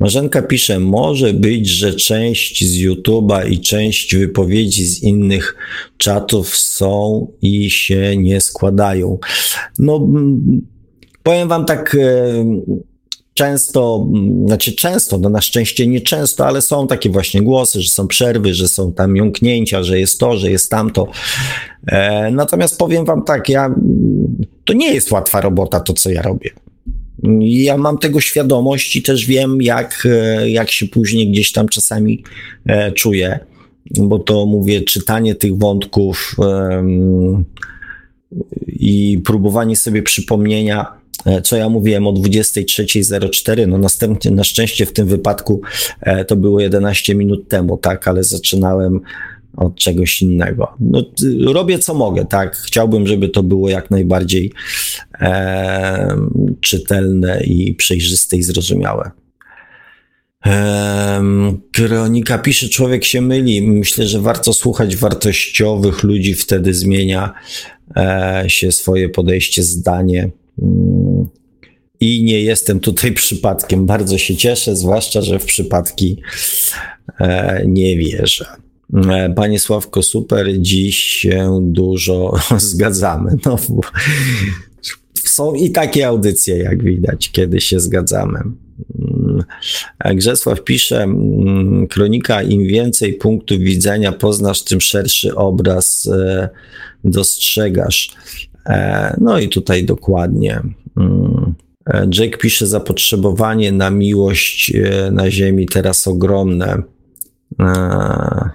Marzenka pisze, może być, że część z YouTube'a i część wypowiedzi z innych czatów są i się nie składają. No, powiem wam tak, e, często, mm, znaczy często, no na szczęście nie często, ale są takie właśnie głosy, że są przerwy, że są tam jąknięcia, że jest to, że jest tamto. E, natomiast powiem wam tak, ja, to nie jest łatwa robota to, co ja robię. Ja mam tego świadomość i też wiem, jak, e, jak się później gdzieś tam czasami e, czuję, bo to mówię, czytanie tych wątków i próbowanie sobie przypomnienia, E, co ja mówiłem o 23.04, no następnie, na szczęście w tym wypadku e, to było 11 minut temu, tak, ale zaczynałem od czegoś innego. No, robię co mogę, tak. Chciałbym, żeby to było jak najbardziej e, czytelne i przejrzyste i zrozumiałe. Kronika pisze, człowiek się myli. Myślę, że warto słuchać wartościowych ludzi, wtedy zmienia e, się swoje podejście, zdanie. I nie jestem tutaj przypadkiem. Bardzo się cieszę, zwłaszcza, że w przypadki e, nie wierzę. E, panie Sławko, super, dziś się dużo zgadzamy. No, są i takie audycje, jak widać, kiedy się zgadzamy. Mm, Grzesław pisze, mm, kronika, im więcej punktów widzenia poznasz, tym szerszy obraz e, dostrzegasz. No i tutaj dokładnie Mm. E, Jake pisze, zapotrzebowanie na miłość e, na Ziemi teraz ogromne. E,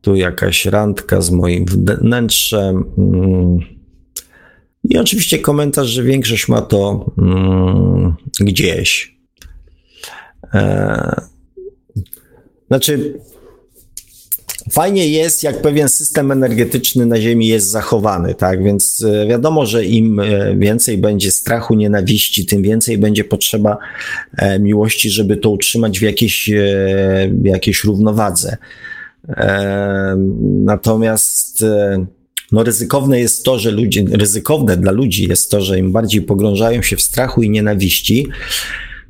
tu jakaś randka z moim wnętrzem. Mm. I oczywiście komentarz, że większość ma to mm, gdzieś. Znaczy, Fajnie jest, jak pewien system energetyczny na Ziemi jest zachowany, tak? Więc e, wiadomo, że im e, więcej będzie strachu, nienawiści, tym więcej będzie potrzeba e, miłości, żeby to utrzymać w jakiejś, jakiejś równowadze. Natomiast no ryzykowne jest to, że ludzie, ryzykowne dla ludzi jest to, że im bardziej pogrążają się w strachu i nienawiści,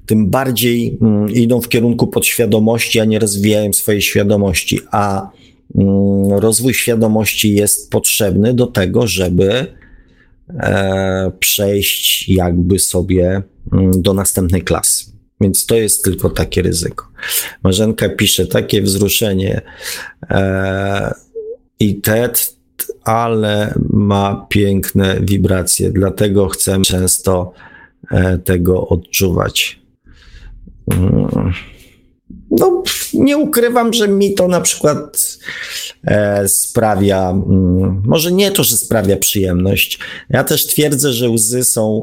tym bardziej mm, idą w kierunku podświadomości, a nie rozwijają swojej świadomości. A rozwój świadomości jest potrzebny do tego, żeby e, przejść jakby sobie mm, do następnej klasy. Więc to jest tylko takie ryzyko. Marzenka pisze, takie wzruszenie e, i TED, ale ma piękne wibracje, dlatego chcę często e, tego odczuwać. No, nie ukrywam, że mi to na przykład e, sprawia, mm, może nie to, że sprawia przyjemność. Ja też twierdzę, że łzy są,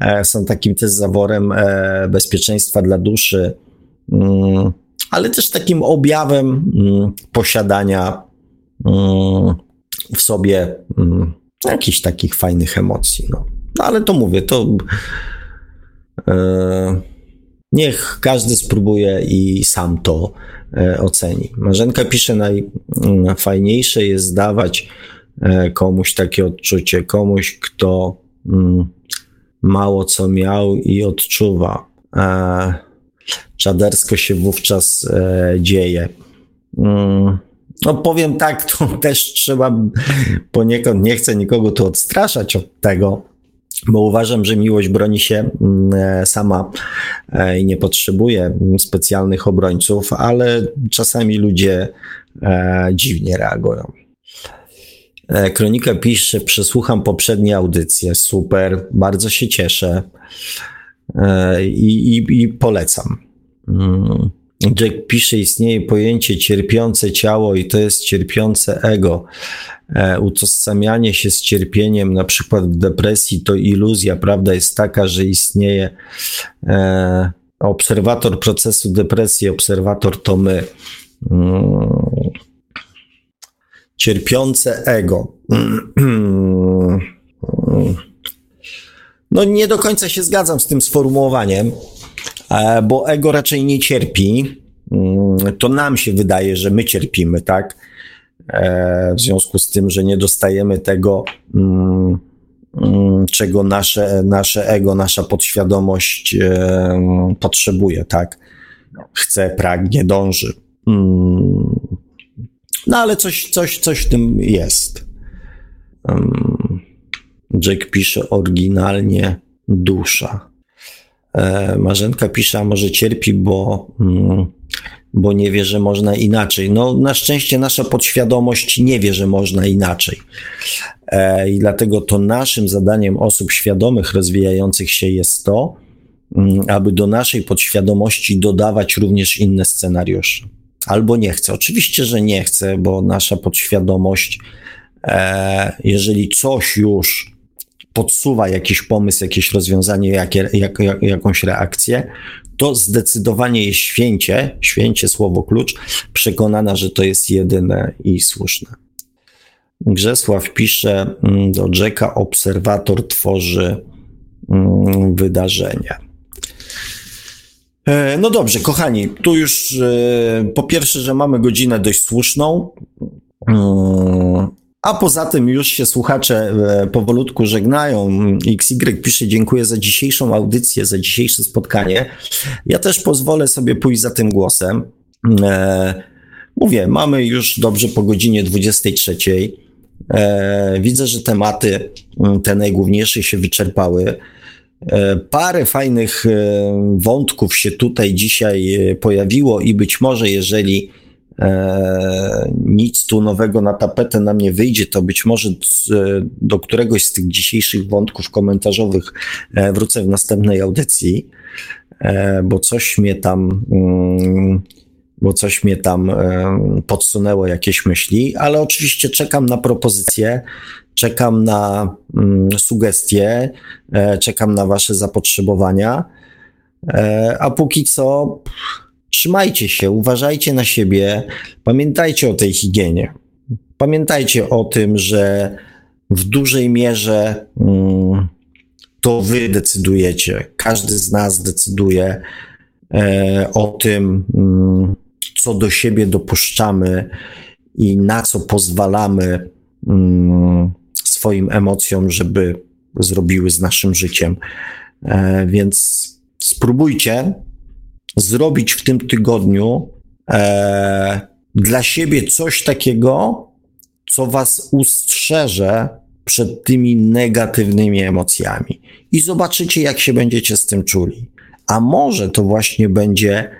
e, są takim też zaworem e, bezpieczeństwa dla duszy, mm, ale też takim objawem mm, posiadania mm, w sobie mm, jakichś takich fajnych emocji. No. no ale to mówię, to. E, Niech każdy spróbuje i sam to e, oceni. Marzenka pisze, najfajniejsze jest dawać e, komuś takie odczucie, komuś, kto mm, mało co miał i odczuwa. E, czadersko się wówczas dzieje. Mm, no powiem tak, to też trzeba poniekąd, nie chcę nikogo tu odstraszać od tego, bo uważam, że miłość broni się mm, e, sama e, i nie potrzebuje specjalnych obrońców, ale czasami ludzie e, dziwnie reagują. Kronika pisze, przesłucham poprzednie audycje, super, bardzo się cieszę i, i, i polecam. Mm. Jack pisze, istnieje pojęcie cierpiące ciało i to jest cierpiące ego. E, utożsamianie się z cierpieniem, na przykład w depresji, to iluzja. Prawda jest taka, że istnieje e, obserwator procesu depresji, obserwator to my. Mm. Cierpiące ego. No nie do końca się zgadzam z tym sformułowaniem, bo ego raczej nie cierpi. Mm, to nam się wydaje, że my cierpimy, tak? E, w związku z tym, że nie dostajemy tego, mm, mm, czego nasze, nasze ego, nasza podświadomość e, potrzebuje, tak? Chce, pragnie, dąży. No ale coś, coś, coś w tym jest. Jack pisze oryginalnie dusza. E, Marzenka pisze, a może cierpi, bo bo nie wie, że można inaczej. No, na szczęście nasza podświadomość nie wie, że można inaczej. E, I dlatego to naszym zadaniem osób świadomych, rozwijających się jest to, mm, aby do naszej podświadomości dodawać również inne scenariusze. Albo nie chce. Oczywiście, że nie chce, bo nasza podświadomość, e, jeżeli coś już podsuwa jakiś pomysł, jakieś rozwiązanie, jakie, jak, jak, jakąś reakcję, to zdecydowanie jest święcie, święcie słowo klucz, przekonana, że to jest jedyne i słuszne. Grzesław pisze mm, do Jacka, obserwator tworzy mm, wydarzenie. No dobrze, kochani, tu już e, po pierwsze, że mamy godzinę dość słuszną. A poza tym już się słuchacze e, powolutku żegnają. XY pisze dziękuję za dzisiejszą audycję, za dzisiejsze spotkanie. Ja też pozwolę sobie pójść za tym głosem. E, mówię, mamy już dobrze po godzinie 23. E, widzę, że tematy te najgłówniejsze się wyczerpały. Parę fajnych wątków się tutaj dzisiaj pojawiło i być może jeżeli nic tu nowego na tapetę nam nie wyjdzie, to być może do któregoś z tych dzisiejszych wątków komentarzowych e, wrócę w następnej audycji, e, bo coś mnie tam. Mm, bo coś mnie tam e, podsunęło, jakieś myśli, ale oczywiście czekam na propozycje, czekam na mm, sugestie, e, czekam na Wasze zapotrzebowania. E, a póki co, Trzymajcie się, uważajcie na siebie, pamiętajcie o tej higienie. Pamiętajcie o tym, że w dużej mierze mm, to wy decydujecie. Każdy z nas decyduje e, o tym, mm, co do siebie dopuszczamy i na co pozwalamy mm, swoim emocjom, żeby zrobiły z naszym życiem. E, więc spróbujcie zrobić w tym tygodniu e, dla siebie coś takiego, co was ustrzeże przed tymi negatywnymi emocjami. I zobaczycie, jak się będziecie z tym czuli. A może to właśnie będzie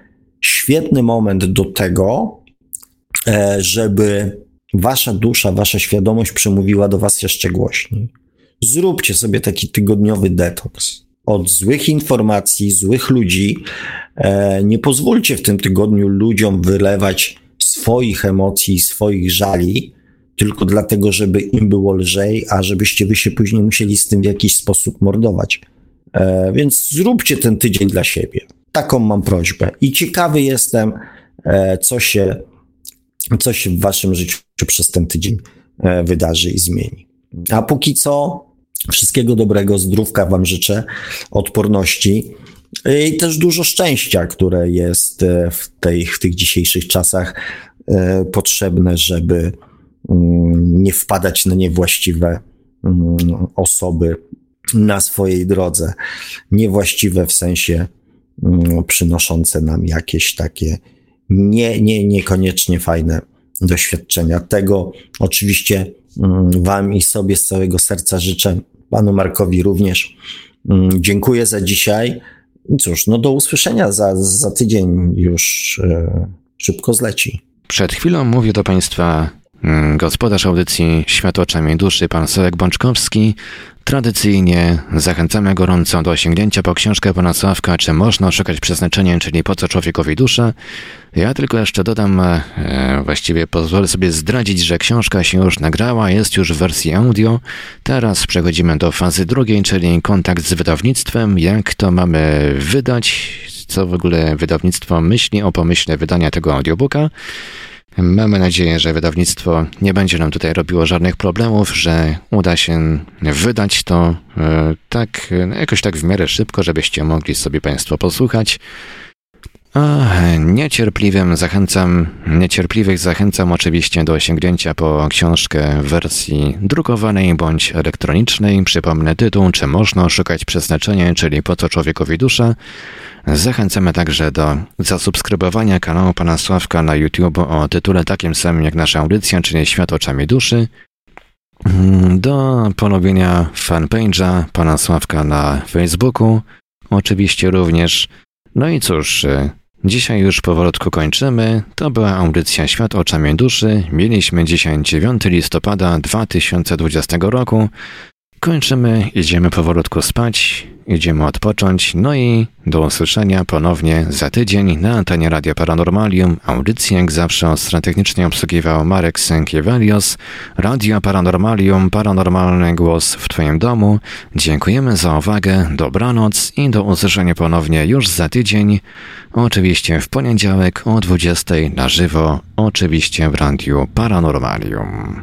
świetny moment do tego, e, żeby wasza dusza, wasza świadomość przemówiła do was jeszcze głośniej. Zróbcie sobie taki tygodniowy detoks od złych informacji, złych ludzi. E, nie pozwólcie w tym tygodniu ludziom wylewać swoich emocji, swoich żali, tylko dlatego, żeby im było lżej, a żebyście wy się później musieli z tym w jakiś sposób mordować. E, więc zróbcie ten tydzień dla siebie. Taką mam prośbę. I ciekawy jestem, e, co się, co się w waszym życiu przez ten tydzień wydarzy i zmieni. A póki co, wszystkiego dobrego, zdrówka wam życzę, odporności i też dużo szczęścia, które jest w, tej, w tych dzisiejszych czasach E, potrzebne, żeby mm, nie wpadać na niewłaściwe mm, osoby na swojej drodze. Niewłaściwe w sensie mm, przynoszące nam jakieś takie nie, nie, niekoniecznie fajne doświadczenia. Tego oczywiście Wam i sobie z całego serca życzę, Panu Markowi również. Dziękuję za dzisiaj. Cóż, no do usłyszenia za, za tydzień już e, szybko zleci. Przed chwilą mówił do Państwa mm, gospodarz audycji Światło Oczami Duszy, pan Sławek Bączkowski. Tradycyjnie zachęcamy gorąco do sięgnięcia po książkę pana Sławka, czy można szukać przeznaczenia, czyli po co człowiekowi dusza. Ja tylko jeszcze dodam, e, właściwie pozwolę sobie zdradzić, że książka się już nagrała, jest już w wersji audio. Teraz przechodzimy do fazy drugiej, czyli kontakt z wydawnictwem, jak to mamy wydać, co w ogóle wydawnictwo myśli o pomyśle wydania tego audiobooka. Mamy nadzieję, że wydawnictwo nie będzie nam tutaj robiło żadnych problemów, że uda się wydać to e, tak, jakoś tak w miarę szybko, żebyście mogli sobie Państwo posłuchać. A niecierpliwym zachęcam, niecierpliwych zachęcam oczywiście do sięgnięcia po książkę w wersji drukowanej bądź elektronicznej. Przypomnę tytuł, czy można szukać przeznaczenia, czyli po co człowiekowi dusza. Zachęcamy także do zasubskrybowania kanału Pana Sławka na YouTube o tytule takim samym jak nasza audycja, czyli Świat oczami duszy. Do polubienia fanpage'a Pana Sławka na Facebooku. Oczywiście również. No i cóż, dzisiaj już powolutku kończymy. To była audycja Świat oczami duszy. Mieliśmy dzisiaj 9 listopada 2020 roku. Kończymy, idziemy powolutku spać, idziemy odpocząć, no i do usłyszenia ponownie za tydzień na antenie Radia Paranormalium. Audycję jak zawsze strategicznie obsługiwał Marek Sękiewelios. Radio Paranormalium, paranormalny głos w Twoim domu. Dziękujemy za uwagę, dobranoc i do usłyszenia ponownie już za tydzień. Oczywiście w poniedziałek o 20 na żywo, oczywiście w Radiu Paranormalium.